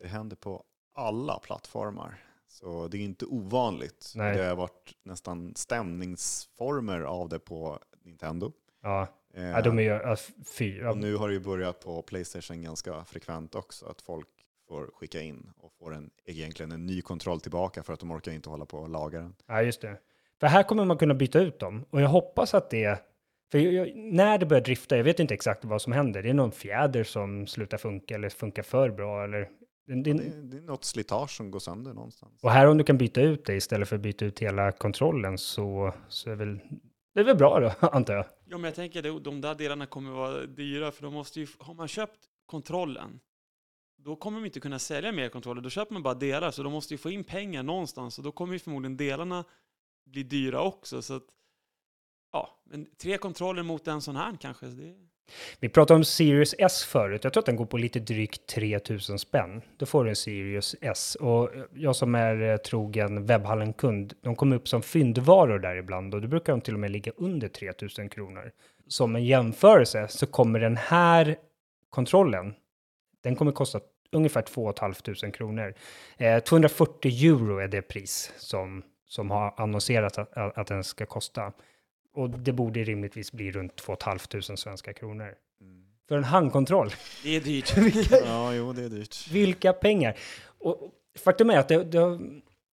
Det händer på alla plattformar. Så det är inte ovanligt. Nej. Det har varit nästan stämningsformer av det på Nintendo. Ja, eh, ja de är ju fyra. Och nu har det ju börjat på Playstation ganska frekvent också, att folk får skicka in och får en, egentligen en ny kontroll tillbaka för att de orkar inte hålla på och laga den. Ja, just det. För här kommer man kunna byta ut dem och jag hoppas att det för jag, när det börjar drifta, jag vet inte exakt vad som händer. Det är någon fjäder som slutar funka eller funkar för bra eller det, det, det, det, är något slitage som går sönder någonstans. Och här om du kan byta ut det istället för att byta ut hela kontrollen så, så är väl, det är väl bra då, antar jag. Ja, men jag tänker att de där delarna kommer vara dyra, för de måste ju, har man köpt kontrollen, då kommer de inte kunna sälja mer kontroller. Då köper man bara delar, så de måste ju få in pengar någonstans, och då kommer ju förmodligen delarna bli dyra också. Så att, ja, men tre kontroller mot en sån här kanske. Det... Vi pratade om Sirius S förut. Jag tror att den går på lite drygt 3000 spänn. Då får du en Sirius S. Och jag som är eh, trogen webbhallen-kund, de kommer upp som fyndvaror där ibland och då brukar de till och med ligga under 3000 kronor. Som en jämförelse så kommer den här kontrollen, den kommer kosta ungefär 2 500 kronor. Eh, 240 euro är det pris som, som har annonserat att, att den ska kosta. Och det borde rimligtvis bli runt 2 500 svenska kronor. Mm. För en handkontroll. Det är dyrt. ja, jo, det är dyrt. Vilka pengar. Och faktum är att det, det, har,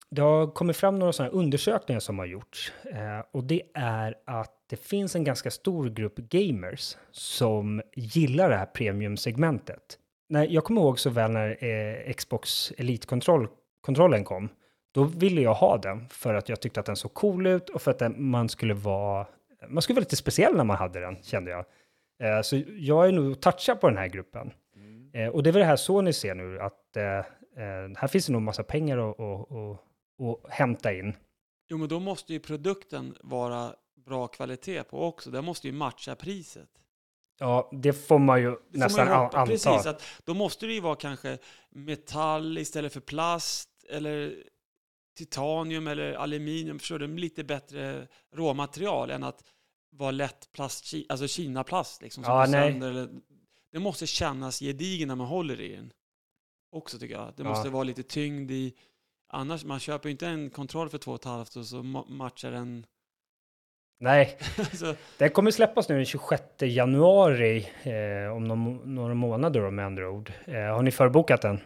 det har kommit fram några sådana undersökningar som har gjorts. Eh, och det är att det finns en ganska stor grupp gamers som gillar det här premiumsegmentet. När, jag kommer ihåg så väl när eh, Xbox Elite-kontrollen kom. Då ville jag ha den för att jag tyckte att den såg cool ut och för att den, man skulle vara man skulle vara lite speciell när man hade den, kände jag. Eh, så jag är nog touchad på den här gruppen. Mm. Eh, och det är väl det här så ni ser nu, att eh, eh, här finns det nog massa pengar att, att, att, att hämta in. Jo, men då måste ju produkten vara bra kvalitet på också. Det måste ju matcha priset. Ja, det får man ju Det nästan man ju anta. Precis, att då måste det ju vara kanske metall istället för plast eller titanium eller aluminium. Förstår du? Lite bättre råmaterial än att vara lätt plast, alltså kinaplast liksom. Som Ja, nej. sönder eller, det måste kännas gedigen när man håller i den. Också tycker jag. Det Ja. måste vara lite tyngd i. Annars, man köper ju inte en kontroll för två och ett halvt och så ma- matchar den. Nej, den kommer släppas nu den 26 januari eh, om någon, några månader då, med andra ord. Eh, har ni förbokat den?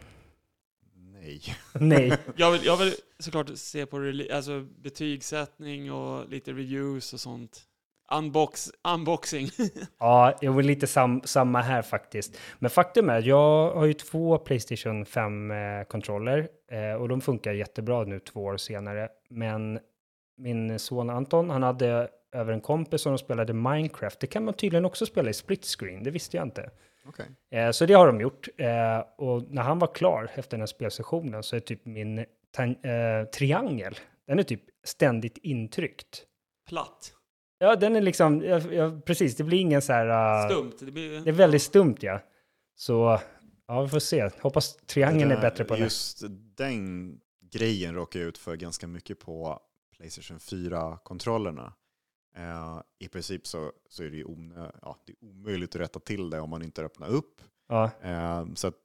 Nej. Nej. jag, vill, jag vill såklart se på alltså, betygssättning och lite reviews och sånt. Unbox, unboxing. Ja, jag vill lite sam, samma här faktiskt. Men faktum är att jag har ju två Playstation 5-kontroller eh, och de funkar jättebra nu två år senare. Men min son Anton, han hade över en kompis som de spelade Minecraft. Det kan man tydligen också spela i split screen, det visste jag inte. Okej. Eh, så det har de gjort. Eh, och när han var klar efter den här spelsessionen så är typ min eh, triangel, den är typ ständigt intryckt. Platt. Ja, den är liksom, ja, ja, precis, det blir ingen så här... uh, Stumt. Det blir, Det är väldigt stumt, ja. Så, ja, vi får se. Hoppas triangeln Det är där- bättre på det. Just den grejen råkar jag ut för ganska mycket på Playstation 4-kontrollerna. Eh, I princip så, så är det ju omö- ja, det är omöjligt att rätta till det om man inte öppnar upp. Ja, Eh, så att,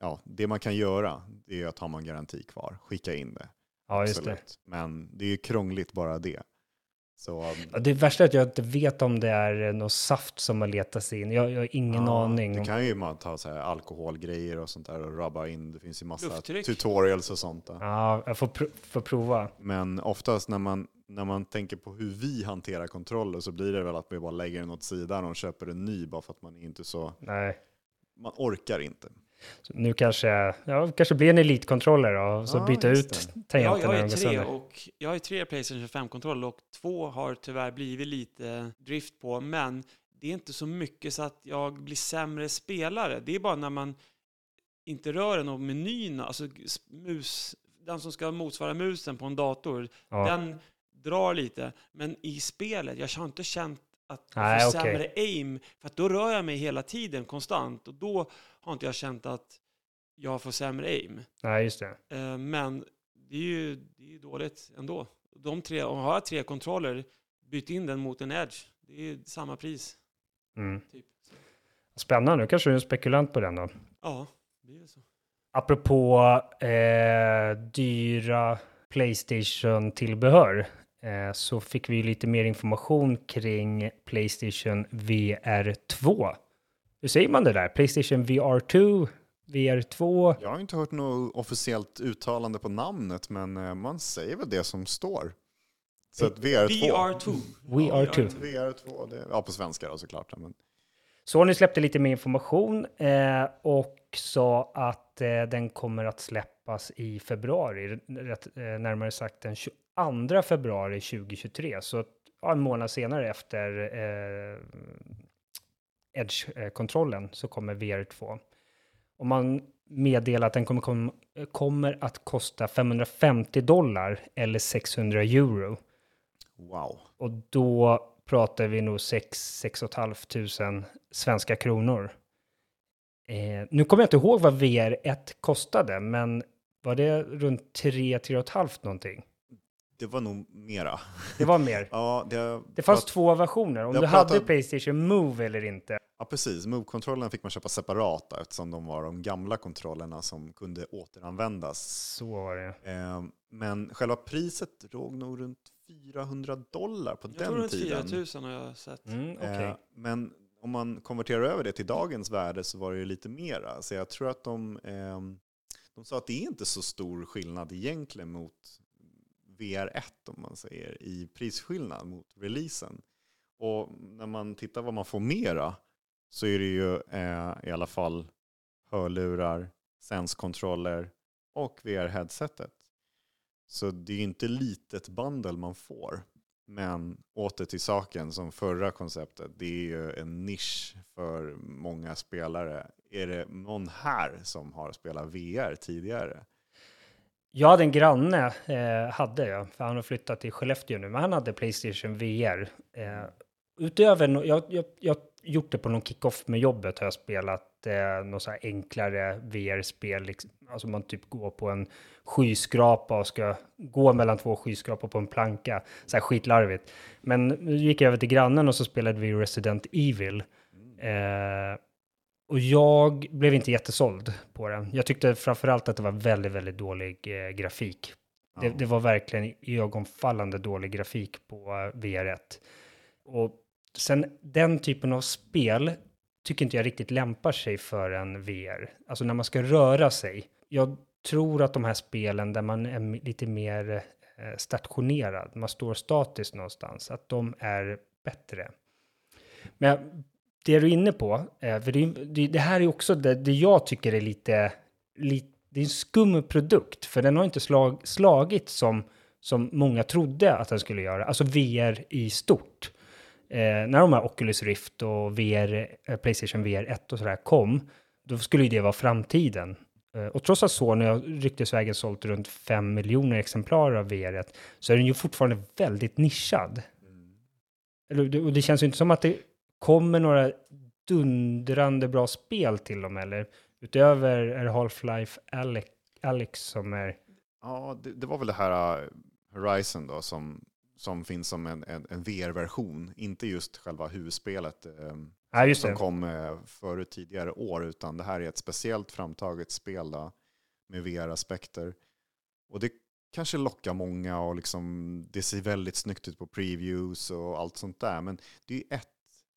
ja, det man kan göra det är att har man garanti kvar, skicka in det. ja just det. Men det är ju krångligt bara det. Så, um, Ja, det värsta är att jag inte vet om det är någon saft som har letat sig in. Jag, jag har ingen ja, aning. Det kan ju man ta så här alkoholgrejer och sånt där och rubba in. Det finns ju massa Lufttryck. tutorials och sånt. Där. Ja, jag får, pr- får prova. Men oftast när man, när man tänker på hur vi hanterar kontroller så blir det väl att vi bara lägger den åt sidan och köper en ny bara för att man är inte så, Nej. man orkar inte. Så nu kanske, ja, kanske blir en elitkontroller då, och så Ja, byta ut Ja, tangenterna jag när har tre och jag har ju tre Playstation 5-kontroller och två har tyvärr blivit lite drift på, men det är inte så mycket så att jag blir sämre spelare. Det är bara när man inte rör den och menyerna, alltså mus, den som ska motsvara musen på en dator, Ja. den drar lite. Men i spelet, jag har inte känt att jag Nej, får okej. sämre aim, för att då rör jag mig hela tiden konstant och då har inte jag känt att jag får sämre aim. Nej, just det. Eh, Men det är ju det är dåligt ändå. De tre, om har jag tre kontroller, byt in den mot en edge. Det är samma pris. Mm. Typ. Spännande, nu kanske du är spekulant på den då. Ja, det är så. Apropå eh, dyra Playstation-tillbehör eh, så fick vi lite mer information kring Playstation VR 2. Hur säger man det där? Playstation VR 2, VR 2? Jag har inte hört något officiellt uttalande på namnet men eh, man säger väl det som står. Så att VR2. VR2. VR2. VR2, det, ja på svenska då såklart. Men, Sony släppte lite mer information eh, och sa att eh, den kommer att släppas i februari, rätt, eh, närmare sagt den 22 februari 2023. Så ja, en månad senare efter eh, Edge-kontrollen så kommer VR2. Och man meddelar att den kommer, kom, kommer att kosta 550 dollar eller 600 euro. wow. Och då pratar vi nog 6 6 500 svenska kronor. Eh, nu kommer jag inte ihåg vad VR1 kostade, men var det runt 3 3 halvt någonting? Det var nog mera. Det var mer. Ja, det, Det fanns prat- två versioner, om jag du hade pratar- Playstation Move eller inte. Ja, precis. Move-kontrollerna fick man köpa separata eftersom de var de gamla kontrollerna som kunde återanvändas. Så var det. Eh, men själva priset låg nog runt 400 dollar på Jag tror den runt tiden. 4000 har jag sett. Mm, okej. Eh, men om man konverterar över det till dagens värde så var det ju lite mera. Så jag tror att de, ehm, de sa att det är inte så stor skillnad egentligen mot VR1 om man säger i prisskillnad mot releasen. Och när man tittar vad man får mera så är det ju eh, i alla fall hörlurar, senskontroller och VR-headsetet. Så det är ju inte litet bundle man får. Men åter till saken som förra konceptet, det är ju en nisch för många spelare. Är det någon här som har spelat VR tidigare? Jag hade en granne, eh, hade jag, för han har flyttat till Skellefteå nu, men han hade Playstation VR. Eh, utöver, no- jag, jag, jag har gjort det på någon kick-off med jobbet, har jag spelat eh, något så här enklare VR-spel, liksom, alltså man typ går på en skyskrapa och ska gå mellan två skyskrapor på en planka, så här skitlarvigt. Men nu gick jag över till grannen och så spelade vi Resident Evil. Eh, och jag blev inte jättesåld på den. Jag tyckte framförallt att det var väldigt, väldigt dålig eh, grafik. Det, det var verkligen ögonfallande dålig grafik på eh, VR1. Och sen den typen av spel tycker inte jag riktigt lämpar sig för en VR. Alltså när man ska röra sig. Jag tror att de här spelen där man är lite mer eh, stationerad, man står statiskt någonstans, att de är bättre. Men det du är inne på, eh, för det, det, här är också det, det jag tycker är lite, lite, det är en skum produkt, för den har inte slag, slagit som, som många trodde att den skulle göra, alltså VR i stort. Eh, när de här Oculus Rift och VR, eh, Playstation VR 1 och sådär kom, då skulle ju det vara framtiden. Eh, och trots att Sony har ryktesvägen sålt runt 5 miljoner exemplar av VR 1 så är den ju fortfarande väldigt nischad. Det- och det känns ju inte som att det kommer några dundrande bra spel till dem eller utöver är Half-Life Alex, Alex som är Ja, det, det var väl det här uh, Horizon då som, som finns som en, en, en VR-version. Inte just själva huvudspelet um, Ja, just som det. kom uh, förut tidigare år, utan det här är ett speciellt framtaget spel då, med VR-aspekter. Och det kanske lockar många och liksom, det ser väldigt snyggt ut på previews och allt sånt där. Men det är ett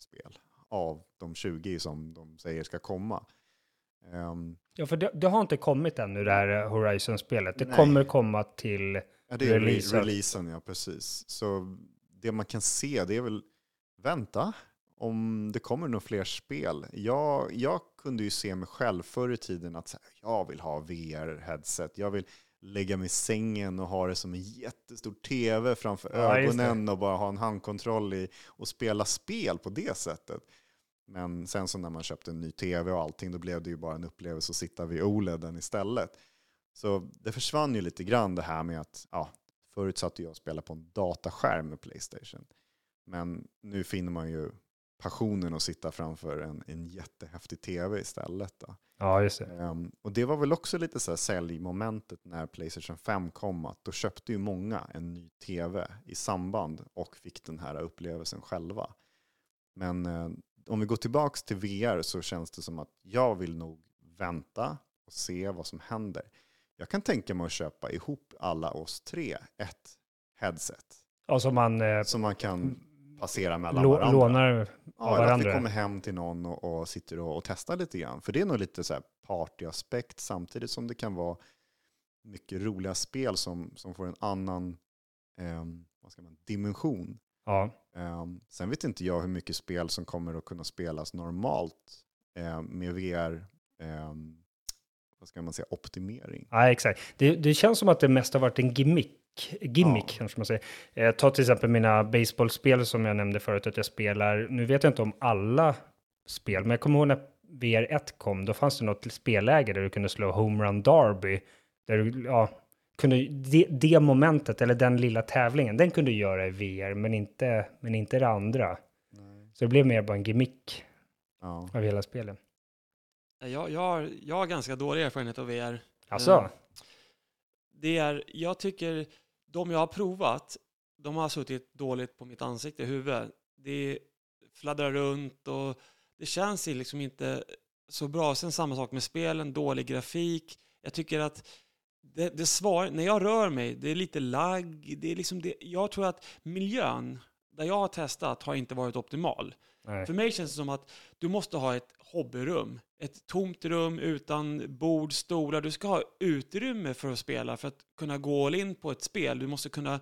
spel av de 20 som de säger ska komma. Ehm, Ja, för det, det har inte kommit ännu det här Horizon-spelet. Det Nej. kommer komma till... Ja, det är Release. releasen. releasen, ja precis. Så det man kan se det är väl, vänta, om det kommer några fler spel. Jag, jag kunde ju se mig själv förr i tiden att här, jag vill ha VR-headset. Jag vill lägga mig i sängen och ha det som en jättestor tv framför Ja, ögonen och bara ha en handkontroll i och spela spel på det sättet. Men sen så när man köpte en ny tv och allting, då blev det ju bara en upplevelse att sitta vid OLEDen istället. Så det försvann ju lite grann det här med att, ja, förut satt jag och spelade på en dataskärm med Playstation. Men nu finner man ju passionen att sitta framför en, en jättehäftig tv istället. Då. Ja, just det. Ehm, och det var väl också lite så här säljmomentet när Playstation 5 kom, att då köpte ju många en ny tv i samband och fick den här upplevelsen själva. Men eh, om vi går tillbaka till VR så känns det som att jag vill nog vänta och se vad som händer. Jag kan tänka mig att köpa ihop alla oss tre ett headset Och som man eh, som man kan passera mellan lå, varandra. lånar Ja, eller att vi varandra. kommer hem till någon och, och sitter och, och testar lite grann. För det är nog lite så här partyaspekt samtidigt som det kan vara mycket roliga spel som, som får en annan ehm, vad ska man, dimension. Ja. Ehm, sen vet inte jag hur mycket spel som kommer att kunna spelas normalt ehm, med VR, ehm, vad ska man säga, optimering. Ja, exakt. Det, det känns som att det mest har varit en gimmick. Gimmick Ja. kanske man säger. Eh, ta till exempel mina baseballspel som jag nämnde förut att jag spelar. Nu vet jag inte om alla spel, men jag kommer ihåg när VR1 kom, då fanns det något spelläge där du kunde slå Home Run Derby. Där du, ja, kunde, det, det momentet, eller den lilla tävlingen, den kunde du göra i VR, men inte, men inte det andra. Så det blev mer bara en gimmick Ja. av hela spelet. Jag, jag, har, jag har ganska dålig erfarenhet av VR. Alltså, Eh, Det är, jag tycker, de jag har provat, de har suttit dåligt på mitt ansikte, huvud. Det fladdrar runt och det känns liksom inte så bra. Sen samma sak med spelen, dålig grafik. Jag tycker att det, det svar, när jag rör mig, det är lite lagg. Det är liksom det, jag tror att miljön där jag har testat har inte varit optimal nej. För mig känns det som att du måste ha ett hobbyrum. Ett tomt rum utan bord, stolar. Du ska ha utrymme för att spela, för att kunna gå all in på ett spel. Du måste kunna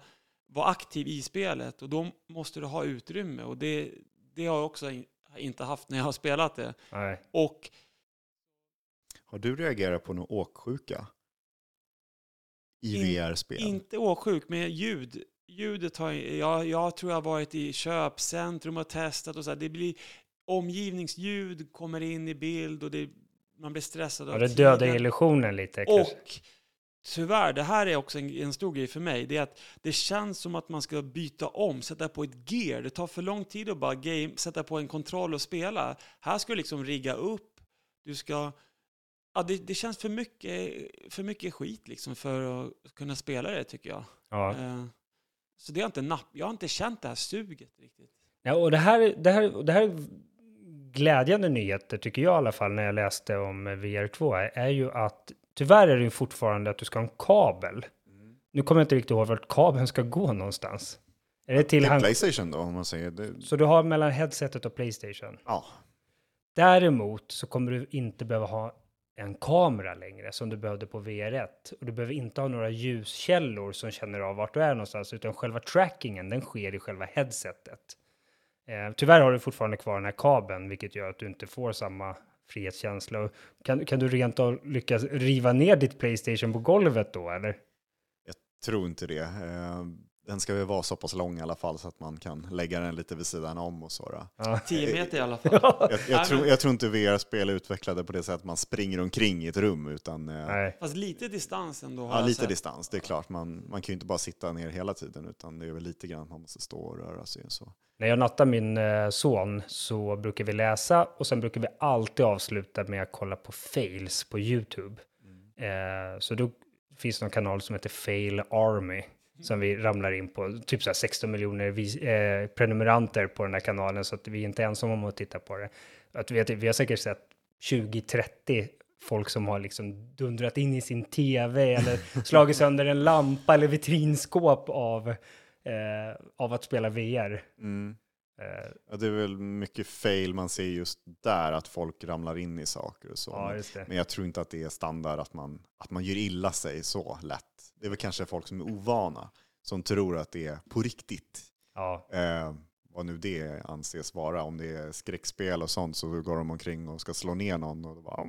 vara aktiv i spelet och då måste du ha utrymme. Och det, det har jag också in- inte haft när jag har spelat det. nej. Och Har du reagerat på någon åksjuka? I In- VR-spel? inte åksjuk, men ljud. Ljudet har jag, jag tror jag har varit i köpcentrum och testat och så här. Det blir omgivningsljud kommer in i bild och det, man blir stressad Ja, det dödar tiden. illusionen lite. kanske. Och tyvärr, det här är också en, en stor grej för mig, det är att det känns som att man ska byta om, sätta på ett gear. Det tar för lång tid att bara game, sätta på en kontroll och spela. Här ska du liksom rigga upp, du ska... Ja, det, det känns för mycket, för mycket skit liksom för att kunna spela det tycker jag. Ja. Eh, Så det har inte napp, jag har inte känt det här suget riktigt. Ja, och det här, det, här, det här är glädjande nyheter, tycker jag i alla fall, när jag läste om VR2, är ju att tyvärr är det ju fortfarande att du ska ha en kabel. Nu kommer jag inte riktigt ihåg vart kabeln ska gå någonstans. Är det till Till hand... Playstation då, om man säger det. Så du har mellan headsetet och Playstation. Ja, Däremot så kommer du inte behöva ha en kamera längre som du behövde på VR1. Och du behöver inte ha några ljuskällor som känner av vart du är någonstans, utan själva trackingen, den sker i själva headsetet. Eh, tyvärr har du fortfarande kvar den här kabeln, vilket gör att du inte får samma frihetskänsla. Och kan, kan du rent av lyckas riva ner ditt Playstation på golvet då, eller? Jag tror inte det. Eh, den ska väl vara så pass lång i alla fall så att man kan lägga den lite vid sidan om och så. Ja. 10 meter i alla fall. Jag, jag, tror, jag tror inte VR-spel är utvecklade på det sättet att man springer omkring i ett rum, utan eh, Nej. Fast lite distans ändå. har ja, lite sett. distans. Det är klart, man, man kan ju inte bara sitta ner hela tiden, utan det är väl lite grann att man måste stå och röra sig och så. När jag nattar min eh, son så brukar vi läsa och sen brukar vi alltid avsluta med att kolla på fails på YouTube. Eh, så då finns det någon kanal som heter Fail Army som vi ramlar in på. Typ så här 16 miljoner vis- eh, prenumeranter på den här kanalen så att vi är inte ensamma om att titta på det. Att vi, har- vi har säkert sett 20-30 folk som har liksom dundrat in i sin tv eller slagit sönder en lampa eller vitrinskåp av, eh, av att spela VR. Mm. Eh, Ja, det är väl mycket fail man ser just där, att folk ramlar in i saker och så. ja. Men jag tror inte att det är standard att man, att man gör illa sig så lätt. Det är väl kanske folk som är ovana, som tror att det är på riktigt. Ja, Eh, vad nu det anses vara. Om det är skräckspel och sånt så går de omkring och ska slå ner någon. Och bara,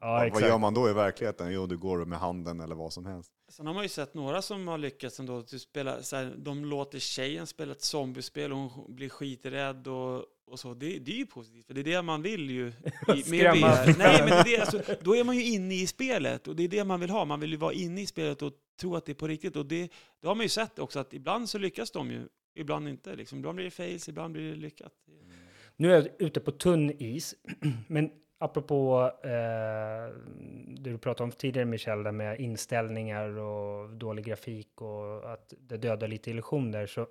ja vad, vad gör man då i verkligheten? Jo, du går med handen eller vad som helst. Sen har man ju sett några som har lyckats ändå. Att spela, så här, de låter tjejen spela ett zombiespel och hon blir skiträdd och, och så. Det, det är ju positivt, för det är det man vill ju. I, Skrämma. VR. Nej, men det är alltså, då är man ju inne i spelet och det är det man vill ha. Man vill ju vara inne i spelet och tro att det är på riktigt. Och det, det har man ju sett också att ibland så lyckas de ju, ibland inte. Liksom. Ibland blir det fails, ibland blir det lyckat. Nu är jag ute på tunn is, men apropå eh, det du pratade om tidigare Michel, där med inställningar och dålig grafik och att det dödar lite illusioner, så,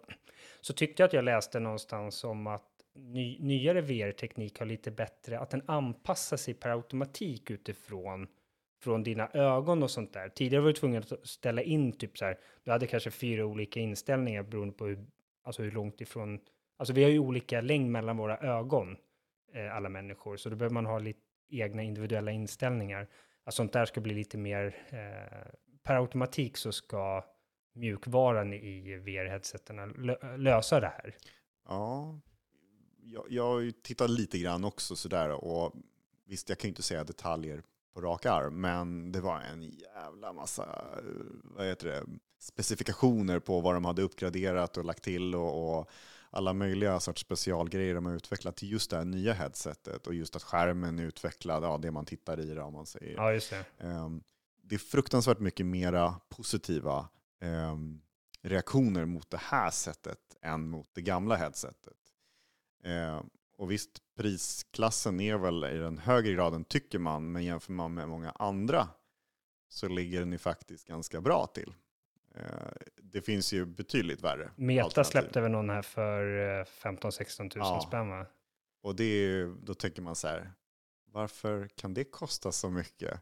så tyckte jag att jag läste någonstans om att ny, nyare VR-teknik har lite bättre, att den anpassar sig per automatik utifrån från dina ögon och sånt där. Tidigare var du tvungen att ställa in typ så här, du hade kanske fyra olika inställningar beroende på hur, alltså hur långt ifrån Alltså vi har ju olika längd mellan våra ögon, eh, alla människor, så då behöver man ha lite egna individuella inställningar. Att sånt där ska bli lite mer, eh, per automatik så ska mjukvaran i VR-headseten lö- lösa det här. Ja, jag, jag har ju tittat lite grann också sådär och visst, jag kan ju inte säga detaljer på rak arm, men det var en jävla massa eh, vad heter det, specifikationer på vad de hade uppgraderat och lagt till och, och alla möjliga sorts specialgrejer de har utvecklat till just det här nya headsetet och just att skärmen är utvecklad, ja, det man tittar i det om man säger. Ja, just det. Ehm, det är fruktansvärt mycket mera positiva ehm, reaktioner mot det här sättet än mot det gamla headsetet. Ehm, och visst, prisklassen är väl i den högre graden tycker man, men jämför man med många andra så ligger den ju faktiskt ganska bra till. Det finns ju betydligt värre. Meta alternativ. släppte väl någon här för eh, 15-16 000 Ja. spänn va? Och det är, ju- då tänker man så här, varför kan det kosta så mycket?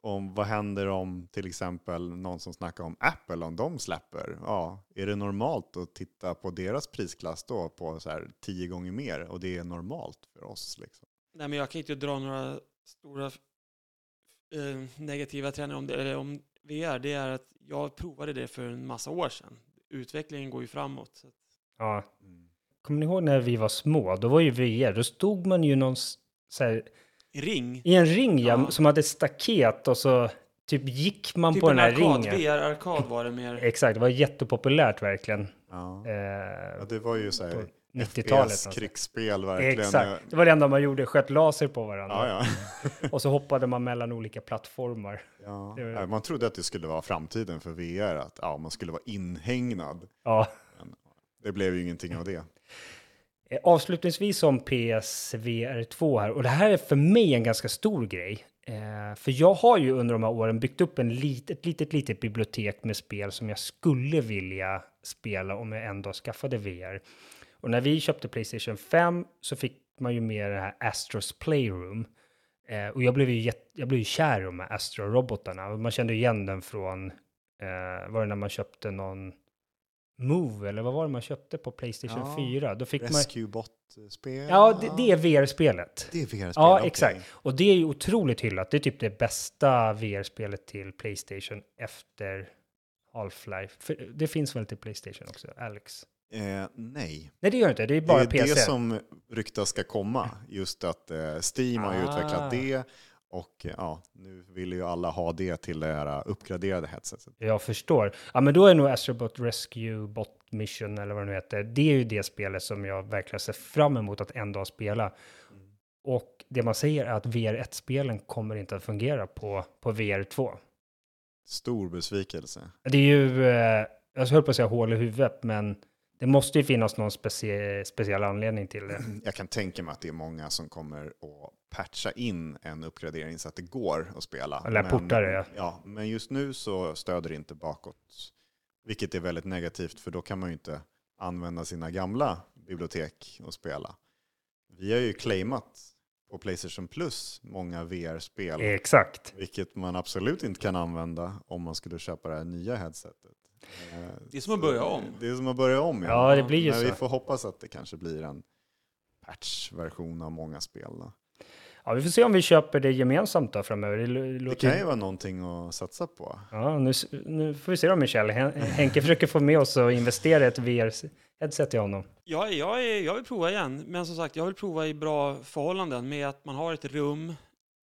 Om, vad händer om till exempel någon som snackar om Apple, om de släpper? Ja, är det normalt att titta på deras prisklass då på så här tio gånger mer? Och det är normalt för oss liksom. Nej, men jag kan inte dra några stora eh, negativa trender om, det, eller om VR. Det är att jag provade det för en massa år sedan. Utvecklingen går ju framåt. Så att, Ja. Kommer ni ihåg när vi var små? Då var ju VR, då stod man ju någon så här, ring. i en ring ja, Ja. som hade ett staket och så typ gick man Typ på en den här arkad, ringen. VR-arkad var det mer. Exakt, det var jättepopulärt verkligen. Ja. Eh, ja, det var ju så här, 90-talet. FPS, alltså. krigsspel verkligen. Exakt, det var det enda man gjorde, sköt laser på varandra. Ja, ja. Och så hoppade man mellan olika plattformar. ja. Var- Man trodde att det skulle vara framtiden för VR, att ja, man skulle vara inhägnad. Ja. Det blev ju ingenting av det. Eh, Avslutningsvis om PSVR 2 här, och det här är för mig en ganska stor grej. Eh, för jag har ju under de här åren byggt upp en lit, ett litet, litet bibliotek med spel som jag skulle vilja spela om jag ändå skaffade VR. Och när vi köpte Playstation 5 så fick man ju med det här Astros Playroom. Eh, och jag blev ju, jätt, jag blev ju kär i de här Astro-robotarna. Man kände igen den från, eh, var det när man köpte någon Move, eller vad var det man köpte på Playstation Ja, 4? Då fick man... Rescue Bot-spel. Ja, det, det är VR-spelet. Det är VR-spel, Ja, okej. exakt. Och det är ju otroligt hyllat. Det är typ det bästa VR-spelet till Playstation efter Half-Life. Det finns väl till Playstation också, Alex? Eh, nej. Nej, det gör det inte. Det är Det bara är PC. det som ryktas ska komma. Just att eh, Steam har ju Ah. utvecklat det. Och eh, ja, nu vill ju alla ha det till det här eh, uppgraderade headsetet. Jag förstår. Ja, men då är nog Astrobot Rescue Bot Mission, eller vad det nu heter, det är ju det spelet som jag verkligen ser fram emot att en dag spela. Och det man säger är att VR1-spelen kommer inte att fungera på, på VR2. Stor besvikelse. Det är ju, eh, jag höll på att säga hål i huvudet, men det måste ju finnas någon specie, speciell anledning till det. Jag kan tänka mig att det är många som kommer att patcha in en uppgradering så att det går att spela. Eller porta det, ja. Ja, men just nu så stöder det inte bakåt. Vilket är väldigt negativt för då kan man ju inte använda sina gamla bibliotek och spela. Vi har ju claimat på Playstation Plus många VR-spel. Exakt. Vilket man absolut inte kan använda om man skulle köpa det här nya headsetet. Det är som att börja om. Det är som att börja om, Ja, det blir ju Men vi så. får hoppas att det kanske blir en patch-version av många spel. Då. Ja, vi får se om vi köper det gemensamt då framöver. Det, lå- Det låter... kan ju vara någonting att satsa på. Ja, nu, nu får vi se då, Michel. Hen- Henke försöker få med oss att investera i ett VR-headset till honom. Jag, jag, är, jag vill prova igen, men som sagt, jag vill prova i bra förhållanden med att man har ett rum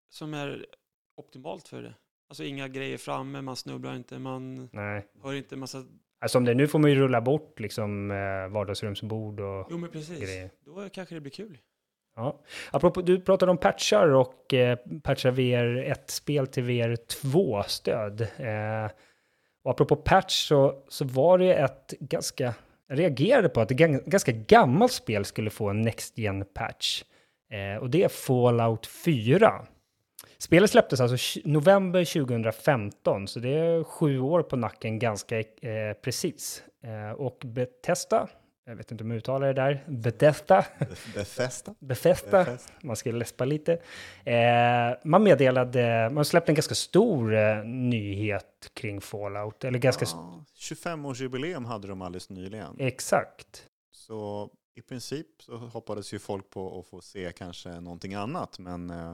som är optimalt för det. Alltså inga grejer framme, man snubblar inte, man Nej. hör inte massa... Alltså om det nu får man ju rulla bort liksom eh, vardagsrumsbord och Jo, men precis. grejer. Då kanske det blir kul. Ja. Apropå, du pratade om patchar och eh, patcha VR1-spel till VR2-stöd. Eh, och apropå patch så, så var det ett ganska... Jag reagerade på att ett gan- ganska gammalt spel skulle få en Next Gen-patch. Eh, och det är Fallout 4. Spelet släpptes alltså november 2015, så det är sju år på nacken ganska eh, precis. Eh, och Bethesda, jag vet inte om jag uttalar det där, Bethesda, Bethesda? Bethesda, man ska läspa lite. Eh, man meddelade, man släppte en ganska stor eh, nyhet kring Fallout, eller ganska Ja, 25-årsjubileum hade de alldeles nyligen. exakt. Så i princip så hoppades ju folk på att få se kanske någonting annat. Men eh,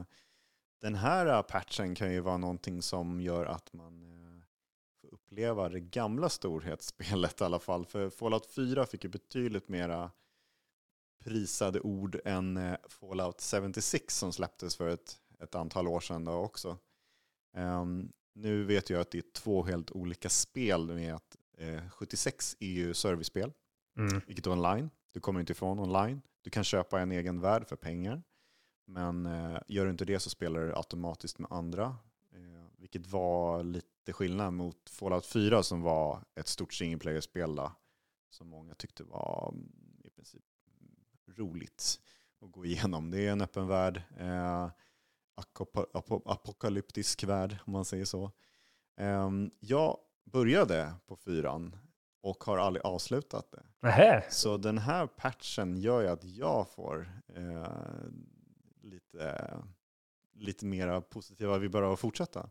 den här patchen kan ju vara någonting som gör att man eh, får uppleva det gamla storhetsspelet i alla fall. För Fallout 4 fick ju betydligt mera prisade ord än eh, Fallout 76 som släpptes för ett, ett antal år sedan då också. Ehm, nu vet jag att det är två helt olika spel med att eh, 76 är ju servicespel Mm. vilket är online. Du kommer inte ifrån online. Du kan köpa en egen värld för pengar. Men eh, gör du inte det så spelar du automatiskt med andra. Eh, vilket var lite skillnad mot Fallout 4 som var ett stort single player-spel Som många tyckte var mm, i princip roligt att gå igenom. Det är en öppen värld. Eh, apokalyptisk värld om man säger så. Ehm, jag började på fyran och har aldrig avslutat det. Nähä. Så den här patchen gör ju att jag får eh, lite, lite mera positiva av att fortsätta.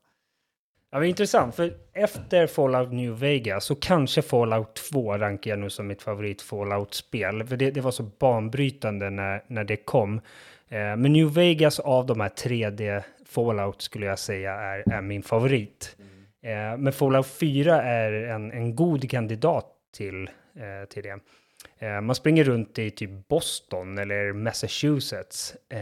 Ja, men intressant, för efter Fallout New Vegas så kanske Fallout 2 rankar jag nu som mitt favorit Fallout-spel. För det, det var så banbrytande när, när det kom. Eh, men New Vegas av de här 3D Fallout skulle jag säga är, är min favorit. Eh, men Fallout 4 är en, en god kandidat till, eh, till det. Eh, man springer runt i typ Boston eller Massachusetts eh,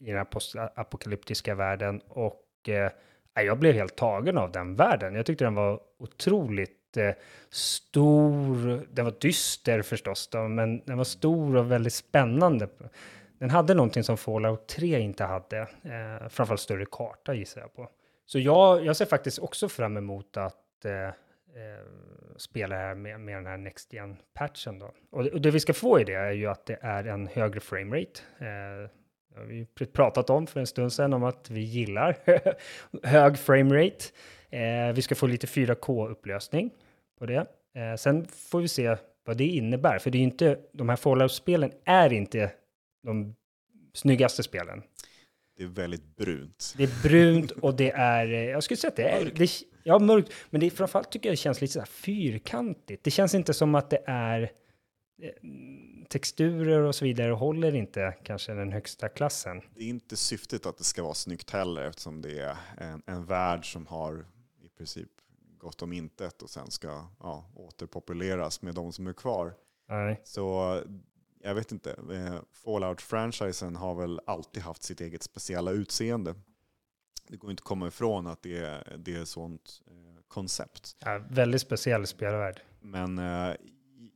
i den här postapokalyptiska världen och eh, jag blev helt tagen av den världen. Jag tyckte den var otroligt eh, stor, den var dyster förstås då, men den var stor och väldigt spännande. Den hade någonting som Fallout 3 inte hade, eh, framförallt större karta gissar jag på. Så jag, jag ser faktiskt också fram emot att eh, eh, spela här med, med den här Next Gen-patchen då. Och, och det vi ska få i det är ju att det är en högre framerate. Eh, det har vi pratat om för en stund sedan om att vi gillar hög framerate. Eh, vi ska få lite 4K-upplösning på det. Eh, sen får vi se vad det innebär, för det är ju inte, de här Fallout-spelen är inte de snyggaste spelen. Det är väldigt brunt. Det är brunt och det är, eh, jag skulle säga att det är, det, ja mörkt, men det är framförallt tycker jag det känns lite så här fyrkantigt. Det känns inte som att det är eh, texturer och så vidare håller inte kanske den högsta klassen. Det är inte syftet att det ska vara snyggt heller eftersom det är en, en värld som har i princip gått om intet och sen ska ja, återpopuleras med de som är kvar. Nej. Så jag vet inte, eh, Fallout-franchisen har väl alltid haft sitt eget speciella utseende. Det går inte att komma ifrån att det är, det är sånt eh, koncept. Ja, väldigt speciell spelvärld. Men eh,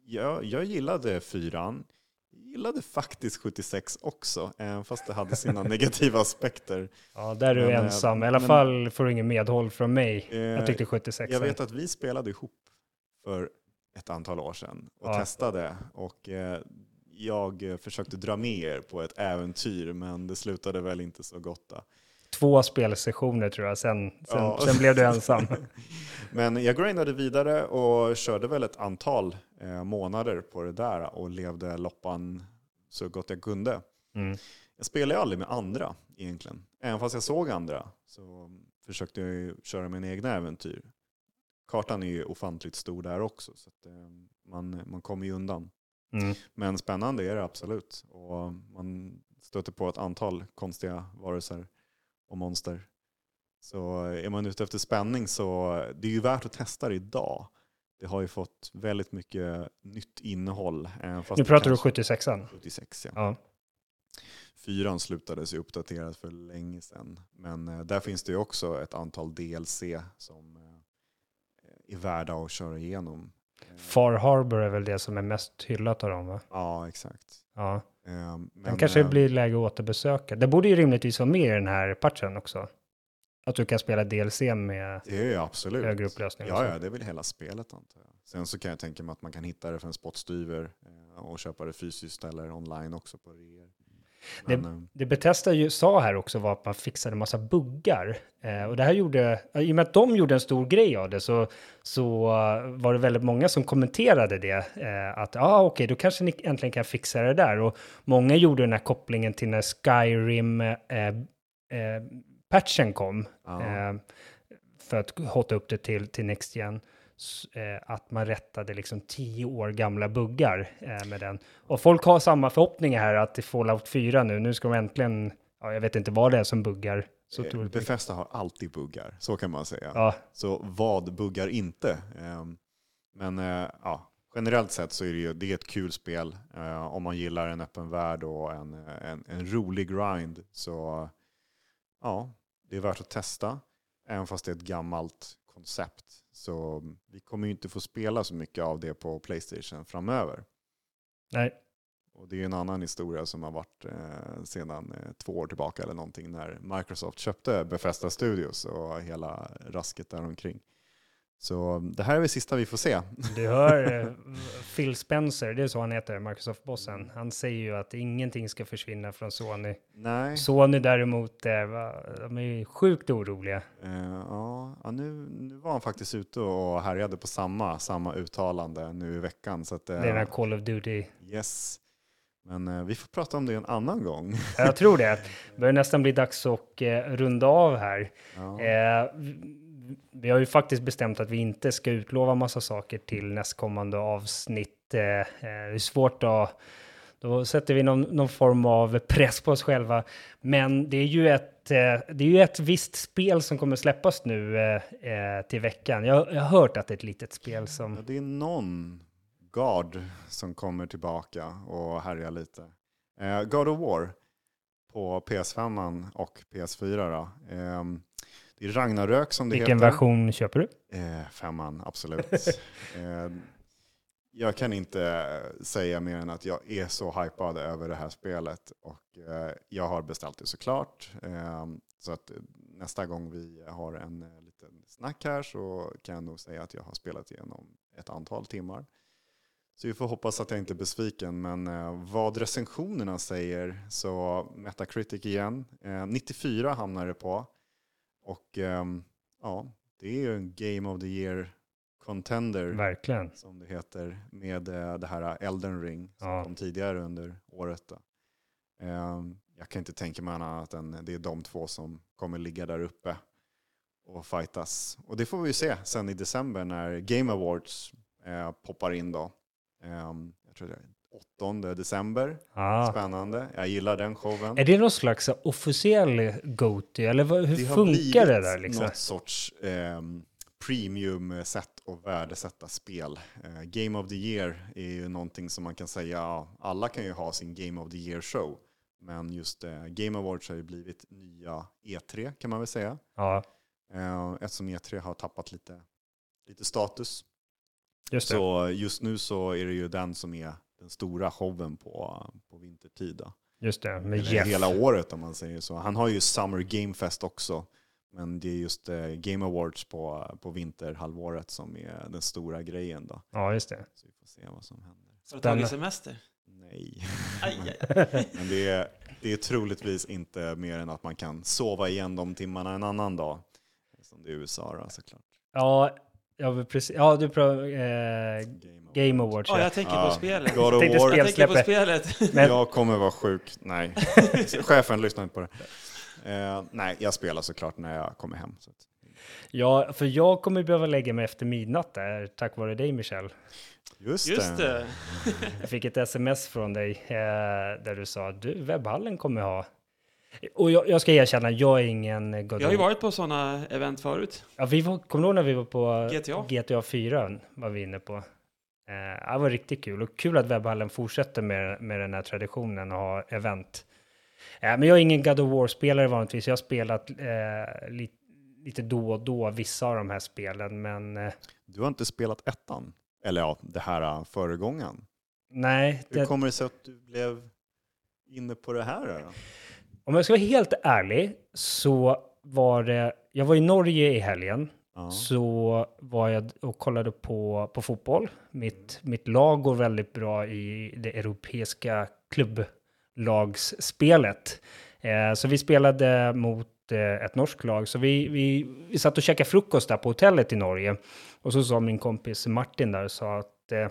jag, jag gillade fyran. Gillade faktiskt 76 också, fast det hade sina negativa aspekter. Ja, där är du Men, eh, ensam. I alla men- fall får du ingen medhåll från mig. Eh, Jag tyckte 76. Jag vet att vi spelade ihop för ett antal år sedan och Ja. testade. Och eh, jag eh, försökte dra med er på ett äventyr, men det slutade väl inte så gott. Då. Två spelsessioner tror jag, sen, sen, Ja. sen blev du ensam. Men jag grindade vidare och körde väl ett antal eh, månader på det där och levde loppan så gott jag kunde. Mm. Jag spelade aldrig med andra egentligen. Även fast jag såg andra så försökte jag ju köra mina egna äventyr. Kartan är ju ofantligt stor där också så att, eh, man, man kommer ju undan. Mm. Men spännande är det absolut. Och man stöter på ett antal konstiga varelser och monster. Så är man ute efter spänning så det är ju värt att testa det idag. Det har ju fått väldigt mycket nytt innehåll. Nu pratar du kanske- 76an. 76 ja. Ja. Fyran slutades ju uppdateras för länge sedan. Men eh, där finns det ju också ett antal DLC som eh, är värda att köra igenom. Far Harbor är väl det som är mest hyllat av dem va? Ja, exakt. Ja. Den men, kanske eh, blir läge att återbesöka. Det borde ju rimligtvis vara med i den här patchen också. Att du kan spela DLC med Det absolut. högre upplösning. Ja, ja, det är väl hela spelet antar jag. Sen så kan jag tänka mig att man kan hitta det för en spottstyver eh, och köpa det fysiskt eller online också på reor. Det- Men, eh, Det Bethesda ju sa här också var att man fixade en massa buggar. Eh, och det här gjorde, i och med att de gjorde en stor grej av det så, så eh, var det väldigt många som kommenterade det. Eh, att ja, ah, okej, då kanske ni äntligen kan fixa det där. Och många gjorde den här kopplingen till när Skyrim eh, eh, patchen kom. Ja. För att hotta upp det till, till Next Gen. Eh, att man rättade liksom tio år gamla buggar eh, med den. Och folk har samma förhoppningar här att i Fallout 4 nu, nu ska de äntligen, ja, jag vet inte vad det är som buggar. Så eh. Bethesda har alltid buggar, så kan man säga. Ja, Så vad buggar inte? Ehm, Men eh, ja, generellt sett så är det ju det är ett kul spel. Om man gillar en öppen värld och en, en, en rolig grind så ja, det är värt att testa. Även fast det är ett gammalt koncept. Så vi kommer ju inte få spela så mycket av det på Playstation framöver. nej, Och det är en annan historia som har varit eh, sedan eh, två år tillbaka eller någonting när Microsoft köpte Bethesda Studios och hela rasket däromkring. Så det här är väl sista vi får se. du hör eh, Phil Spencer, det är så han heter, Microsoft-bossen. Han säger ju att ingenting ska försvinna från Sony. Nej. Sony däremot, eh, de är ju sjukt oroliga. Eh, ja, nu, nu var han faktiskt ute och härjade på samma, samma uttalande nu i veckan. Så att, eh, Det är den här Call of Duty. yes. Men eh, vi får prata om det en annan gång. Jag tror det. Det börjar nästan bli dags att runda av här. Ja. Vi- har ju faktiskt bestämt att vi inte ska utlova massa saker till nästkommande avsnitt. Eh, eh, det är svårt att... Då sätter vi någon, någon form av press på oss själva. Men det är ju ett, eh, det är ju ett visst spel som kommer släppas nu eh, eh till veckan. Jag, jag har hört att det är ett litet spel Ja, som... det är någon God som kommer tillbaka och härjar lite. Eh, God of War på PS5 och PS4. Då. Ehm, Ehm, det är Ragnarök som det Vilken heter. version köper du? Eh, femman, absolut. eh, jag kan inte säga mer än att jag är så hypad över det här spelet. Och eh, jag har beställt det såklart. Eh, så att eh, nästa gång vi har en eh, liten snack här så kan jag nog säga att jag har spelat igenom ett antal timmar. Så vi får hoppas att jag inte är besviken. Men eh, vad recensionerna säger så Metacritic igen. Eh, 94 hamnar det på. Och ehm, ja, det är ju en Game of the Year contender Verkligen. som det heter med eh, det här Elden Ring som Ja. kom tidigare under året. Ehm, jag kan inte tänka mig annat än det är de två som kommer ligga där uppe och fightas. Och det får vi ju se sen i december när Game Awards eh, poppar in då. Ehm, jag tror det är 8 december. Ja. Spännande. Jag gillar den showen. Är det någon slags officiell GOTY? Eller hur Det funkar det där liksom? något sorts ehm, premium-sätt att värdesätta spel. Eh, Game of the year är ju någonting som man kan säga, ja, alla kan ju ha sin Game of the year-show. Men just eh, Game Awards har ju blivit nya E3 kan man väl säga. Ja, Eh, eftersom E3 har tappat lite, lite status. just. Så just nu så är det ju den som är den stora showen på, på vintertid. Då. Just det, med Eller Jeff. hela året om man säger så. Han har ju Summer Game Fest också. Men det är just eh, Game Awards på, på vinterhalvåret som är den stora grejen då. Ja, just det. Så vi får se vad som händer. Har du tagit semester? Nej. Aj, aj, aj. Men det är, det är troligtvis inte mer än att man kan sova igen de timmarna en annan dag. Som det är i USA då, såklart. Ja, ja precis. Ja, du pratar eh, Game Awards. Ja, ja. jag tänker på spelet. God of War. Jag tänker på spelet. Men- Jag kommer vara sjuk. Nej. Chefen lyssnar inte på det. Eh, nej, jag spelar såklart när jag kommer hem. Så. Ja, för jag kommer behöva lägga mig efter midnatt där, tack vare dig Michel. Just, Just det. Jag fick ett sms från dig eh, där du sa att du, webbhallen kommer ha... Och jag, jag ska erkänna, jag är ingen God Jag har ju varit på sådana event förut. Ja, vi var, kommer du ihåg när vi var på GTA. GTA 4? Var vi inne på. Eh, det var riktigt kul och kul att webbhallen fortsätter med, med den här traditionen och ha event. Eh, men jag är ingen God of War-spelare vanligtvis. Jag har spelat eh, li, lite då och då vissa av de här spelen, men eh, Du har inte spelat ettan? Eller ja, det här äh, föregångaren. nej. Hur Det, kommer det sig att du blev inne på det här? Då? Om jag ska vara helt ärlig så var det, jag var i Norge i helgen Ja. så var jag och kollade på, på fotboll. Mitt, mitt lag går väldigt bra i det europeiska klubblagsspelet. Eh, så vi spelade mot eh, ett norskt lag. Så vi, vi, vi satt och käkade frukost där på hotellet i Norge. Och så sa min kompis Martin där, sa att eh,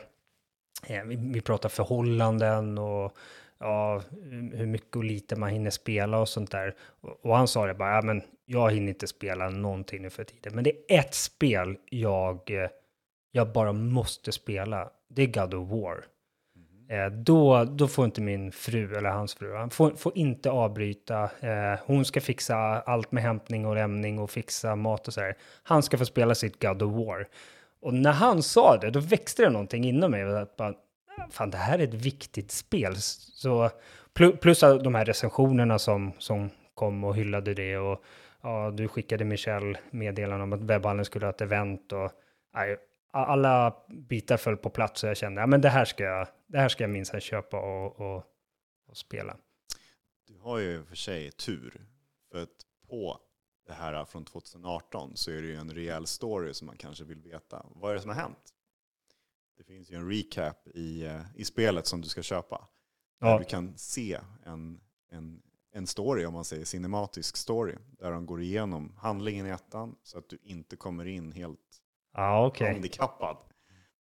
eh, vi, vi pratar förhållanden och ja, hur mycket och lite man hinner spela och sånt där. Och, och han sa det bara, ja, men jag hinner inte spela någonting nu för tiden. Men det är ett spel jag, eh, jag bara måste spela. Det är God of War. Eh, då, då får inte min fru, eller hans fru, han får, får inte avbryta. Eh, hon ska fixa allt med hämtning och lämning och fixa mat och så här. Han ska få spela sitt God of War. Och när han sa det, då växte det någonting inom mig. Att bara, fan, det här är ett viktigt spel. Så, plus de här recensionerna som, som kom och hyllade det. Och ja, du skickade Michel meddelande om att webbhallen skulle ha ett event. Och, nej, alla bitar föll på plats och jag kände att det här ska jag, det här ska jag minsann köpa och, och, och spela. Du har ju för sig tur. För att på det här från 2018 så är det ju en rejäl story som man kanske vill veta. Vad är det som har hänt? Det finns ju en recap i, eh, i spelet som du ska köpa. Där Ja. du kan se en, en, en story, om man säger cinematisk story. Där de går igenom handlingen i ettan så att du inte kommer in helt Ja, okej. handikappad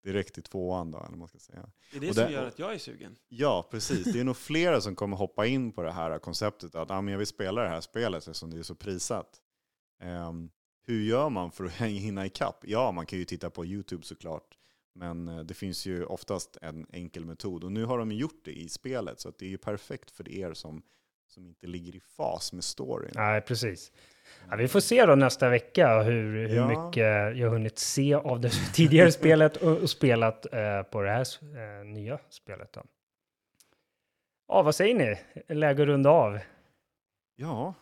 direkt i tvåan då, eller man ska säga. Det är det Och som det- gör att jag är sugen. Ja, precis. Det är nog flera som kommer hoppa in på det här konceptet att ah, men jag vill spela det här spelet eftersom det är så prisat. Ehm, hur gör man för att hinna ikapp? Ja, man kan ju titta på YouTube såklart. Men eh, det finns ju oftast en enkel metod. Och nu har de gjort det i spelet. Så att det är ju perfekt för er som, som inte ligger i fas med storyn. Nej, precis. Ja, vi får se då nästa vecka hur, hur Ja. mycket jag hunnit se av det tidigare spelet och, och spelat eh, på det här eh, nya spelet. Då. Ja, vad säger ni? Läge att runda av. Ja,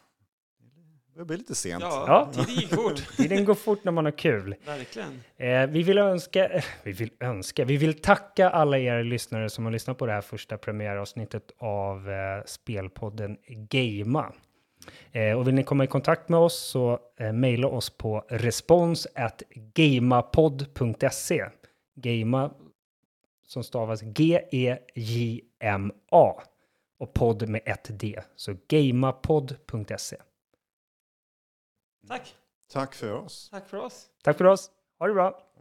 Det blir lite sent. Ja, Ja. tiden gick fort. Tiden går fort när man har kul. Verkligen. Eh, vi vill önska, eh, vi vill önska, vi vill tacka alla er lyssnare som har lyssnat på det här första premiäravsnittet av eh, spelpodden Gamea. Eh, och vill ni komma i kontakt med oss så eh, mejla oss på respons at gamapod.se. Gamea som stavas G-E-J-M-A och podd med ett D. Så gamapod.se. Tack. Tack för oss. Tack för oss. Tack för oss. Ha det bra.